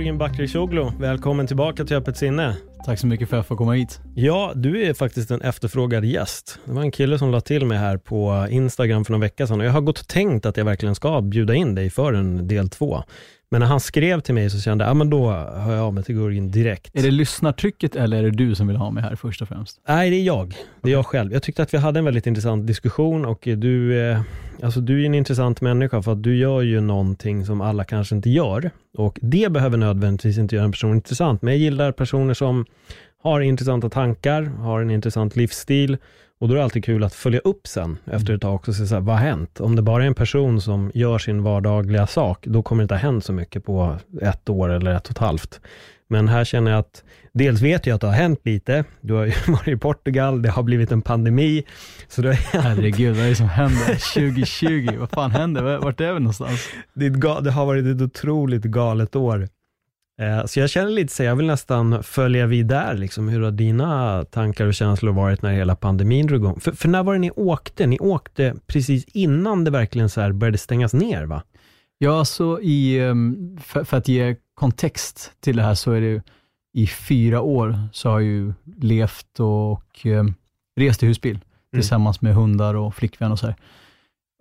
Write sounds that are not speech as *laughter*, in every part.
Jörgen Bakircioglu, välkommen tillbaka till Öppet sinne. Tack så mycket för att jag får komma hit. Ja, du är faktiskt en efterfrågad gäst. Det var en kille som la till mig här på Instagram för några veckor sedan och jag har gått och tänkt att jag verkligen ska bjuda in dig för en del två. Men när han skrev till mig så kände jag, ja men då hör jag av mig till Gurgen direkt. Är det lyssnartrycket eller är det du som vill ha mig här först och främst? Nej, det är jag. Det är jag själv. Jag tyckte att vi hade en väldigt intressant diskussion och du, eh, alltså du är en intressant människa för att du gör ju någonting som alla kanske inte gör. Och det behöver nödvändigtvis inte göra en person intressant, men jag gillar personer som har intressanta tankar, har en intressant livsstil och då är det alltid kul att följa upp sen efter ett tag också och se så här, vad har hänt? Om det bara är en person som gör sin vardagliga sak, då kommer det inte ha hänt så mycket på ett år eller ett och ett halvt. Men här känner jag att, dels vet jag att det har hänt lite. Du har ju *laughs* varit i Portugal, det har blivit en pandemi. Så då Herregud, vad är det som händer 2020? Vad fan händer? Vart är vi någonstans? det, det har varit ett otroligt galet år. Eh, Så jag känner lite så, jag vill nästan följa vid där, liksom, hur har dina tankar och känslor varit när hela pandemin drog igång? För, för när var det ni åkte? Ni åkte precis innan det verkligen så här började stängas ner va? Ja, alltså i, ehm, för, för att ge kontext till det här så är det i fyra år så har jag ju levt och um, rest i husbil tillsammans med hundar och flickvän och så här.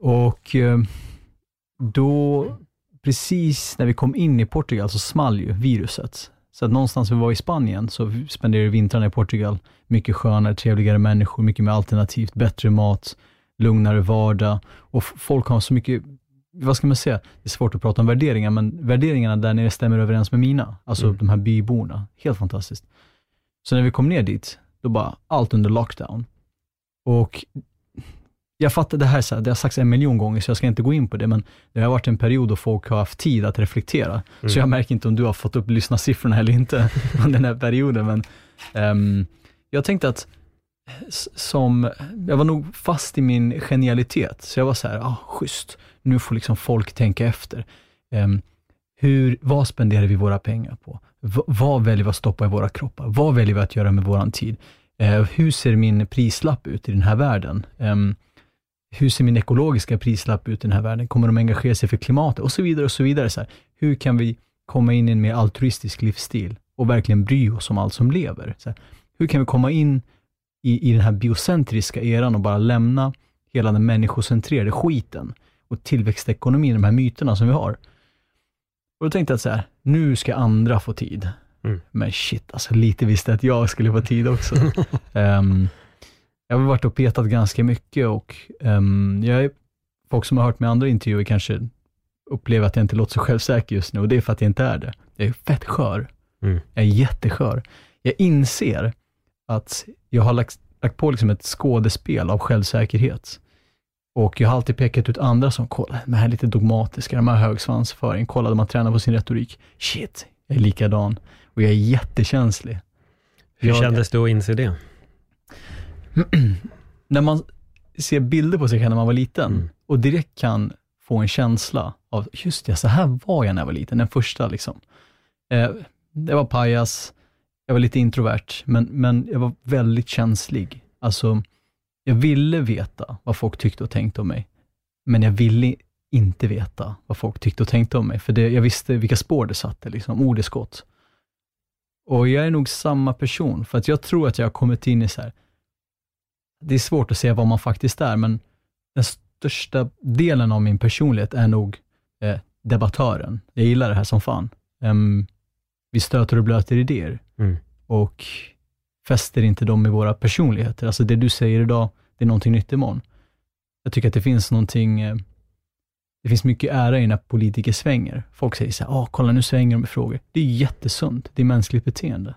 Och ehm, då, precis när vi kom in i Portugal så small ju viruset. Så att någonstans vi var i Spanien så spenderade vi vintrarna i Portugal. Mycket skönare, trevligare människor, mycket mer alternativt, bättre mat, lugnare vardag och folk har så mycket vad ska man säga, det är svårt att prata om värderingar, men värderingarna där nere stämmer överens med mina. Alltså Mm. de här byborna. Helt fantastiskt. Så när vi kom ner dit, då bara allt under lockdown. Och jag fattar, det här, är så här, det har sagts en miljon gånger, så jag ska inte gå in på det, men det har varit en period då folk har haft tid att reflektera. Så jag märker inte om du har fått upp lyssnarsiffrorna eller inte *laughs* under den här perioden, men ehm, jag tänkte att som, jag var nog fast i min genialitet, så jag var så här, ah, schysst, nu får liksom folk tänka efter. Ehm, hur, vad spenderar vi våra pengar på? V- vad väljer vi att stoppa i våra kroppar? Vad väljer vi att göra med våran tid? Eh, hur ser min prislapp ut i den här världen? Ehm, hur ser min ekologiska prislapp ut i den här världen? Kommer de engagera sig för klimatet? Och så vidare och så vidare. Så här. Hur kan vi komma in i en mer altruistisk livsstil och verkligen bry oss om allt som lever? Så här. Hur kan vi komma in i, i den här biocentriska eran och bara lämna hela den människocentrerade skiten och tillväxtekonomin, de här myterna som vi har. Och då tänkte jag att så här, nu ska andra få tid. Mm. Men shit, alltså lite visste jag att jag skulle få tid också. *laughs* Ehm, jag har varit och petat ganska mycket och um, jag folk som har hört med andra intervjuer kanske upplever att jag inte låter så självsäker just nu och det är för att jag inte är det. Jag är fett skör. Mm. Jag är jätteskör. Jag inser att jag har lagt, lagt på liksom ett skådespel av självsäkerhet. Och jag har alltid pekat ut andra som, kolla, de här är lite dogmatiska, de här har hög svansföring, kolla, de har tränat på sin retorik. Shit, jag är likadan. Och jag är jättekänslig. Hur Jag- kändes det att inse det? När man ser bilder på sig själv när man var liten Mm. och direkt kan få en känsla av, just det, så här var jag när jag var liten, den första liksom. Eh, jag var pajas, jag var lite introvert, men, men jag var väldigt känslig. Alltså, jag ville veta vad folk tyckte och tänkte om mig, men jag ville inte veta vad folk tyckte och tänkte om mig, för det, jag visste vilka spår det satte, liksom, ord är skott. Och jag är nog samma person, för att jag tror att jag har kommit in i så här, det är svårt att säga vad man faktiskt är, men den största delen av min personlighet är nog eh, debattören. Jag gillar det här som fan. Em, vi stöter och blöter idéer Mm. och fäster inte dem i våra personligheter. Alltså det du säger idag, det är någonting nytt imorgon. Jag tycker att det finns någonting, eh, det finns mycket ära i när politiker svänger. Folk säger så här, ah, kolla nu svänger de med frågor. Det är jättesunt, det är mänskligt beteende.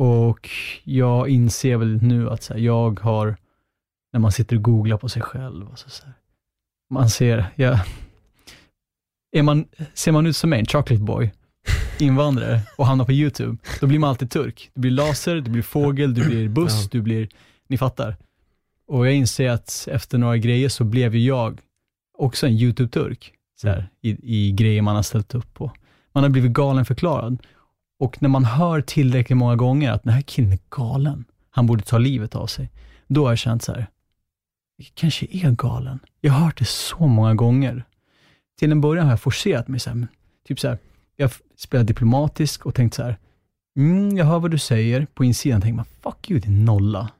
Och jag inser väl nu att så här, jag har, när man sitter och googlar på sig själv, alltså så här, man ser, jag, är man, ser man ut som mig, en chocolate boy, invandrare och hamnar på YouTube, då blir man alltid turk. Du blir laser, du blir fågel, du blir buss, Ja. du blir, ni fattar. Och jag inser att efter några grejer så blev ju jag också en YouTube-turk, så här, i, i grejer man har ställt upp på. Man har blivit galen förklarad. Och när man hör tillräckligt många gånger att den här killen är galen, han borde ta livet av sig, då har jag känt så här, jag kanske är galen. Jag har hört det så många gånger. Till en början har jag forcerat mig, så här, typ så här, jag spelar diplomatisk och tänkt så här, mm, jag hör vad du säger, på insidan tänker man, fuck you din nolla.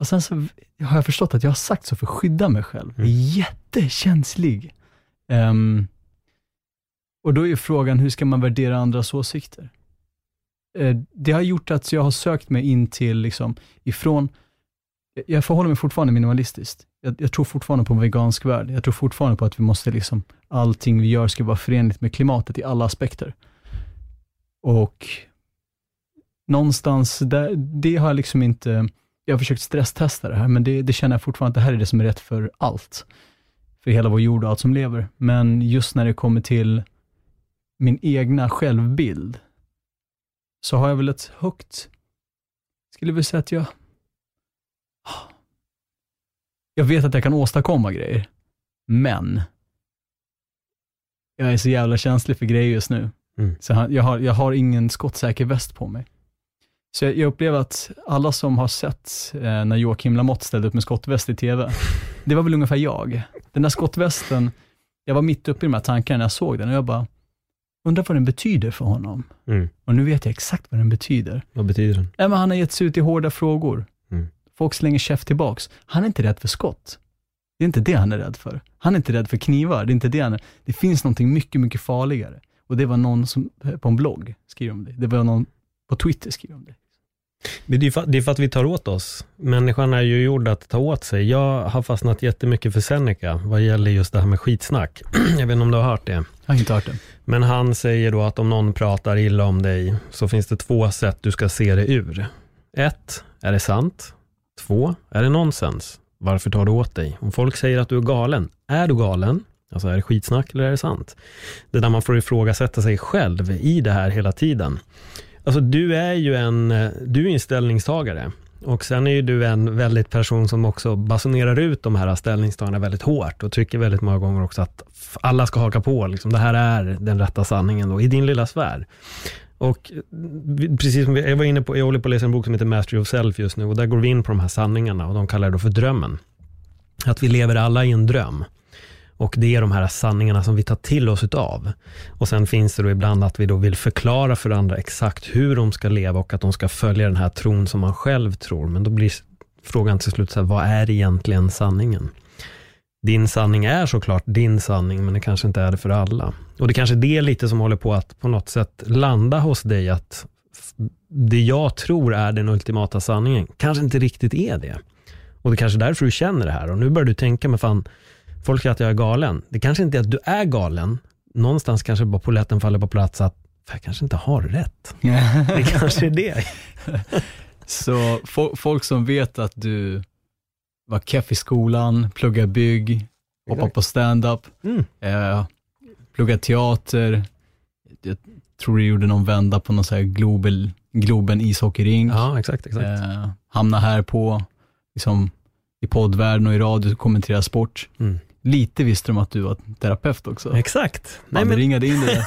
Och sen så har jag förstått att jag har sagt så för att skydda mig själv. Jag är jättekänslig. Ehm, och då är frågan, hur ska man värdera andras åsikter? Eh, det har gjort att jag har sökt mig in till, liksom, ifrån, jag förhåller mig fortfarande minimalistiskt. Jag, jag tror fortfarande på en vegansk värld. Jag tror fortfarande på att vi måste, liksom, allting vi gör ska vara förenligt med klimatet i alla aspekter. Och någonstans, där, det har jag liksom inte, jag har försökt stresstesta det här, men det, det känner jag fortfarande att det här är det som är rätt för allt. För hela vår jord och allt som lever. Men just när det kommer till min egna självbild, så har jag väl ett högt, skulle vilja säga att jag, jag vet att jag kan åstadkomma grejer, men jag är så jävla känslig för grejer just nu. Mm. Så jag har, jag har ingen skottsäker väst på mig. Så jag, jag upplever att alla som har sett eh, när Joakim Lamotte ställde upp med skottväst i TV, *laughs* det var väl ungefär jag. Den där skottvästen, jag var mitt uppe i de här tankarna när jag såg den och jag bara, undrar vad den betyder för honom. Mm. Och nu vet jag exakt vad den betyder. Vad betyder den? Nej, men han har gett sig ut i hårda frågor. Mm. Folk slänger käft tillbaks. Han är inte rädd för skott. Det är inte det han är rädd för. Han är inte rädd för knivar. Det är inte det han är. Det finns någonting mycket, mycket farligare. Och det var någon som, på en blogg skriver om det. Det var någon på Twitter skriver om det. Men det är, för, det är för att vi tar åt oss. Människan är ju gjord att ta åt sig. Jag har fastnat jättemycket för Seneca vad gäller just det här med skitsnack. *clears throat* Jag vet inte om du har hört det. Jag har inte hört det. Men han säger då att om någon pratar illa om dig så finns det två sätt du ska se det ur. Ett, är det sant? Två, är det nonsens? Varför tar du åt dig? Om folk säger att du är galen, är du galen? Alltså är det skitsnack eller är det sant? Det är där man får ifrågasätta sig själv i det här hela tiden. Alltså du är ju en, eh, du är en ställningstagare. Och sen är ju du en väldigt person som också basunerar ut de här ställningstagandena väldigt hårt och tycker väldigt många gånger också att alla ska haka på. Liksom. Det här är den rätta sanningen då, i din lilla sfär. Och precis som jag var inne på, jag håller på att läsa en bok som heter Mastery of Self just nu och där går vi in på de här sanningarna och de kallar det då för drömmen. Att vi lever alla i en dröm. Och det är de här sanningarna som vi tar till oss utav. Och sen finns det då ibland att vi då vill förklara för andra exakt hur de ska leva och att de ska följa den här tron som man själv tror. Men då blir frågan till slut så här, vad är egentligen sanningen? Din sanning är såklart din sanning, men det kanske inte är det för alla. Och det kanske är det lite som håller på att på något sätt landa hos dig, att det jag tror är den ultimata sanningen, kanske inte riktigt är det. Och det kanske är därför du känner det här. Och nu börjar du tänka, men fan, folk säger att jag är galen. Det kanske inte är att du är galen. Någonstans kanske bara polletten faller på plats att jag kanske inte har rätt. *laughs* Det kanske är det. Så fo- folk som vet att du var keff i skolan, pluggar bygg, hoppar Exakt. på stand-up, Mm. eh, pluggar teater, jag tror du gjorde någon vända på någon så här Global, Globen ishockeyrink, Ja, exakt. exakt. eh, hamna här på, liksom, i poddvärlden och i radio, kommentera sport. Mm. Lite visste de att du var terapeut också. Exakt. Nej, Man men, ringade in det.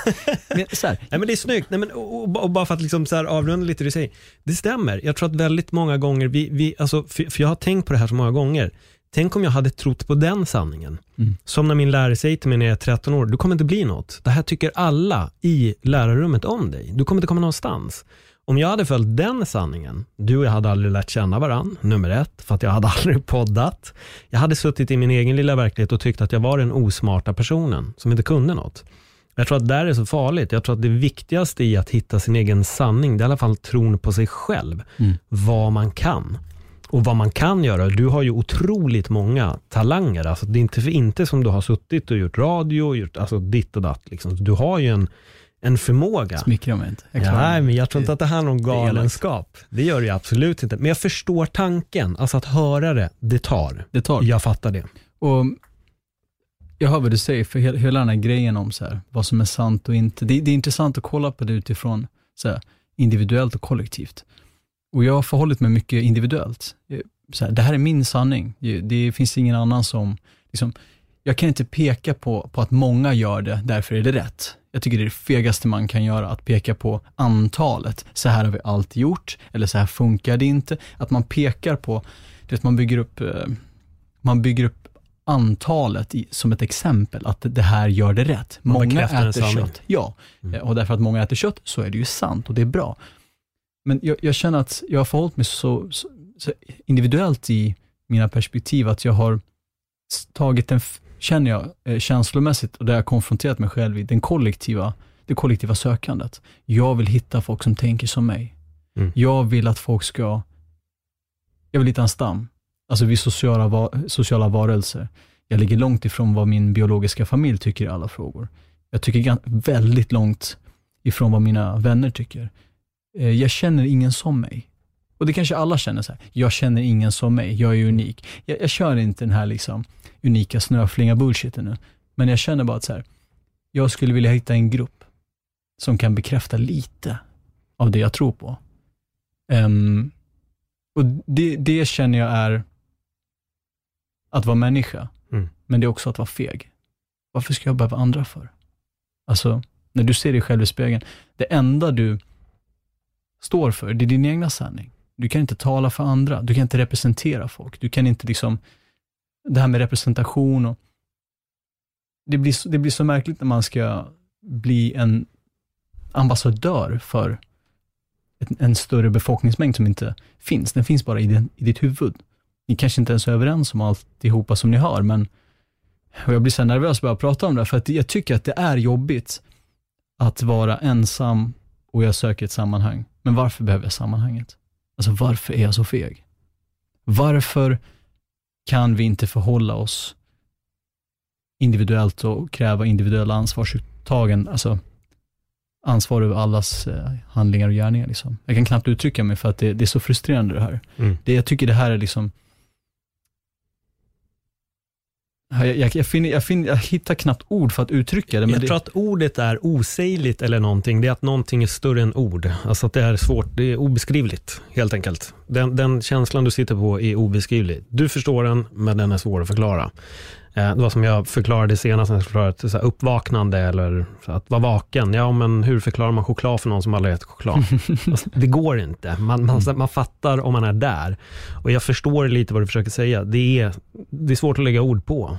*laughs* Men, så här, nej, men det är snyggt. Nej, men, och, och, och bara för att liksom så här avrunda lite det du säger. Det stämmer. Jag tror att väldigt många gånger, vi, vi, alltså, för, för jag har tänkt på det här så många gånger. Tänk om jag hade trott på den sanningen. Mm. Som när min lärare säger till mig när jag är 13 år, du kommer inte bli något. Det här tycker alla i lärarrummet om dig. Du kommer inte komma någonstans. Om jag hade följt den sanningen, du och jag hade aldrig lärt känna varandra, nummer ett, för att jag hade *laughs* aldrig poddat. Jag hade suttit i min egen lilla verklighet och tyckt att jag var den osmarta personen som inte kunde något. Jag tror att det är så farligt. Jag tror att det viktigaste i att hitta sin egen sanning, det är i alla fall tron på sig själv. Mm. Vad man kan. Och vad man kan göra. Du har ju otroligt många talanger. Alltså det är inte för inte som du har suttit och gjort radio och gjort alltså ditt och datt. Liksom. Du har ju en en förmåga. Smickra mig inte. Jag nej, men jag tror inte att det handlar om galenskap. Det gör det absolut inte. Men jag förstår tanken. Alltså att höra det, det tar. Det tar. Jag fattar det. Och jag hör vad du säger, för hela, hela den här grejen om så här, vad som är sant och inte. Det, det är intressant att kolla på det utifrån så här, individuellt och kollektivt. Och jag har förhållit mig mycket individuellt. Eh, Så här, det här är min sanning. Det, det finns ingen annan som... Liksom, jag kan inte peka på, på att många gör det, därför är det rätt. Jag tycker det är det fegaste man kan göra, att peka på antalet. Så här har vi alltid gjort, eller så här funkar det inte. Att man pekar på, du vet, man bygger upp, eh, man bygger upp antalet i, som ett exempel, att det här gör det rätt. Man Många äter kött. Ja, Eh, och därför att många äter kött så är det ju sant och det är bra. Men jag, jag känner att jag har förhållit mig så, så, så individuellt i mina perspektiv, att jag har tagit en, känner jag, eh, känslomässigt, och där jag konfronterat mig själv i den kollektiva, det kollektiva sökandet. Jag vill hitta folk som tänker som mig. Mm. Jag vill att folk ska, jag vill hitta en stam. Alltså vi är sociala, va, sociala varelser. Jag ligger långt ifrån vad min biologiska familj tycker i alla frågor. Jag tycker väldigt långt ifrån vad mina vänner tycker. Eh, Jag känner ingen som mig. Och det kanske alla känner så här. Jag känner ingen som mig, jag är unik. Jag, jag kör inte den här liksom unika snöflinga bullshiten nu. Men jag känner bara att så här, jag skulle vilja hitta en grupp som kan bekräfta lite av det jag tror på. Ehm, och det, det känner jag är att vara människa. Mm. Men det är också att vara feg. Varför ska jag behöva andra för? Alltså, när du ser dig själv i spegeln, det enda du står för, det är din egna sanning. Du kan inte tala för andra, du kan inte representera folk. Du kan inte liksom, det här med representation och det blir, så- det blir så märkligt när man ska bli en ambassadör för ett, en större befolkningsmängd som inte finns. Den finns bara i, din, i ditt huvud. Ni kanske inte ens är överens om alltihopa som ni hör, men och jag blir så här nervös bara att prata om det, för att jag tycker att det är jobbigt att vara ensam och jag söker ett sammanhang. Men varför behöver jag sammanhanget? Alltså varför är jag så feg? Varför kan vi inte förhålla oss individuellt och kräva individuella ansvarsuttagen, alltså ansvar över allas eh, handlingar och gärningar. Liksom. Jag kan knappt uttrycka mig för att det, det är så frustrerande det här. Mm. Det, jag tycker det här är liksom jag, jag, jag, finner, jag, finner, jag hittar knappt ord för att uttrycka det. Men jag det, tror att ordet är osägligt eller någonting. Det är att någonting är större än ord. Alltså att det är svårt, det är obeskrivligt helt enkelt. Den, den känslan du sitter på är obeskrivlig. Du förstår den, men den är svår att förklara. Eh, Det var som jag förklarade senast, när jag förklarade så här uppvaknande eller att vara vaken. Ja, men hur förklarar man choklad för någon som aldrig ätit choklad? *laughs* alltså, det går inte. Man, man, man fattar om man är där. Och jag förstår lite vad du försöker säga. Det är, det är svårt att lägga ord på.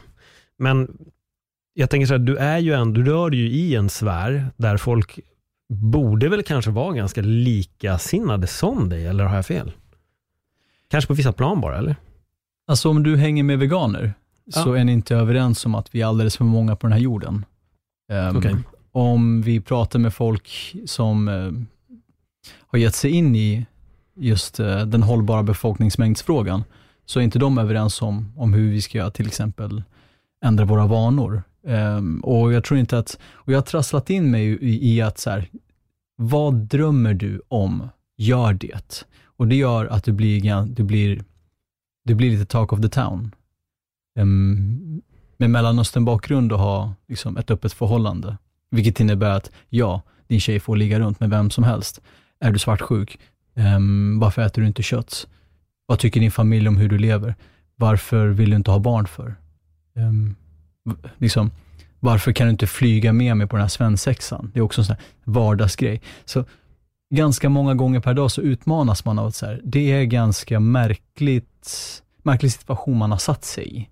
Men jag tänker så här, du är ju ändå, du rör ju i en sfär där folk borde väl kanske vara ganska likasinnade som dig, eller har jag fel? Kanske på vissa plan bara, eller? Alltså om du hänger med veganer, så är ni inte överens om att vi är alldeles för många på den här jorden. Ehm, Okej. Om vi pratar med folk som eh, har gett sig in i just eh, den hållbara befolkningsmängdsfrågan, så är inte de överens om, om hur vi ska till exempel ändra våra vanor. Ehm, och jag tror inte att, och jag har trasslat in mig i, i att så här, vad drömmer du om? Gör det. Och det gör att du blir, du blir, du blir lite talk of the town. Um, med Mellanöstern-bakgrund och ha liksom, ett öppet förhållande. Vilket innebär att ja, din tjej får ligga runt med vem som helst. Är du svartsjuk? Um, varför äter du inte kött? Vad tycker din familj om hur du lever? Varför vill du inte ha barn för? Um, liksom, varför kan du inte flyga med mig på den här svensexan? Det är också en sån här vardagsgrej. Så ganska många gånger per dag så utmanas man av att så här, det är ganska märkligt, märklig situation man har satt sig i.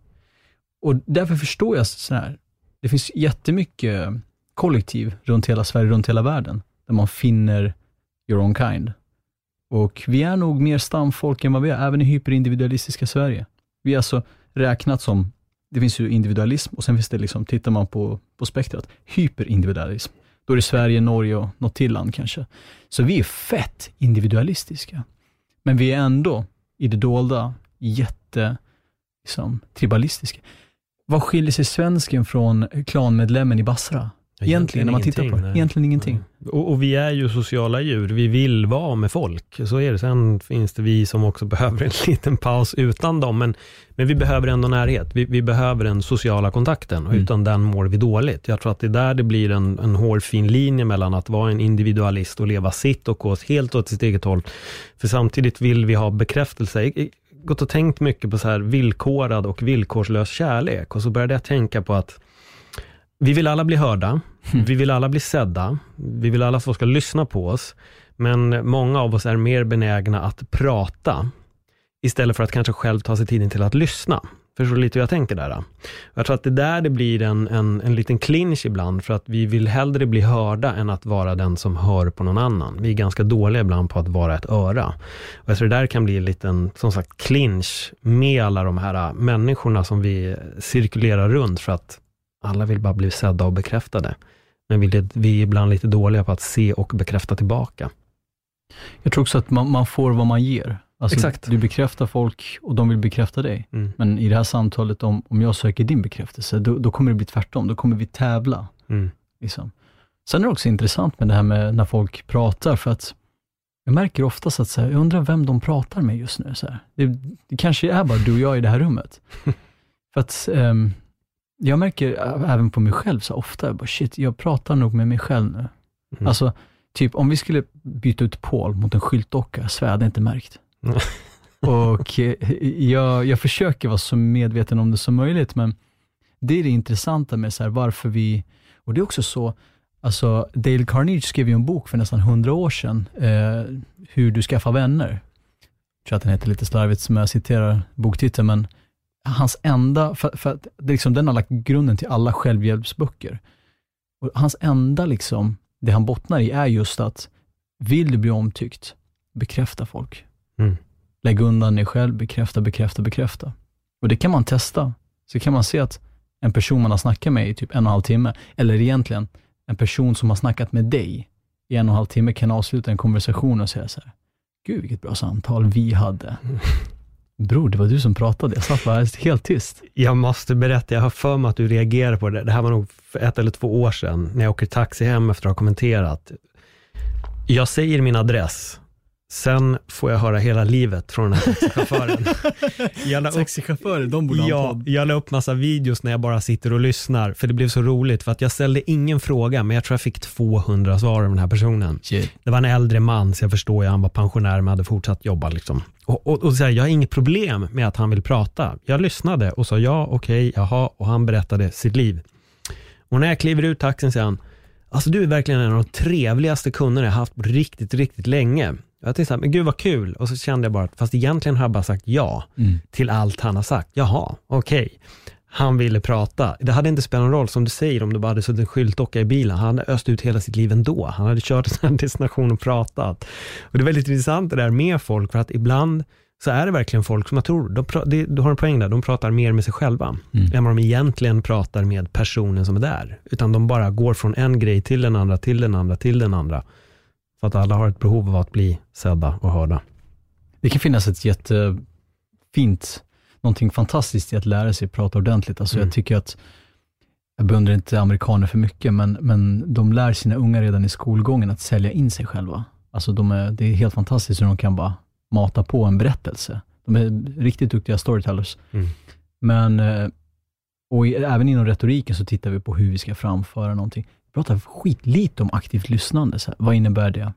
Och därför förstår jag så här, det finns jättemycket kollektiv runt hela Sverige, runt hela världen, där man finner your own kind. Och vi är nog mer stamfolk än vad vi är, även i hyperindividualistiska Sverige. Vi är alltså räknat som, det finns ju individualism och sen finns det, liksom, tittar man på, på spektrat, hyperindividualism. Då är det Sverige, Norge och något till land kanske. Så vi är fett individualistiska. Men vi är ändå i det dolda jätte, liksom, tribalistiska. Vad skiljer sig svensken från klanmedlemmen i Basra? Egentligen, när man tittar på det. nej. Egentligen ingenting. Och, och vi är ju sociala djur. Vi vill vara med folk. Så är det. Sen finns det vi som också *laughs* behöver en liten paus utan dem. Men, men vi behöver ändå närhet. Vi, vi behöver den sociala kontakten och Mm. utan den mår vi dåligt. Jag tror att det är där det blir en, en hårfin linje mellan att vara en individualist och leva sitt och gå helt åt sitt eget håll. För samtidigt vill vi ha bekräftelse. Gått och tänkt mycket på så här villkorad och villkorslös kärlek. Och så började jag tänka på att vi vill alla bli hörda, vi vill alla bli sedda, vi vill alla att folk ska lyssna på oss, men många av oss är mer benägna att prata, istället för att kanske själv ta sig tiden till att lyssna. Förstår du lite hur jag tänker där? Då? Jag tror att det är där det blir en, en, en liten clinch ibland, för att vi vill hellre bli hörda än att vara den som hör på någon annan. Vi är ganska dåliga ibland på att vara ett öra. Och jag tror det där kan bli en liten, som sagt, clinch med alla de här äh, människorna som vi cirkulerar runt, för att alla vill bara bli sedda och bekräftade. Men vi, vi är ibland lite dåliga på att se och bekräfta tillbaka. Jag tror också att man, man får vad man ger. Alltså, Exakt. Du bekräftar folk och de vill bekräfta dig. Mm. Men i det här samtalet, om, om jag söker din bekräftelse, då, då kommer det bli tvärtom. Då kommer vi tävla. Mm. Liksom. Sen är det också intressant med det här med när folk pratar, för att jag märker oftast att så här, jag undrar vem de pratar med just nu. Så. Det, det kanske är bara du och jag i det här rummet. *laughs* för att ehm, jag märker även på mig själv så ofta, jag bara, shit, jag pratar nog med mig själv nu. Mm. Alltså, typ om vi skulle byta ut Paul mot en skyltdocka, jag svär, jag hade inte märkt. *laughs* Och eh, jag, jag försöker vara så medveten om det som möjligt, men det är det intressanta med så här, varför vi, och det är också så, alltså Dale Carnegie skrev ju en bok för nästan hundra år sedan, eh, Hur du skaffar vänner. Jag tror att den heter lite slarvigt som jag citerar boktiteln, men hans enda, för, för att det är liksom, den har lagt grunden till alla självhjälpsböcker. Och hans enda, liksom, det han bottnar i är just att, vill du bli omtyckt, bekräfta folk. Mm. Lägg undan dig själv, bekräfta, bekräfta, bekräfta. Och det kan man testa. Så kan man se att en person man har snackat med i typ en och en halv timme, eller egentligen en person som har snackat med dig i en och en halv timme kan avsluta en konversation och säga så här, gud vilket bra samtal vi hade. Bror, det var du som pratade. Jag satt bara helt tyst. Jag måste berätta, jag har för mig att du reagerar på det. Det här var nog för ett eller två år sedan, när jag åker taxi hem efter att ha kommenterat. Jag säger min adress, sen får jag höra hela livet från den här taxichauffören. *laughs* Jag Taxichaufförer, de borde ha en Ja, podd. jag la upp massa videos när jag bara sitter och lyssnar, för det blev så roligt, för att jag ställde ingen fråga, men jag tror jag fick 200 svar av den här personen. Shit. Det var en äldre man, så jag förstår ju, han var pensionär men hade fortsatt jobba. Liksom. Och, och, och så här, jag har inget problem med att han vill prata. Jag lyssnade och sa ja, okej, jaha, och han berättade sitt liv. Och när jag kliver ut taxin säger han, alltså du är verkligen en av de trevligaste kunderna jag haft på riktigt, riktigt länge. Jag tänkte så här, men gud vad kul. Och så kände jag bara, att, fast egentligen har jag bara sagt ja Mm. till allt han har sagt. Jaha, okej. Han ville prata. Det hade inte spelat någon roll, som du säger, om det bara hade suttit en skyltdocka i bilen. Han hade öst ut hela sitt liv ändå. Han hade kört till en *laughs* destination och pratat. Och det är väldigt intressant det där med folk, för att ibland så är det verkligen folk som jag tror, de, det, du har en poäng där, de pratar mer med sig själva, Mm. än vad de egentligen pratar med personen som är där. Utan de bara går från en grej till den andra, till den andra, till den andra. För att alla har ett behov av att bli sedda och hörda. Det kan finnas ett jättefint, någonting fantastiskt i att lära sig prata ordentligt. Alltså Mm. jag tycker att, jag beundrar inte amerikaner för mycket, men, men de lär sina unga redan i skolgången att sälja in sig själva. Alltså de är, det är helt fantastiskt hur de kan bara mata på en berättelse. De är riktigt duktiga storytellers. Mm. Men, eh, och även inom retoriken så tittar vi på hur vi ska framföra någonting. Pratar skitlite om aktivt lyssnande. Så här. Vad innebär det?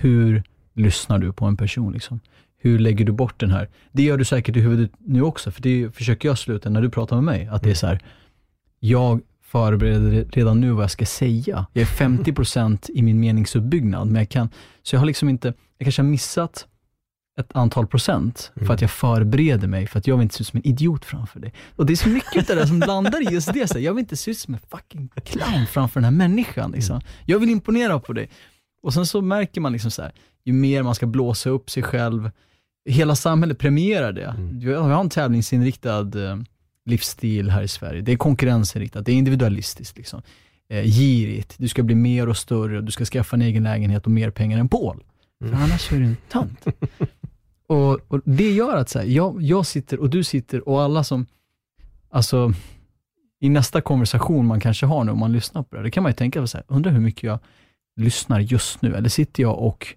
Hur lyssnar du på en person? Liksom? Hur lägger du bort den här? Det gör du säkert i huvudet nu också, för det försöker jag sluta när du pratar med mig. Att det är så här, jag förbereder redan nu vad jag ska säga. Jag är 50% i min meningsuppbyggnad, men jag kan, så jag har liksom inte, jag kanske har missat ett antal procent för att jag förbereder mig, för att jag vill inte se ut som en idiot framför dig. Och det är så mycket av det där som landar i just det. Så jag vill inte se ut som en fucking clown framför den här människan. Liksom. Jag vill imponera på dig. Och sen så märker man liksom så här, ju mer man ska blåsa upp sig själv, hela samhället premierar det. Vi har vi har en tävlingsinriktad eh, livsstil här i Sverige. Det är konkurrensinriktat, det är individualistiskt. Liksom. Eh, girigt, du ska bli mer och större, du ska skaffa en egen lägenhet och mer pengar än Paul. För annars är du en tönt. *laughs* och, och det gör att så här, jag, jag sitter och du sitter och alla som, alltså, i nästa konversation man kanske har nu, om man lyssnar på det, då kan man ju tänka så här, undrar hur mycket jag lyssnar just nu, eller sitter jag och,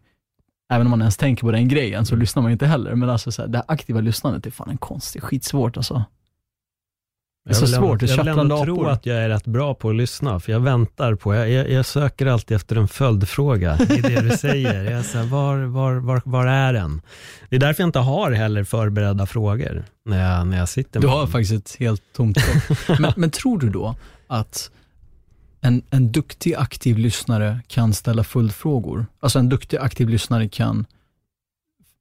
även om man ens tänker på den grejen, så lyssnar man inte heller, men alltså så här, det här aktiva lyssnandet är fan en konst, det är skitsvårt alltså. Det är så svårt, Jag vill ändå tro att jag är rätt bra på att lyssna, för jag väntar på, jag, jag, jag söker alltid efter en följdfråga *laughs* i det du säger. Jag är så här, var, var, var, var är den? Det är därför jag inte har heller förberedda frågor när jag, när jag sitter Du med har dem. faktiskt ett helt tomt *laughs* men, men tror du då att en, en duktig aktiv lyssnare kan ställa följdfrågor? Alltså en duktig aktiv lyssnare kan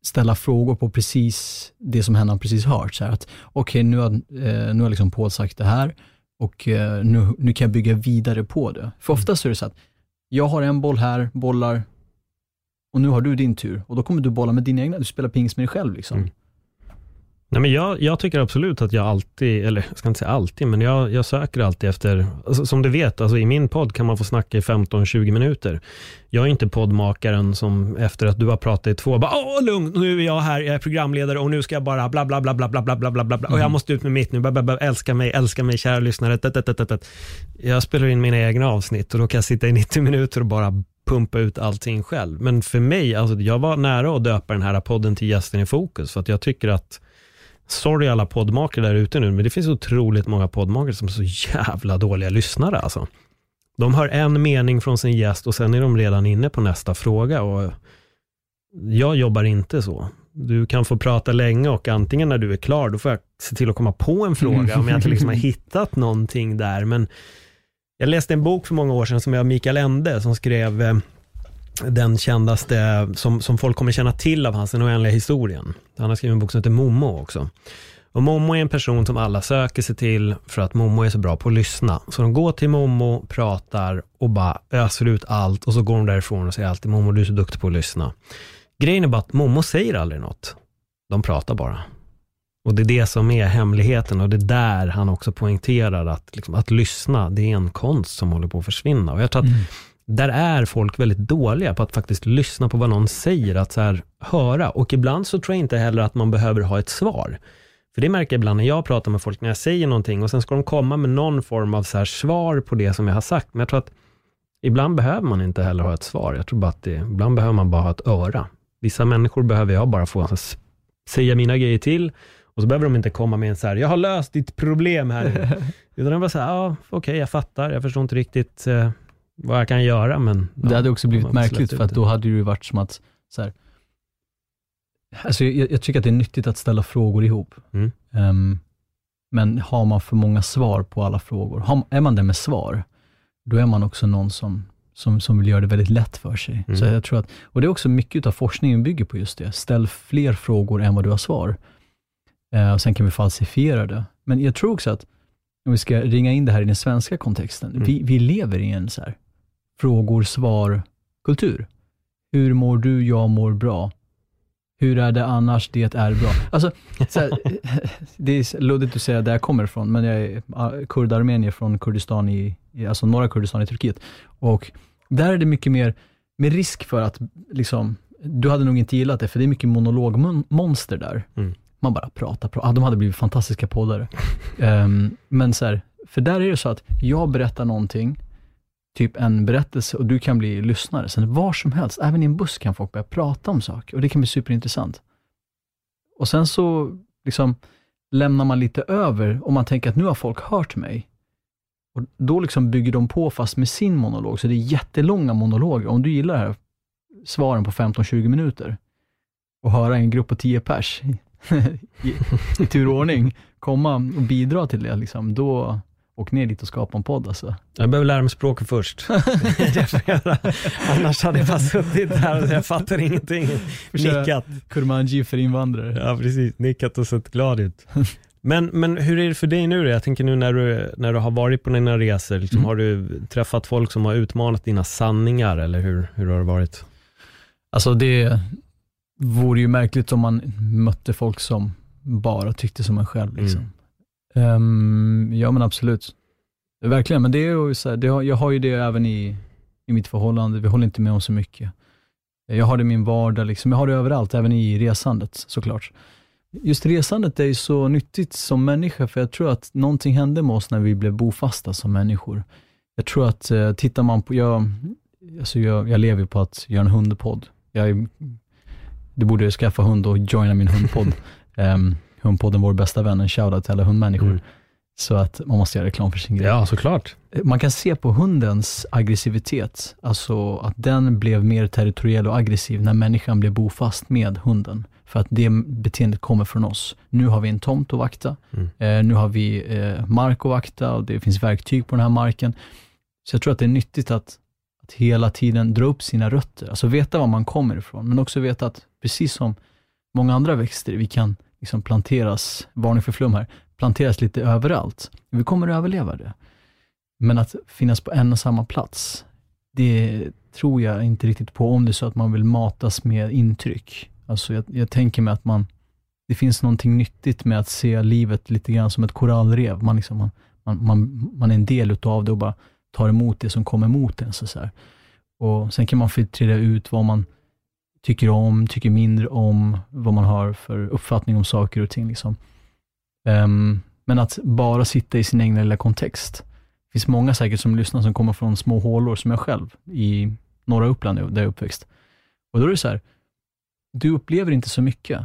ställa frågor på precis det som har precis hört. Så här att okej, nu har, eh, nu har liksom Paul sagt det här och eh, nu, nu kan jag bygga vidare på det. För oftast är det så att jag har en boll här, bollar, och nu har du din tur. Och då kommer du bolla med dina egna, du spelar pingis med dig själv. Liksom. Mm. Nej, men jag, jag tycker absolut att jag alltid, eller jag ska inte säga alltid, men jag, jag söker alltid efter, alltså, som du vet, alltså, i min podd kan man få snacka i 15-20 minuter. Jag är inte poddmakaren som efter att du har pratat i två, bara åh lugn, nu är jag här, jag är programledare och nu ska jag bara bla bla bla bla bla bla bla bla bla bla och jag måste ut med mitt nu, bla, bla, bla, älska mig, älska mig kära lyssnare. tat, tat, tat, tat. Jag spelar in mina egna avsnitt och då kan jag sitta i 90 minuter och bara pumpa ut allting själv. Men för mig, alltså, jag var nära att döpa den här podden till Gästen i fokus, för att jag tycker att Sorry alla poddmakare där ute nu, men det finns otroligt många poddmakare som är så jävla dåliga lyssnare alltså. De hör en mening från sin gäst och sen är de redan inne på nästa fråga och jag jobbar inte så. Du kan få prata länge och antingen när du är klar, då får jag se till att komma på en fråga om jag inte liksom har *laughs* hittat någonting där. Men jag läste en bok för många år sedan som av Mikael Ende som skrev eh, den kändaste, som, som folk kommer känna till av hans Den oändliga historien. Han har skrivit en bok som heter Momo också. Och Momo är en person som alla söker sig till för att Momo är så bra på att lyssna. Så de går till Momo, pratar och bara öser ut allt och så går de därifrån och säger alltid Momo du är så duktig på att lyssna. Grejen är bara att Momo säger aldrig något. De pratar bara. Och det är det som är hemligheten och det är där han också poängterar att, liksom, att lyssna, det är en konst som håller på att försvinna. Och jag tror att mm där är folk väldigt dåliga på att faktiskt lyssna på vad någon säger, att så här, höra. Och ibland så tror jag inte heller att man behöver ha ett svar. För det märker jag ibland när jag pratar med folk, när jag säger någonting och sen ska de komma med någon form av så här svar på det som jag har sagt. Men jag tror att ibland behöver man inte heller ha ett svar. Jag tror bara att det, ibland behöver man bara ha ett öra. Vissa människor behöver jag bara få säga mina grejer till och så behöver de inte komma med en så här, jag har löst ditt problem här. *laughs* Utan de bara så här, ja okej jag fattar, jag förstår inte riktigt eh, vad jag kan göra men... Det ja, hade också blivit märkligt för att då hade det ju varit som att, så här, alltså jag, jag tycker att det är nyttigt att ställa frågor ihop. Mm. Ehm, men har man för många svar på alla frågor, har, är man det med svar, då är man också någon som, som, som vill göra det väldigt lätt för sig. Mm. Så jag tror att, och det är också mycket av forskningen bygger på just det. Ställ fler frågor än vad du har svar. Eh, och sen kan vi falsifiera det. Men jag tror också att, om vi ska ringa in det här i den svenska kontexten, Mm. vi, vi lever i en så här, frågor, svar, kultur. Hur mår du? Jag mår bra. Hur är det annars? Det är bra. Alltså, så här, *laughs* det är luddigt att säga där jag kommer ifrån, men jag är ah, kurdarmenier från Kurdistan i, alltså norra Kurdistan i Turkiet. Och där är det mycket mer, med risk för att, liksom, du hade nog inte gillat det, för det är mycket monologmonster där. Mm. Man bara pratar, pratar. Ah, de hade blivit fantastiska poddare. *laughs* Ehm, men så här, för där är det så att jag berättar någonting, typ en berättelse och du kan bli lyssnare. Sen var som helst, även i en buss kan folk börja prata om saker och det kan bli superintressant. Och sen så liksom lämnar man lite över och man tänker att nu har folk hört mig. Och då liksom bygger de på fast med sin monolog, så det är jättelånga monologer. Om du gillar det här, svaren på 15-20 minuter och höra en grupp på 10 pers *laughs* i, i tur och ordning komma och bidra till det, liksom, då åk ner dit och skapa en podd alltså. Jag behöver lära mig språket först. *laughs* Annars hade jag bara suttit där och jag fattar ingenting. Nickat. Kurmanji för invandrare. Ja, precis. Nickat och sett glad ut. Men, men hur är det för dig nu då? Jag tänker nu när du, när du har varit på dina resor, liksom, Mm. har du träffat folk som har utmanat dina sanningar eller hur, hur har det varit? Alltså det vore ju märkligt om man mötte folk som bara tyckte som en själv. Liksom. Ehm, ja men absolut. Verkligen, men det är ju så här, det har, jag har ju det även i, i mitt förhållande. Vi håller inte med om så mycket. Jag har det i min vardag, liksom. jag har det överallt, även i resandet såklart. Just resandet är ju så nyttigt som människa, för jag tror att någonting hände med oss när vi blev bofasta som människor. Jag tror att, eh, tittar man på, jag, alltså jag, jag lever på att göra en hundpodd. Jag, du borde skaffa hund och joina min hundpodd. um, *laughs* hundpodden Vår bästa vän, en shoutout till alla hundmänniskor. Mm. Så att man måste göra reklam för sin grej. Ja, såklart. Man kan se på hundens aggressivitet, alltså att den blev mer territoriell och aggressiv när människan blev bofast med hunden. För att det beteendet kommer från oss. Nu har vi en tomt att vakta, mm. eh, nu har vi eh, mark att vakta och det finns verktyg på den här marken. Så jag tror att det är nyttigt att, att hela tiden dra upp sina rötter, alltså veta var man kommer ifrån, men också veta att precis som många andra växter, vi kan liksom planteras, varning för flum här, planteras lite överallt. Vi kommer att överleva det. Men att finnas på en och samma plats, det tror jag inte riktigt på om det är så att man vill matas med intryck. Alltså jag, jag tänker mig att man, det finns någonting nyttigt med att se livet lite grann som ett korallrev. Man, liksom, man, man, man, man är en del utav det och bara tar emot det som kommer emot en. Så, så här. Och Sen kan man filtrera ut vad man tycker om, tycker mindre om, vad man har för uppfattning om saker och ting. Liksom. Um, men att bara sitta i sin egna lilla kontext. Det finns många säkert som lyssnar som kommer från små hålor, som jag själv, i norra Uppland, där jag är uppväxt. Och då är det så här, du upplever inte så mycket.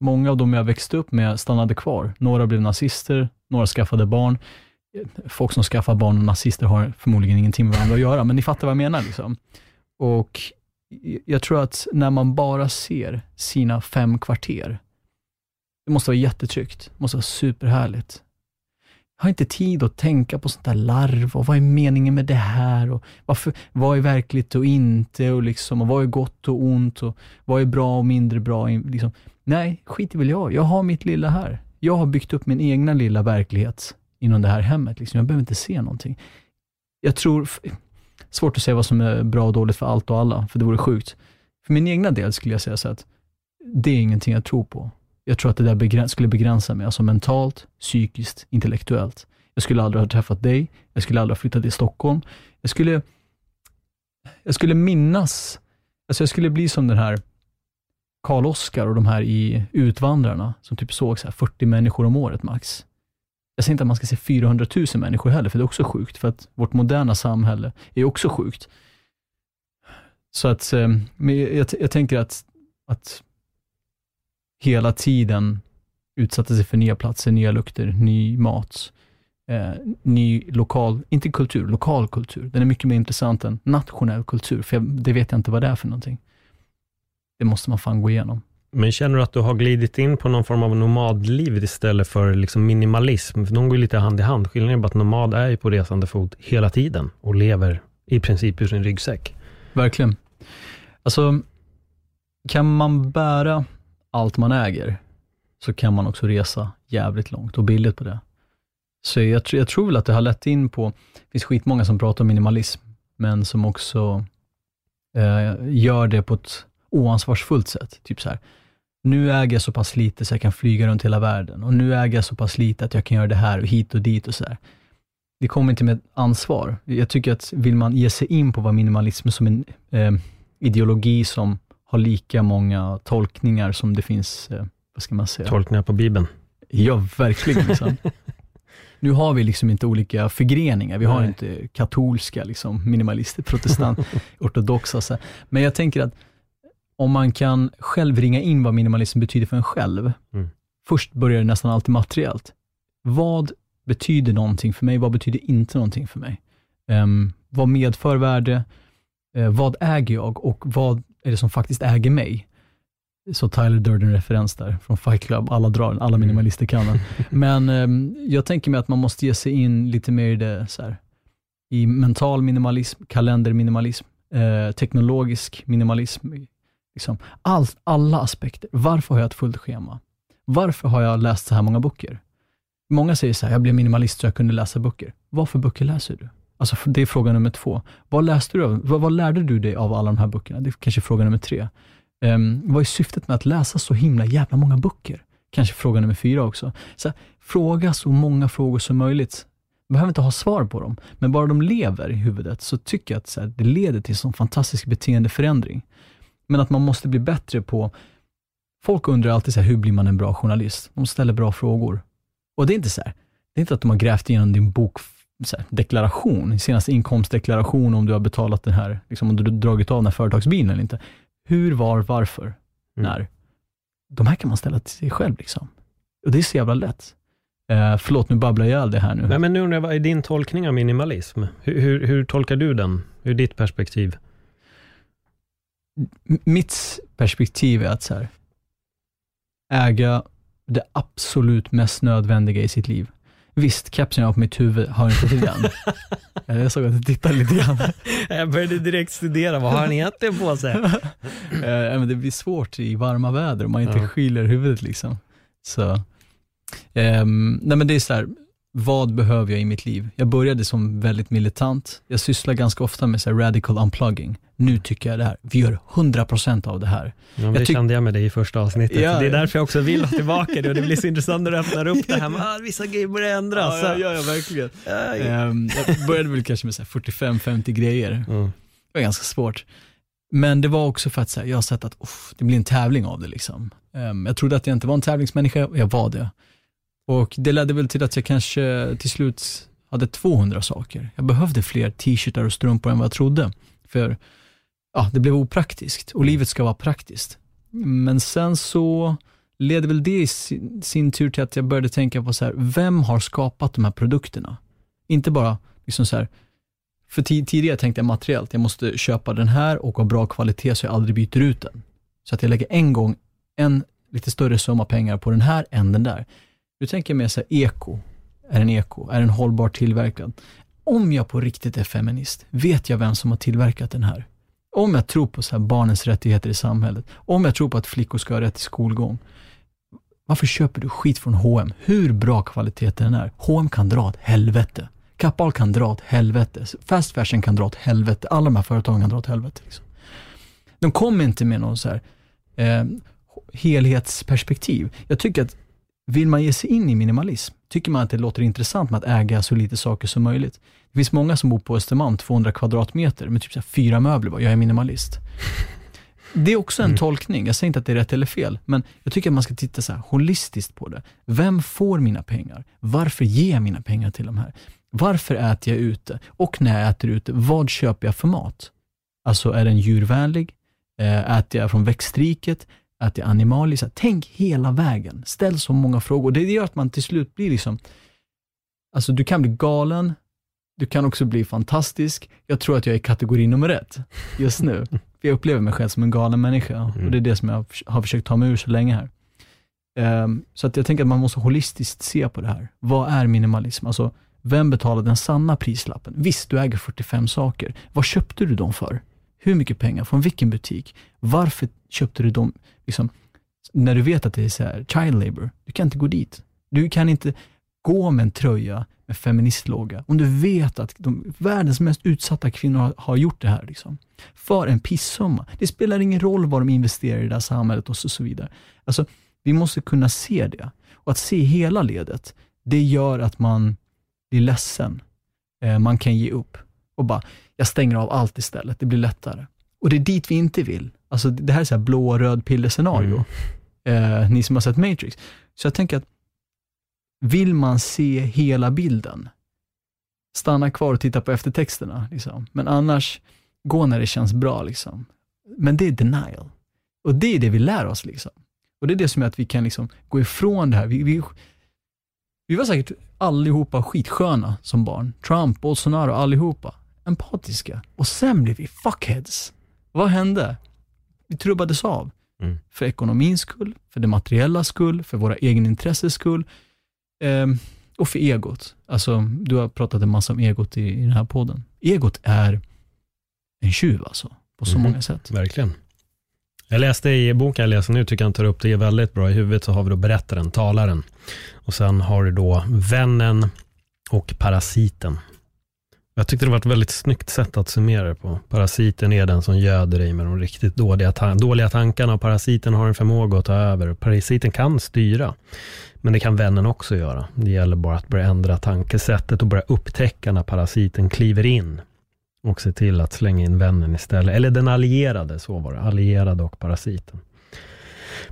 Många av dem jag växte upp med stannade kvar. Några blev nazister, några skaffade barn. Folk som skaffar barn och nazister har förmodligen ingenting med varandra att göra, men ni fattar vad jag menar. Liksom. Och jag tror att när man bara ser sina fem kvarter, det måste vara jättetryggt, det måste vara superhärligt. Jag har inte tid att tänka på sånt där larv och vad är meningen med det här och varför, vad är verkligt och inte och, liksom, och vad är gott och ont och vad är bra och mindre bra. Liksom. Nej, skit i väl jag. Jag har mitt lilla här. Jag har byggt upp min egna lilla verklighet inom det här hemmet. Liksom. Jag behöver inte se någonting. Jag tror, svårt att säga vad som är bra och dåligt för allt och alla, för det vore sjukt. För min egna del skulle jag säga så att det är ingenting jag tror på. Jag tror att det där begräns skulle begränsa mig, alltså mentalt, psykiskt, intellektuellt. Jag skulle aldrig ha träffat dig, jag skulle aldrig ha flyttat till Stockholm. Jag skulle, jag skulle minnas, alltså jag skulle bli som den här Karl Oskar och de här i Utvandrarna, som typ såg så 40 människor om året max. Jag säger inte att man ska se 400 000 människor heller, för det är också sjukt, för att vårt moderna samhälle är också sjukt. Så att, eh, men jag, jag tänker att, att hela tiden utsätta sig för nya platser, nya lukter, ny mat, eh, ny lokal, inte kultur, lokal kultur. Den är mycket mer intressant än nationell kultur, för jag, det vet jag inte vad det är för någonting. Det måste man fan gå igenom. Men känner du att du har glidit in på någon form av nomadliv istället för liksom minimalism? För de går ju lite hand i hand. Skillnaden är bara att nomad är ju på resande fot hela tiden och lever i princip ur sin ryggsäck. Verkligen. Alltså, kan man bära allt man äger, så kan man också resa jävligt långt och billigt på det. Så jag, jag tror väl att det har lett in på, det finns skitmånga som pratar om minimalism, men som också eh, gör det på ett oansvarsfullt sätt. Typ så här, nu äger jag så pass lite så jag kan flyga runt hela världen och nu äger jag så pass lite att jag kan göra det här och hit och dit och så här. Det kommer inte med ansvar. Jag tycker att vill man ge sig in på vad minimalism som en eh, ideologi som har lika många tolkningar som det finns, eh, vad ska man säga? Tolkningar på Bibeln. Ja, verkligen. Liksom. *laughs* nu har vi liksom inte olika förgreningar. Vi har Nej. inte katolska, liksom, minimalister, protestant, *laughs* ortodoxa. Så. Men jag tänker att om man kan själv ringa in vad minimalism betyder för en själv. Mm. Först börjar det nästan alltid materiellt. Vad betyder någonting för mig? Vad betyder inte någonting för mig? Um, vad medför värde? Uh, vad äger jag och vad är det som faktiskt äger mig? Så Tyler Durden-referens där från Fight Club. Alla drar den, alla mm. minimalister kan den. *laughs* Men um, jag tänker mig att man måste ge sig in lite mer i det så här, i mental minimalism, kalenderminimalism, eh, teknologisk minimalism, Liksom, all, alla aspekter. Varför har jag ett fullt schema? Varför har jag läst så här många böcker? Många säger så här, jag blev minimalist så jag kunde läsa böcker. Vad för böcker läser du? Alltså, det är fråga nummer två. Vad läste du av? Vad, vad lärde du dig av alla de här böckerna? Det är kanske fråga nummer tre. Um, vad är syftet med att läsa så himla jävla många böcker? Kanske fråga nummer fyra också. Så här, fråga så många frågor som möjligt. Du behöver inte ha svar på dem, men bara de lever i huvudet, så tycker jag att så här, det leder till en fantastisk beteendeförändring. Men att man måste bli bättre på Folk undrar alltid så här, hur blir man en bra journalist? De ställer bra frågor. Och det är inte så här, det är inte att de har grävt igenom din bok här, deklaration, senaste inkomstdeklaration, om du har betalat den här, liksom, om du dragit av den här företagsbilen eller inte. Hur, var, varför, Mm. när? De här kan man ställa till sig själv. Liksom. Och det är så jävla lätt. Eh, förlåt, nu babblar jag ihjäl det här nu. Nej, men nu undrar jag, vad är din tolkning av minimalism? Hur, hur, hur tolkar du den? Ur ditt perspektiv? Mitt perspektiv är att så här, äga det absolut mest nödvändiga i sitt liv. Visst, kepsen jag har på mitt huvud har inte till den. *laughs* Jag såg att du tittade lite grann. *laughs* Jag började direkt studera, vad har han egentligen på sig? *laughs* Eh, men det blir svårt i varma väder om man inte Ja. skyller huvudet. liksom. Så, ehm, nej men det är så här, vad behöver jag i mitt liv? Jag började som väldigt militant. Jag sysslar ganska ofta med så radical unplugging. Nu tycker jag det här, vi gör 100% av det här. Ja, men det kände jag med dig i första avsnittet. Ja, det är därför jag också vill ha tillbaka det och det blir så intressant när du öppnar upp det här med att vissa grejer börjar ändras. ja, ja, ja, verkligen. Ehm, jag började väl kanske med så här 45-50 grejer. Mm. Det var ganska svårt. Men det var också för att här, jag har sett att det blir en tävling av det. Liksom. Ehm, jag trodde att jag inte var en tävlingsmänniska och jag var det. Och det ledde väl till att jag kanske till slut hade 200 saker. Jag behövde fler t-shirtar och strumpor än vad jag trodde. För ja, det blev opraktiskt och livet ska vara praktiskt. Men sen så ledde väl det i sin, sin tur till att jag började tänka på så här, vem har skapat de här produkterna? Inte bara liksom så här, för ti- tidigare tänkte jag materiellt, jag måste köpa den här och ha bra kvalitet så jag aldrig byter ut den. Så att jag lägger en gång en lite större summa pengar på den här än den där. Du tänker mer så här, eko. Är den eko? Är den hållbart tillverkad? Om jag på riktigt är feminist, vet jag vem som har tillverkat den här? Om jag tror på så här barnens rättigheter i samhället, om jag tror på att flickor ska ha rätt till skolgång, varför köper du skit från H&M? Hur bra kvalitet den är? H&M kan dra åt helvete. Kappahl kan dra åt helvete. Fast fashion kan dra åt helvete. Alla de här företagen kan dra åt helvete. Liksom. De kommer inte med någon så här, eh, helhetsperspektiv. Jag tycker att vill man ge sig in i minimalism, tycker man att det låter intressant med att äga så lite saker som möjligt. Det finns många som bor på Östermalm, 200 kvadratmeter, med typ så fyra möbler. Bara, Jag är minimalist. *laughs* Det är också en tolkning. Jag säger inte att det är rätt eller fel, men jag tycker att man ska titta så holistiskt på det. Vem får mina pengar? Varför ger jag mina pengar till de här? Varför äter jag ute? Och när jag äter ute, vad köper jag för mat? Alltså, är den djurvänlig? Eh, Äter jag från växtriket? Äter jag animaliskt? Så här, Tänk hela vägen. Ställ så många frågor. Det gör att man till slut blir liksom, alltså du kan bli galen, du kan också bli fantastisk. Jag tror att jag är kategori nummer ett just nu. För jag upplever mig själv som en galen människa och det är det som jag har försökt ta mig ur så länge här. Ehm, så att jag tänker att man måste holistiskt se på det här. Vad är minimalism? Alltså, vem betalar den sanna prislappen? Visst, du äger 45 saker. Vad köpte du dem för? Hur mycket pengar? Från vilken butik? Varför köpte du dem? Liksom, när du vet att det är så här, child labor, du kan inte gå dit. Du kan inte gå med en tröja med feministlogga, om du vet att de, världens mest utsatta kvinnor har, har gjort det här. Liksom, för en pissumma. Det spelar ingen roll vad de investerar i det här samhället och så, så vidare. Alltså, vi måste kunna se det. Och att se hela ledet, det gör att man blir ledsen. Eh, man kan ge upp och bara, jag stänger av allt istället, det blir lättare. Och det är dit vi inte vill. Alltså det här är så här blå och röd piller-scenario. Eh, ni som har sett Matrix. Så jag tänker att, vill man se hela bilden, stanna kvar och titta på eftertexterna. Liksom. Men annars, gå när det känns bra. Liksom. Men det är denial. Och det är det vi lär oss. Liksom. Och det är det som gör att vi kan liksom gå ifrån det här. Vi, vi, vi var säkert allihopa skitsköna som barn. Trump, Bolsonaro, allihopa. Empatiska. Och sen blev vi fuckheads. Vad hände? Vi trubbades av. Mm. För ekonomins skull, för det materiella skull, för våra egna skull. Ehm, och för egot. Alltså, du har pratat en massa om egot i, i den här podden. Egot är en tjuv alltså, på så Mhm. många sätt. Verkligen. Jag läste i boken jag läser nu, tycker han tar upp det väldigt bra. I huvudet så har vi då berättaren, talaren. Och sen har du då vännen och parasiten. Jag tyckte det var ett väldigt snyggt sätt att summera det på. Parasiten är den som göder dig med de riktigt dåliga, ta- dåliga tankarna och parasiten har en förmåga att ta över. Parasiten kan styra, men det kan vännen också göra. Det gäller bara att börja ändra tankesättet och börja upptäcka när parasiten kliver in och se till att slänga in vännen istället. Eller den allierade, så var det. Allierade och parasiten.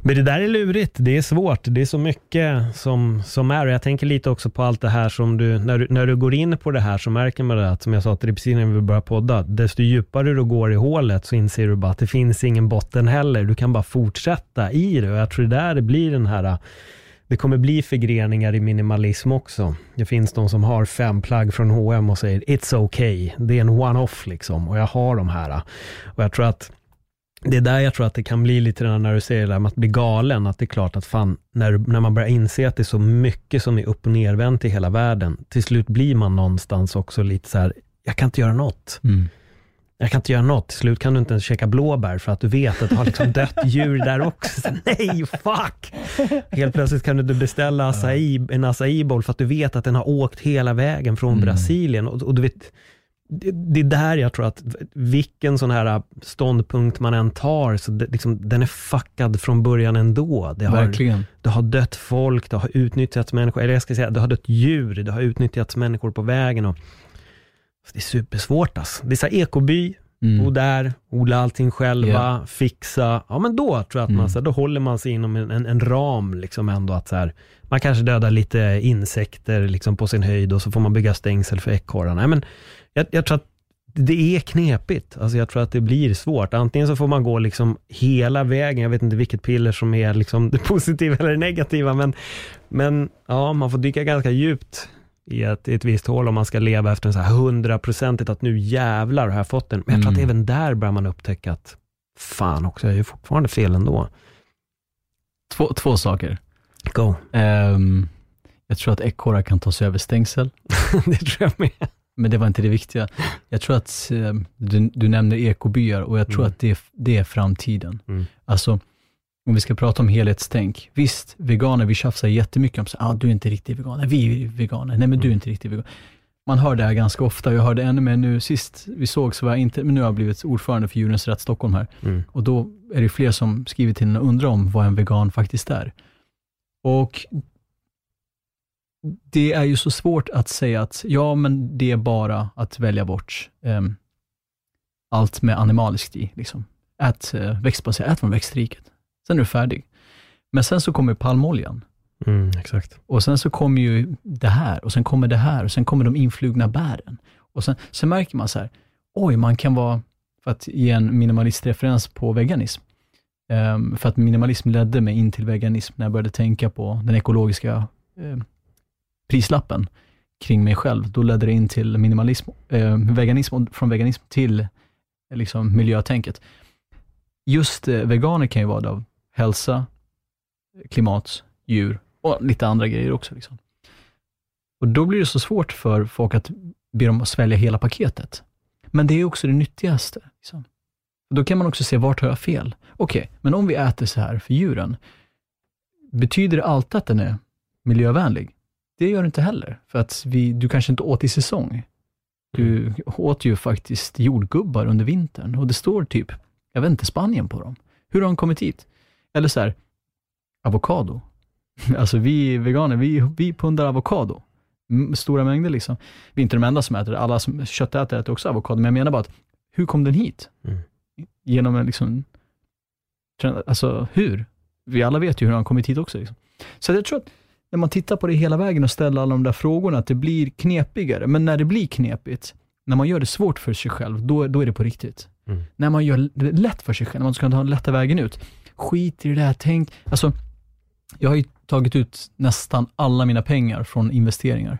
Men det där är lurigt. Det är svårt. Det är så mycket som, som är. Och jag tänker lite också på allt det här som du, när du, när du går in på det här så märker man det att, som jag sa till dig precis när vi började podda, desto djupare du går i hålet så inser du bara att det finns ingen botten heller. Du kan bara fortsätta i det och jag tror det där det blir den här det kommer bli förgreningar i minimalism också. Det finns de som har fem plagg från H&M och säger it's okay. Det är en one-off liksom och jag har de här. Och jag tror att det är där jag tror att det kan bli lite när du säger det där med att bli galen, att det är klart att fan, när, när man börjar inse att det är så mycket som är upp och nervänt i hela världen, till slut blir man någonstans också lite så här, jag kan inte göra något. Mm. Jag kan inte göra något. Till slut kan du inte ens käka blåbär för att du vet att det har liksom dött djur där också. Så, nej, fuck! Helt plötsligt kan du inte beställa acai, en acai bowl för att du vet att den har åkt hela vägen från Mm. Brasilien. Och, och du vet, det, det är där jag tror att vilken sån här ståndpunkt man än tar, så det, liksom, den är fuckad från början ändå. Det har, Verkligen. det har dött folk, det har utnyttjats människor, eller jag ska säga, det har dött djur, det har utnyttjats människor på vägen. Och, det är supersvårt alltså. Det är så här ekoby, Mm. bo där, odla allting själva, Ja. fixa. Ja men då tror jag att man, Mm. så här, då håller man sig inom en, en, en ram liksom ändå att så här, man kanske dödar lite insekter liksom på sin höjd och så får man bygga stängsel för ekorrarna. Men jag, jag tror att det är knepigt. Alltså jag tror att det blir svårt. Antingen så får man gå liksom hela vägen. Jag vet inte vilket piller som är liksom det *laughs* positiva eller det negativa, men, men ja, man får dyka ganska djupt i ett, i ett visst hål om man ska leva efter en så här hundraprocentigt att nu jävlar har jag fått den. Men jag tror att Mm. även där börjar man upptäcka att fan också, jag är ju fortfarande fel ändå. Två, två saker. Go. Ehm, jag tror att ekorrar kan ta sig över stängsel, *laughs* det tror jag med. Men det var inte det viktiga. *laughs* Jag tror att eh, du, du nämner ekobyar och jag tror Mm. att det, är- det är framtiden. Mm. Alltså, om vi ska prata om helhetstänk. Visst, veganer, vi tjafsar jättemycket om så, ah, du är inte riktig vegan. Vi är veganer. Nej, men du är Mm. inte riktig vegan. Man hör det här ganska ofta. Jag hörde ännu mer nu sist vi såg så var jag inte, men nu har jag blivit ordförande för Djurens Rätt Stockholm här. Mm. Och då är det fler som skriver till en och undrar om vad en vegan faktiskt är. Och det är ju så svårt att säga att ja, men det är bara att välja bort ehm, allt med animaliskt i. Liksom. Ät uh, växtbaserat, ät från växtriket. Sen är du färdig. Men sen så kommer palmoljan. Mm, exakt. Och sen så kommer ju det här, och sen kommer det här, och sen kommer de influgna bären. Och sen, sen märker man så här, oj, man kan vara, för att ge en minimalistreferens på veganism, Ehm, för att minimalism ledde mig in till veganism när jag började tänka på den ekologiska eh, prislappen kring mig själv. Då ledde det in till minimalism, eh, veganism och från veganism till liksom, miljötänket. Just eh, veganer kan ju vara det av hälsa, klimat, djur och lite andra grejer också. Liksom. Och Då blir det så svårt för folk att be dem att svälja hela paketet. Men det är också det nyttigaste. Liksom. Då kan man också se, vart har jag fel? Okej, men om vi äter så här för djuren, betyder det alltid att den är miljövänlig? Det gör det inte heller, för att vi, du kanske inte åt i säsong. Du åt ju faktiskt jordgubbar under vintern och det står typ, jag vet inte, Spanien på dem. Hur har de kommit hit? Eller så här, avokado. *laughs* Alltså vi veganer, vi, vi pundar avokado. Mm, Stora mängder liksom. Vi är inte de enda som äter det. Alla som köttäter äter också avokado. Men jag menar bara att, hur kom den hit? Mm. Genom en liksom, alltså hur? Vi alla vet ju hur han kommit hit också. Liksom. Så jag tror att när man tittar på det hela vägen och ställer alla de där frågorna, att det blir knepigare. Men när det blir knepigt, när man gör det svårt för sig själv, då, då är det på riktigt. Mm. När man gör det lätt för sig själv, när man ska ta den lätta vägen ut. Skit i det där, tänk. Alltså, jag har ju tagit ut nästan alla mina pengar från investeringar.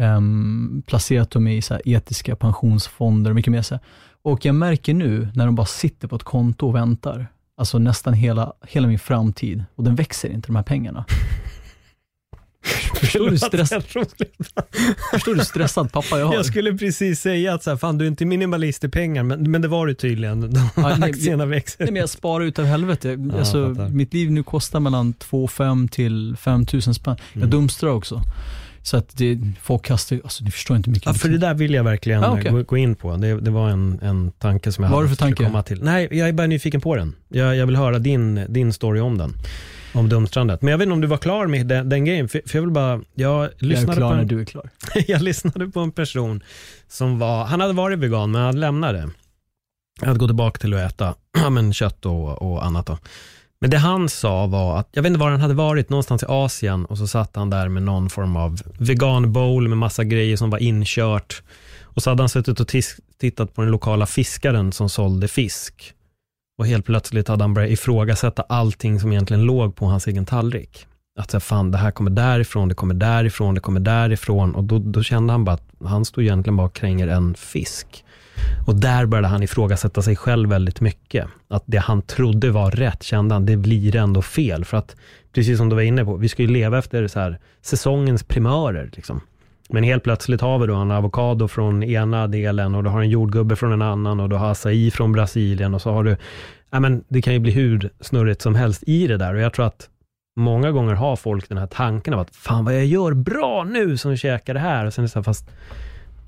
Um, placerat dem i så etiska pensionsfonder och mycket mer så här. Och jag märker nu när de bara sitter på ett konto och väntar, alltså nästan hela, hela min framtid, och den växer inte de här pengarna. *laughs* Förstår du, stress, förstår du stressad pappa jag har? Jag skulle precis säga att så här, fan du är inte minimalist i pengar, men, men det var du tydligen. De Ja, nej, aktierna växer. Nej, men jag sparar utav helvete. jag alltså, mitt liv nu kostar mellan 2 5 till 5 000 spänn. Jag Mm. dumstrar också. Så att det, folk kastar alltså ni förstår inte hur mycket. Ja, för det där vill jag verkligen Ah, okej. gå, gå in på. Det, det var en, en tanke som jag Vad hade du för skulle tanke? komma till. Nej, jag är bara nyfiken på den. Jag, jag vill höra din, din story om den. Om dumstrandet. Men jag vet inte om du var klar med den, den grejen. För, för jag vill bara, jag jag är lyssnade, klar på när en, du är klar. *laughs* jag lyssnade på en person som var, han hade varit vegan men han. Han hade gått tillbaka till att äta *clears throat* ja, men kött och, och annat. Då. Men det han sa var att, jag vet inte var han hade varit, någonstans i Asien och så satt han där med någon form av vegan bowl med massa grejer som var inkört. Och så hade han suttit och tis- tittat på den lokala fiskaren som sålde fisk. Och helt plötsligt hade han börjat ifrågasätta allting som egentligen låg på hans egen tallrik. Att så här, fan, det här kommer därifrån, det kommer därifrån, det kommer därifrån. Och då, då kände han bara att han stod egentligen bara och kränger en fisk. Och där började han ifrågasätta sig själv väldigt mycket. Att det han trodde var rätt, kände han, det blir ändå fel. För att, precis som du var inne på, vi ska ju leva efter så här, säsongens primörer. Liksom. Men helt plötsligt har vi då en avokado från ena delen och du har en jordgubbe från en annan och du har acai från Brasilien och så har du, ja men det kan ju bli hur snurrigt som helst i det där och jag tror att många gånger har folk den här tanken av att fan vad jag gör bra nu som käkar det här och sen är det så här, fast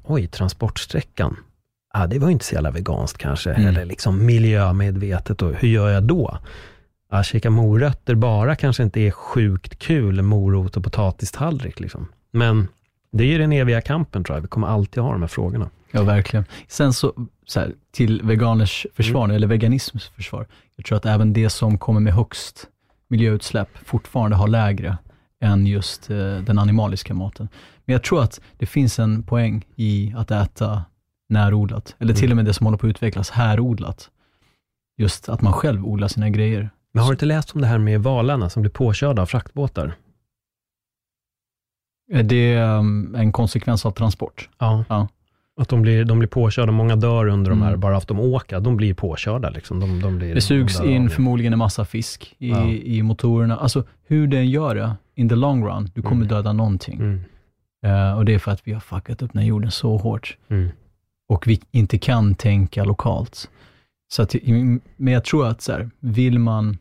oj, transportsträckan, ah, det var ju inte så jävla veganskt kanske, Mm. eller liksom miljömedvetet och hur gör jag då? Ah, käka morötter bara kanske inte är sjukt kul, morot och potatistallrik liksom. Men det är den eviga kampen tror jag, vi kommer alltid ha de här frågorna. Ja, verkligen. Sen så, så här, till veganers försvar, eller veganisms försvar, jag tror att även det som kommer med högst miljöutsläpp fortfarande har lägre än just eh, den animaliska maten. Men jag tror att det finns en poäng i att äta närodlat, eller till och med det som håller på att utvecklas härodlat. Just att man själv odlar sina grejer. Men har du inte läst om det här med valarna som blir påkörda av fraktbåtar? Är det um, en konsekvens av transport? Ja. Ja. Att de blir, de blir påkörda, många dör under de här, Mm. bara att de åker. De blir påkörda liksom. De, de blir, Det sugs de in förmodligen en massa fisk i, Ja. i motorerna. Alltså hur den gör det, in the long run, du kommer Mm. döda någonting. Mm, Eh, och det är för att vi har fuckat upp den här jorden så hårt. mm, Och vi inte kan tänka lokalt. Så att, men jag tror att så här, vill man...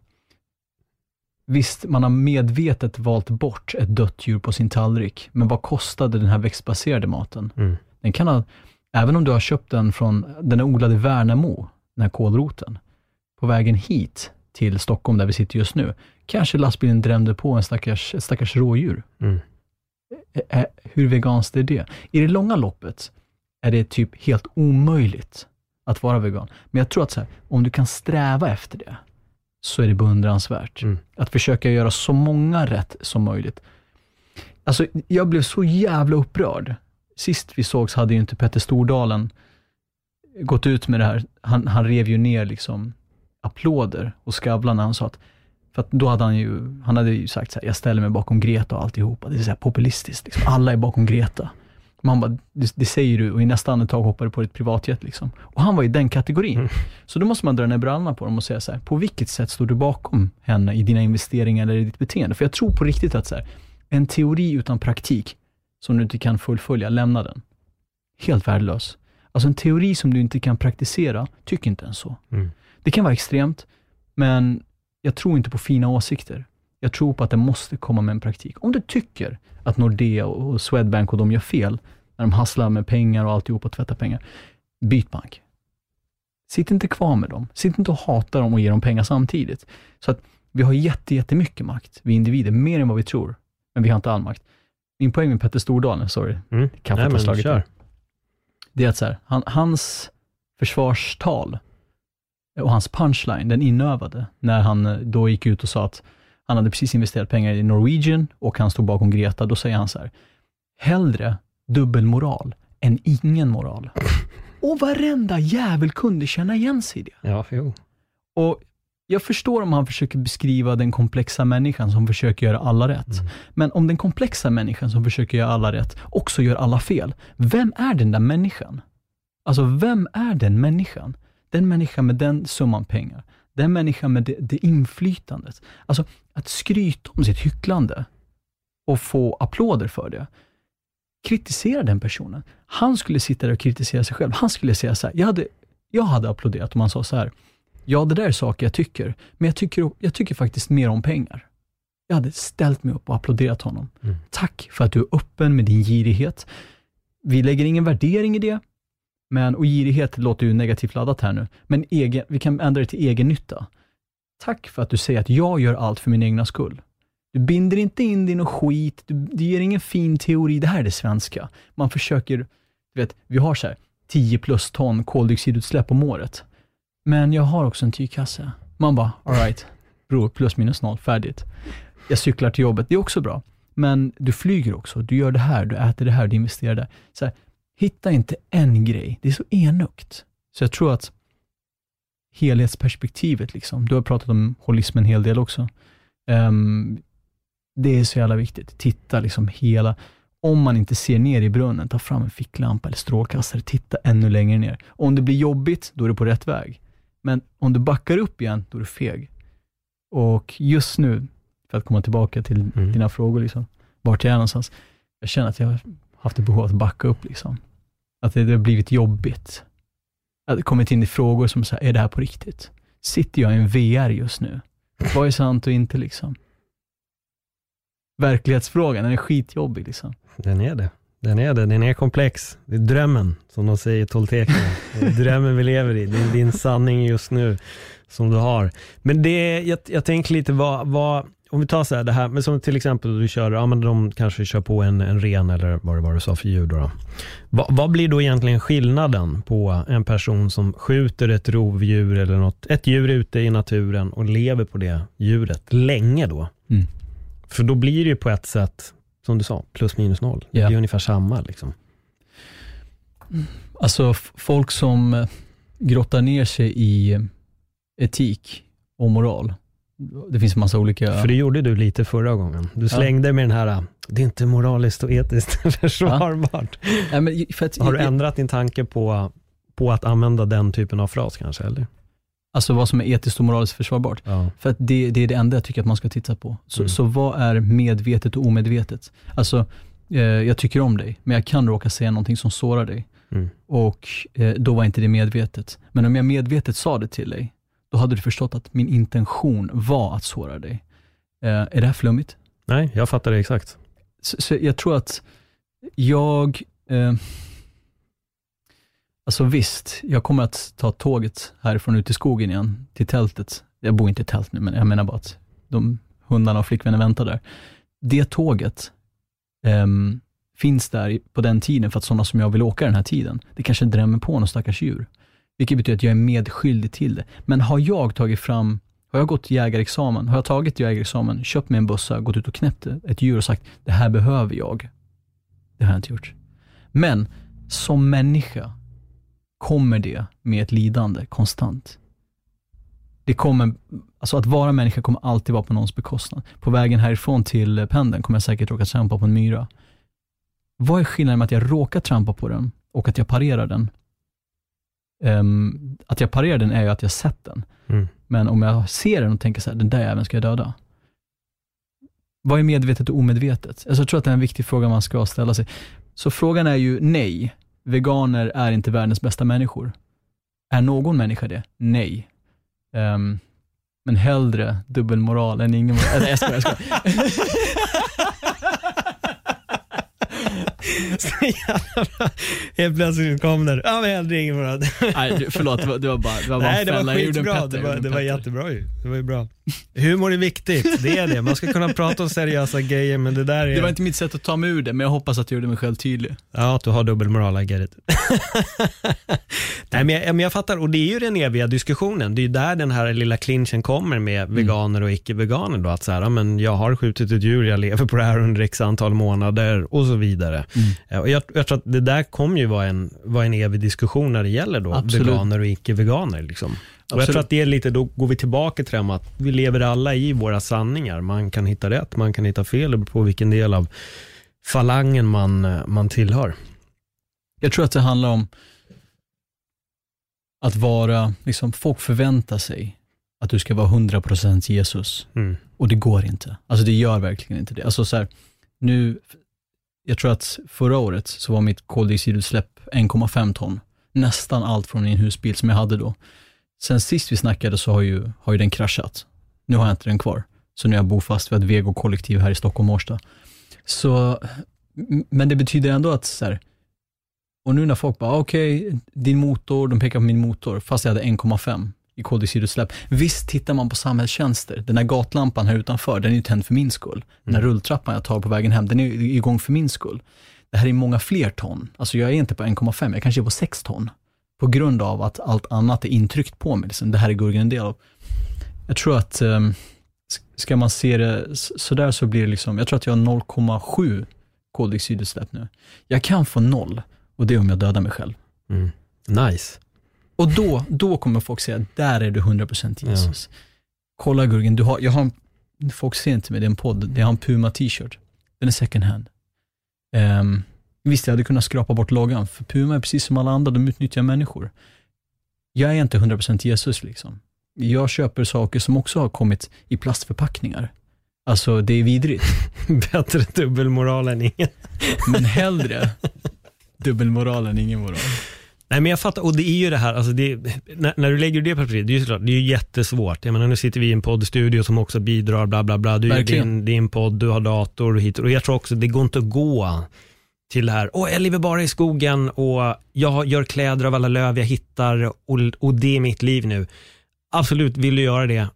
Visst, man har medvetet valt bort ett dött djur på sin tallrik, men vad kostade den här växtbaserade maten? mm, Den kan ha, även om du har köpt den från, den är odlad i Värnamo, den här kålroten, på vägen hit till Stockholm, där vi sitter just nu, kanske lastbilen drämde på en stackars, ett stackars rådjur. mm. Hur veganskt är det? I det långa loppet är det typ helt omöjligt att vara vegan. Men jag tror att här, om du kan sträva efter det, så är det beundransvärt. Mm. Att försöka göra så många rätt som möjligt. Alltså, jag blev så jävla upprörd. Sist vi sågs hade ju inte Petter Stordalen gått ut med det här. Han, han rev ju ner liksom applåder och Skavlan när han sa att, för att då hade han ju, han hade ju sagt så här, jag ställer mig bakom Greta och alltihopa. Det är så här populistiskt, liksom. alla är bakom Greta. Man bara, det, det säger du och i nästa andetag hoppar du på ditt privatjet. Liksom. Och han var i den kategorin. Mm. Så då måste man dra ner brallorna på dem och säga så här, på vilket sätt står du bakom henne i dina investeringar eller i ditt beteende? För jag tror på riktigt att så här, en teori utan praktik, som du inte kan fullfölja, lämna den. Helt värdelös. Alltså en teori som du inte kan praktisera, tyck inte ens så. Mm. Det kan vara extremt, men jag tror inte på fina åsikter. Jag tror på att det måste komma med en praktik. Om du tycker att Nordea och Swedbank och de gör fel, när de hasslar med pengar och alltihop och tvättar pengar, byt bank. Sitt inte kvar med dem. Sitt inte och hata dem och ge dem pengar samtidigt. Så att vi har jätte, jättemycket makt, vi individer, mer än vad vi tror. Men vi har inte all makt. Min poäng med Petter Stordalen, sorry, Mm. kaffet har slagit kör. Det är att så här, han, hans försvarstal och hans punchline, den inövade, när han eh, då gick ut och sa att han hade precis investerat pengar i Norwegian och han stod bakom Greta, då säger han så här, hellre dubbelmoral än ingen moral. *laughs* Och varenda jävel kunde känna igen sig i det. Ja, jo. Och jag förstår om han försöker beskriva den komplexa människan som försöker göra alla rätt. Mm. Men om den komplexa människan som försöker göra alla rätt också gör alla fel, vem är den där människan? Alltså, vem är den människan? Den människan med den summan pengar. Den människan med det, det inflytandet. Alltså, att skryta om sitt hycklande och få applåder för det. Kritisera den personen. Han skulle sitta där och kritisera sig själv. Han skulle säga så här, jag hade, jag hade applåderat om han sa så här, ja det där är saker jag tycker, men jag tycker, jag tycker faktiskt mer om pengar. Jag hade ställt mig upp och applåderat honom. Mm. Tack för att du är öppen med din girighet. Vi lägger ingen värdering i det, men, och girighet låter ju negativt laddat här nu, men egen, vi kan ändra det till egen nytta. Tack för att du säger att jag gör allt för min egna skull. Du binder inte in din och skit, du, du ger ingen fin teori. Det här är det svenska. Man försöker, du vet, vi har så här 10 plus ton koldioxidutsläpp om året. Men jag har också en tygkasse. Man bara, alright, bror, plus minus noll, färdigt. Jag cyklar till jobbet, det är också bra. Men du flyger också, du gör det här, du äter det här, du investerar där. Så här, hitta inte en grej, det är så enögt. Så jag tror att helhetsperspektivet, liksom, du har pratat om holism en hel del också. Um, det är så jävla viktigt. Titta liksom hela, om man inte ser ner i brunnen, ta fram en ficklampa eller strålkastare, titta ännu längre ner. Om det blir jobbigt, då är du på rätt väg. Men om du backar upp igen, då är du feg. Och just nu, för att komma tillbaka till mm. dina frågor, liksom, vart jag är någonstans. Jag känner att jag haft ett behov av att backa upp. Liksom. Att det, det har blivit jobbigt. Att det kommit in i frågor som så är det här på riktigt? Sitter jag i en VR just nu? Vad är sant och inte liksom? Verklighetsfrågan, den är skitjobbig liksom. Den är det. Den är det, den är komplex. Det är drömmen, som de säger i Toltekerna. drömmen vi lever i, det är din sanning just nu som du har. Men det, jag, jag tänker lite vad, vad, om vi tar så här, det här, men som till exempel du kör, ja men de kanske kör på en, en ren eller vad det var du sa för djur då. då. Va, vad blir då egentligen skillnaden på en person som skjuter ett rovdjur eller något, ett djur ute i naturen och lever på det djuret länge då? Mm. För då blir det ju på ett sätt, som du sa, plus minus noll. Yeah. Det är ungefär samma liksom. Alltså folk som eh, grottar ner sig i etik och moral. Det finns massa olika... För det gjorde du lite förra gången. Du slängde ja. med den här, det är inte moraliskt och etiskt *laughs* försvarbart. Ja. men att, Har du ändrat din tanke på, på att använda den typen av fras kanske? Eller? Alltså vad som är etiskt och moraliskt försvarbart. Ja. För att det, det, är det enda jag tycker att man ska titta på. Så, mm. så vad är medvetet och omedvetet? Alltså, eh, jag tycker om dig, men jag kan råka säga någonting som sårar dig. Mm. Och eh, då var inte det medvetet. Men om jag medvetet sa det till dig, då hade du förstått att min intention var att såra dig. Eh, är det här flummigt? Nej, jag fattar det exakt. Så, så jag tror att jag, eh, alltså visst, jag kommer att ta tåget härifrån ut i skogen igen, till tältet. Jag bor inte i tält nu, men jag menar bara att de hundarna och flickvännen väntar där. Det tåget eh, finns där på den tiden för att sådana som jag vill åka den här tiden, det kanske drämmer på någon stackars djur. Vilket betyder att jag är medskyldig till det. Men har jag tagit fram, har jag gått jägarexamen, har jag tagit jägarexamen, köpt mig en bössa, gått ut och knäppt ett djur och sagt, det här behöver jag. Det har jag inte gjort. Men som människa kommer det med ett lidande konstant. Det kommer, alltså att vara människa kommer alltid vara på någons bekostnad. På vägen härifrån till pendeln kommer jag säkert råka trampa på en myra. Vad är skillnaden med att jag råkar trampa på den och att jag parerar den? Um, att jag parerar den är ju att jag sett den. Mm. Men om jag ser den och tänker så här, den där jäveln ska jag döda. Vad är medvetet och omedvetet? Alltså jag tror att det är en viktig fråga man ska ställa sig. Så frågan är ju nej. Veganer är inte världens bästa människor. Är någon människa det? Nej. Um, men hellre dubbelmoral än ingen moral. Nej, jag skojar, jag skojar. *laughs* Så jävla Helt plötsligt kom den. Ja men jag ringer bara. Nej du, förlåt, det var bara, det var bara Nej det var skitbra. Det var, det var jättebra ju. Det var ju bra. Humor är viktigt, det är det. Man ska kunna prata om seriösa grejer men det där är... Det var inte mitt sätt att ta mig ur det, men jag hoppas att jag gjorde mig själv tydlig. Ja, att du har dubbelmoral, I get it. *laughs* Nej men jag, men jag fattar, och det är ju den eviga diskussionen. Det är ju där den här lilla clinchen kommer med mm. veganer och icke-veganer då. Att så här, ja, men jag har skjutit ett djur, jag lever på det här under x antal månader och så vidare. Mm. Och jag, jag, tror att det där kommer ju vara en, vara en evig diskussion när det gäller då Absolut. veganer och icke-veganer. Liksom. Och jag tror att det är lite, då går vi tillbaka till det här att vi lever alla i våra sanningar. Man kan hitta rätt, man kan hitta fel, på vilken del av falangen man, man tillhör. Jag tror att det handlar om att vara, liksom, folk förväntar sig att du ska vara 100% Jesus. Mm. Och det går inte. Alltså det gör verkligen inte det. Alltså så här, nu, jag tror att förra året så var mitt koldioxidutsläpp 1,5 ton. Nästan allt från min husbil som jag hade då. Sen sist vi snackade så har ju, har ju den kraschat. Nu har jag inte den kvar. Så nu är jag bofast vid ett vegokollektiv här i Stockholm, Årsta. Så, men det betyder ändå att så här, och nu när folk bara, okej, okay, din motor, de pekar på min motor, fast jag hade 1,5 i koldioxidutsläpp. Visst tittar man på samhällstjänster. Den här gatlampan här utanför, den är ju tänd för min skull. Den här mm. rulltrappan jag tar på vägen hem, den är igång för min skull. Det här är många fler ton. Alltså jag är inte på 1,5, jag kanske är på 6 ton på grund av att allt annat är intryckt på mig. Liksom. Det här är Gurgen en del av. Jag tror att um, ska man se det sådär så blir det liksom, jag tror att jag har 0,7 koldioxidutsläpp nu. Jag kan få noll och det är om jag dödar mig själv. Mm. Nice. Och då, då kommer folk säga, där är du 100% Jesus. Kolla Gurgen, du har, jag har, en- folk ser inte mig, det är en podd, jag har en Puma t-shirt. Den är second hand. Um, visst, jag hade kunnat skrapa bort loggan, för Puma är precis som alla andra, de utnyttjar människor. Jag är inte 100% Jesus liksom. Jag köper saker som också har kommit i plastförpackningar. Alltså, det är vidrigt. *laughs* Bättre dubbelmoral än ingen. *laughs* Men hellre dubbelmoral än ingen moral. Nej men jag fattar, och det är ju det här, alltså det, när, när du lägger det perspektivet, det är ju såklart, det är ju jättesvårt. Jag menar nu sitter vi i en poddstudio som också bidrar, bla bla bla. Du är din, din podd, du har dator och hit och jag tror också, det går inte att gå till det här, åh jag lever bara i skogen och jag gör kläder av alla löv jag hittar och, och det är mitt liv nu. Absolut, vill du göra det,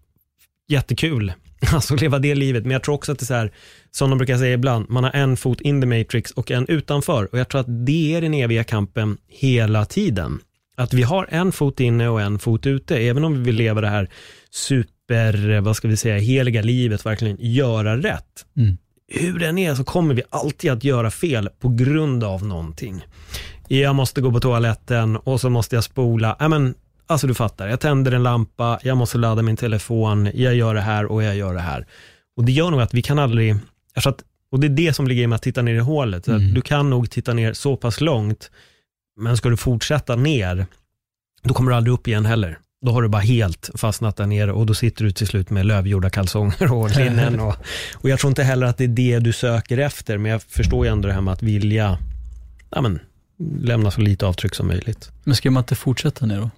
jättekul. *laughs* Alltså leva det livet, men jag tror också att det är så här, som de brukar säga ibland, man har en fot in the matrix och en utanför. Och jag tror att det är den eviga kampen hela tiden. Att vi har en fot inne och en fot ute, även om vi vill leva det här super, vad ska vi säga, heliga livet, verkligen göra rätt. Mm. Hur den är så kommer vi alltid att göra fel på grund av någonting. Jag måste gå på toaletten och så måste jag spola. Men, alltså du fattar, jag tänder en lampa, jag måste ladda min telefon, jag gör det här och jag gör det här. Och det gör nog att vi kan aldrig, att, och det är det som ligger i med att titta ner i hålet. Mm. Du kan nog titta ner så pass långt, men ska du fortsätta ner, då kommer du aldrig upp igen heller. Då har du bara helt fastnat där nere och då sitter du till slut med lövgjorda kalsonger och linnen. Och, och jag tror inte heller att det är det du söker efter, men jag förstår ju ändå det här med att vilja ja, men, lämna så lite avtryck som möjligt. Men ska man inte fortsätta nu då?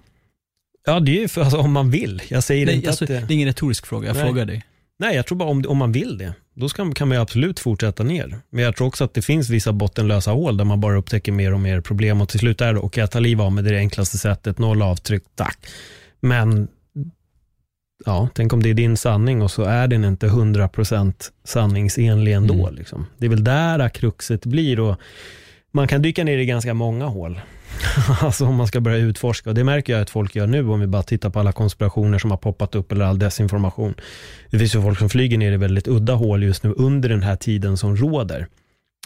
Ja, det är ju för, alltså, om man vill. Jag säger Nej, inte alltså, att det det... är ingen retorisk fråga, jag Nej. frågar dig. Nej, jag tror bara om, om man vill det, då ska, kan man ju absolut fortsätta ner. Men jag tror också att det finns vissa bottenlösa hål där man bara upptäcker mer och mer problem och till slut är det, och jag tar liv av med det, är det enklaste sättet, noll avtryck, tack. Men ja, tänk om det är din sanning och så är den inte 100% sanningsenlig ändå. Mm. Liksom. Det är väl där kruxet blir och man kan dyka ner i ganska många hål. *laughs* alltså om man ska börja utforska och det märker jag att folk gör nu om vi bara tittar på alla konspirationer som har poppat upp eller all desinformation. Det finns ju folk som flyger ner i väldigt udda hål just nu under den här tiden som råder.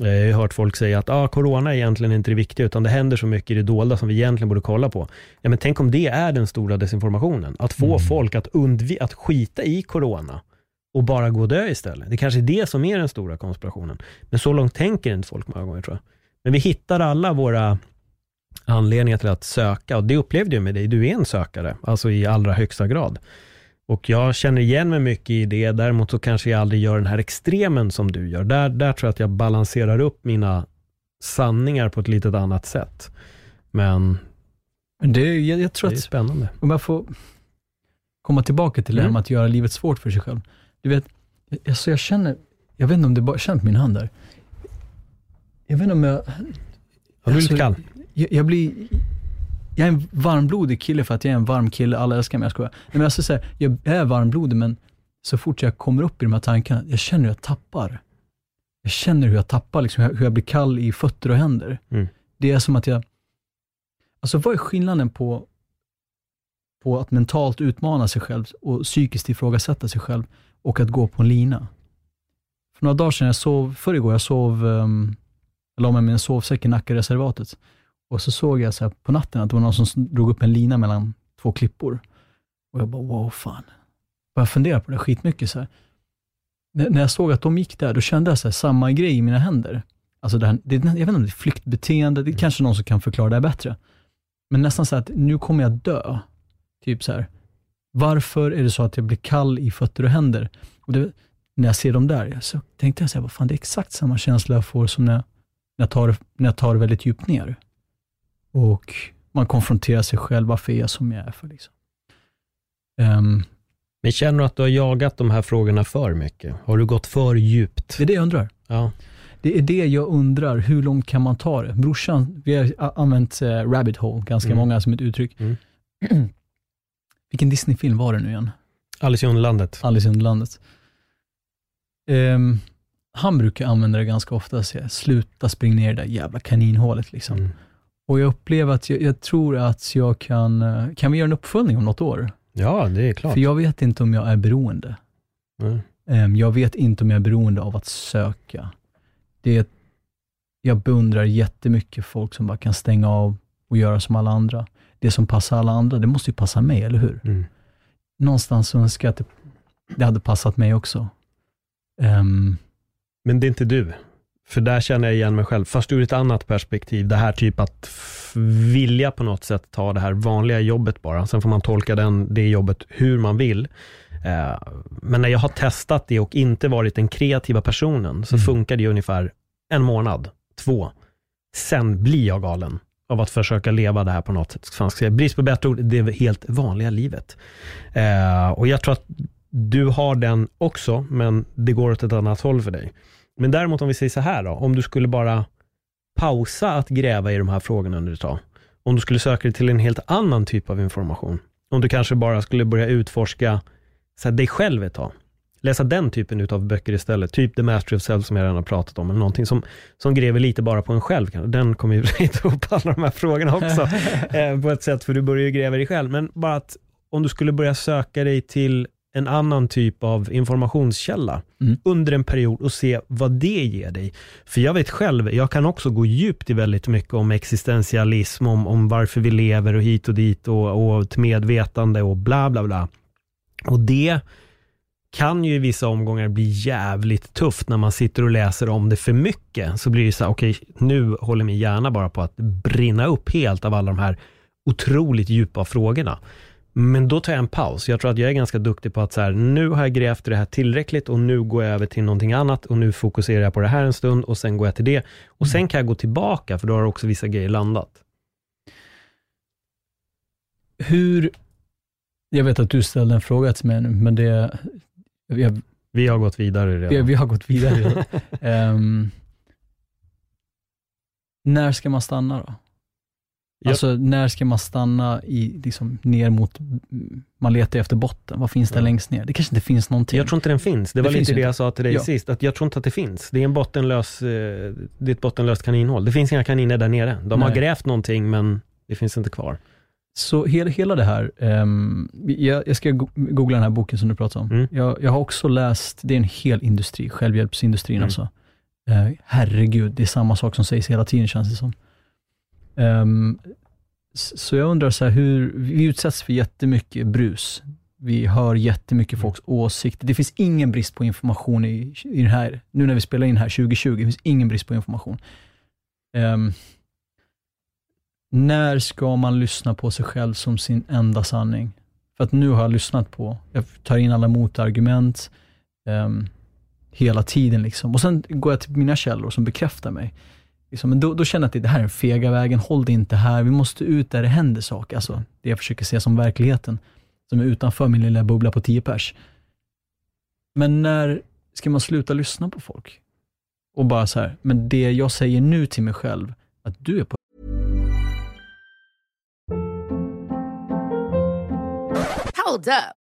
Eh, Jag har hört folk säga att ah, corona är egentligen inte det viktiga, utan det händer så mycket i det dolda som vi egentligen borde kolla på. Ja, men tänk om det är den stora desinformationen, att få folk att, undvi- att skita i corona och bara gå och dö istället. Det kanske är det som är den stora konspirationen. Men så långt tänker inte folk många gånger tror jag. Men vi hittar alla våra anledningar till att söka och det upplevde jag med dig. Du är en sökare, alltså i allra högsta grad. Och jag känner igen mig mycket i det, däremot så kanske jag aldrig gör den här extremen som du gör. Där, där tror jag att jag balanserar upp mina sanningar på ett litet annat sätt. Men det, jag, jag tror det är att, spännande. om jag får komma tillbaka till det här Mm. med att göra livet svårt för sig själv. Du vet, alltså jag känner, jag vet inte om det bara känns min hand där. Jag vet inte om jag, Ja, du är lite Alltså, kall. jag, jag blir, jag är en varmblodig kille för att jag är en varm kille, alla älskar mig, jag skojar. Nej, men alltså, så här, jag är varmblodig men så fort jag kommer upp i de här tankarna, jag känner hur jag tappar. Jag känner hur jag tappar, liksom, hur jag blir kall i fötter och händer. Mm. Det är som att jag, alltså vad är skillnaden på, på att mentalt utmana sig själv och psykiskt ifrågasätta sig själv och att gå på en lina? För några dagar sedan, jag sov, förr igår, jag sov, um, jag la mig med en sovsäck i Nackareservatet. Och så såg jag så på natten att det var någon som drog upp en lina mellan två klippor. Och jag bara, wow, fan. Började fundera på det skitmycket. Så här. När, när jag såg att de gick där, då kände jag så här, samma grej i mina händer. Alltså det här, det, jag vet inte om det är flyktbeteende, det är kanske någon som kan förklara det här bättre. Men nästan så här att nu kommer jag dö. Typ så här. Varför är det så att jag blir kall i fötter och händer? Och det, när jag ser dem där, så tänkte jag så här, vad fan, det är exakt samma känsla jag får som när, när, jag, tar, när jag tar väldigt djupt ner. Och man konfronterar sig själv, varför är jag som jag är för liksom. Ehm, Men känner du att du har jagat de här frågorna för mycket? Har du gått för djupt? det är det jag undrar. Ja. Det är det jag undrar, hur långt kan man ta det? Brorsan, vi har använt eh, rabbit hole, ganska Mm. många som ett uttryck. Mm. *clears throat* Vilken Disney-film var det nu igen? Alice i Underlandet. Alice i Underlandet. Ehm, han brukar använda det ganska ofta, säga sluta springa ner i det där jävla kaninhålet. Liksom. Mm. Och jag upplever att jag, jag tror att jag kan, eh, kan vi göra en uppföljning om något år? Ja, det är klart. För jag vet inte om jag är beroende. Mm. Jag vet inte om jag är beroende av att söka. Det, jag beundrar jättemycket folk som bara kan stänga av och göra som alla andra. Det som passar alla andra, det måste ju passa mig, eller hur? Mm. Någonstans önskar jag att det, det hade passat mig också. Ehm, Men det är inte du. För där känner jag igen mig själv, fast ur ett annat perspektiv. Det här typ att vilja på något sätt ta det här vanliga jobbet bara. Sen får man tolka den, det jobbet hur man vill. Eh, men när jag har testat det och inte varit den kreativa personen, så Mm. funkar det ungefär en månad, två. Sen blir jag galen av att försöka leva det här på något sätt. Brist på bättre ord, det är helt vanliga livet. Eh, och jag tror att du har den också, men det går åt ett annat håll för dig. Men däremot om vi säger så här då, om du skulle bara pausa att gräva i de här frågorna under ett tag. Om du skulle söka dig till en helt annan typ av information. Om du kanske bara skulle börja utforska så här, dig själv ett tag. Läsa den typen av böcker istället. Typ The Mastery of Self som jag redan har pratat om. Eller någonting som, som gräver lite bara på en själv. Den kommer ju *laughs* ta upp alla de här frågorna också. *laughs* eh, på ett sätt, för du börjar ju gräva dig själv. Men bara att om du skulle börja söka dig till en annan typ av informationskälla Mm. under en period och se vad det ger dig. För jag vet själv, jag kan också gå djupt i väldigt mycket om existentialism, om, om varför vi lever och hit och dit och, och ett medvetande och bla bla bla. Och det kan ju i vissa omgångar bli jävligt tufft när man sitter och läser om det för mycket. Så blir det så här, okej, nu håller min hjärna bara på att brinna upp helt av alla de här otroligt djupa frågorna. Men då tar jag en paus. Jag tror att jag är ganska duktig på att så här, nu har jag grävt i det här tillräckligt och nu går jag över till någonting annat och nu fokuserar jag på det här en stund och sen går jag till det. Och sen kan jag gå tillbaka för då har också vissa grejer landat. hur, jag vet att du ställde en fråga till mig nu, men det, jag, Vi har gått vidare redan. vi, vi har gått vidare. redan. *laughs* Ehm, när ska man stanna då? Alltså när ska man stanna i, liksom, ner mot, man letar efter botten, vad finns där Ja. längst ner? Det kanske inte finns någonting. Jag tror inte den finns. Det var Det finns lite det inte. jag sa till dig Ja. sist, att jag tror inte att det finns. Det är en bottenlös, eh, det är ett bottenlöst kaninhål. Det finns inga kaniner där nere. De har Nej. grävt någonting, men det finns inte kvar. Så hela, hela det här, ehm, jag, jag ska go- googla den här boken som du pratar om. Mm. Jag, jag har också läst, det är en hel industri, självhjälpsindustrin Mm. alltså. Eh, herregud, det är samma sak som sägs hela tiden känns det som. S- så jag undrar så här, hur, vi utsätts för jättemycket brus. Vi hör jättemycket folks åsikter. Det finns ingen brist på information i, i den här, nu när vi spelar in här 2020, det finns ingen brist på information. Ehm, när ska man lyssna på sig själv som sin enda sanning? För att nu har jag lyssnat på, jag tar in alla motargument ehm, hela tiden liksom. Och sen går jag till mina källor som bekräftar mig. Liksom, men då, då känner jag att det här är den fega vägen, håll det inte här, vi måste ut där det händer saker. Alltså, det jag försöker se som verkligheten, som är utanför min lilla bubbla på 10 pers. Men när ska man sluta lyssna på folk? Och bara så här, men det jag säger nu till mig själv, att du är på Hold up.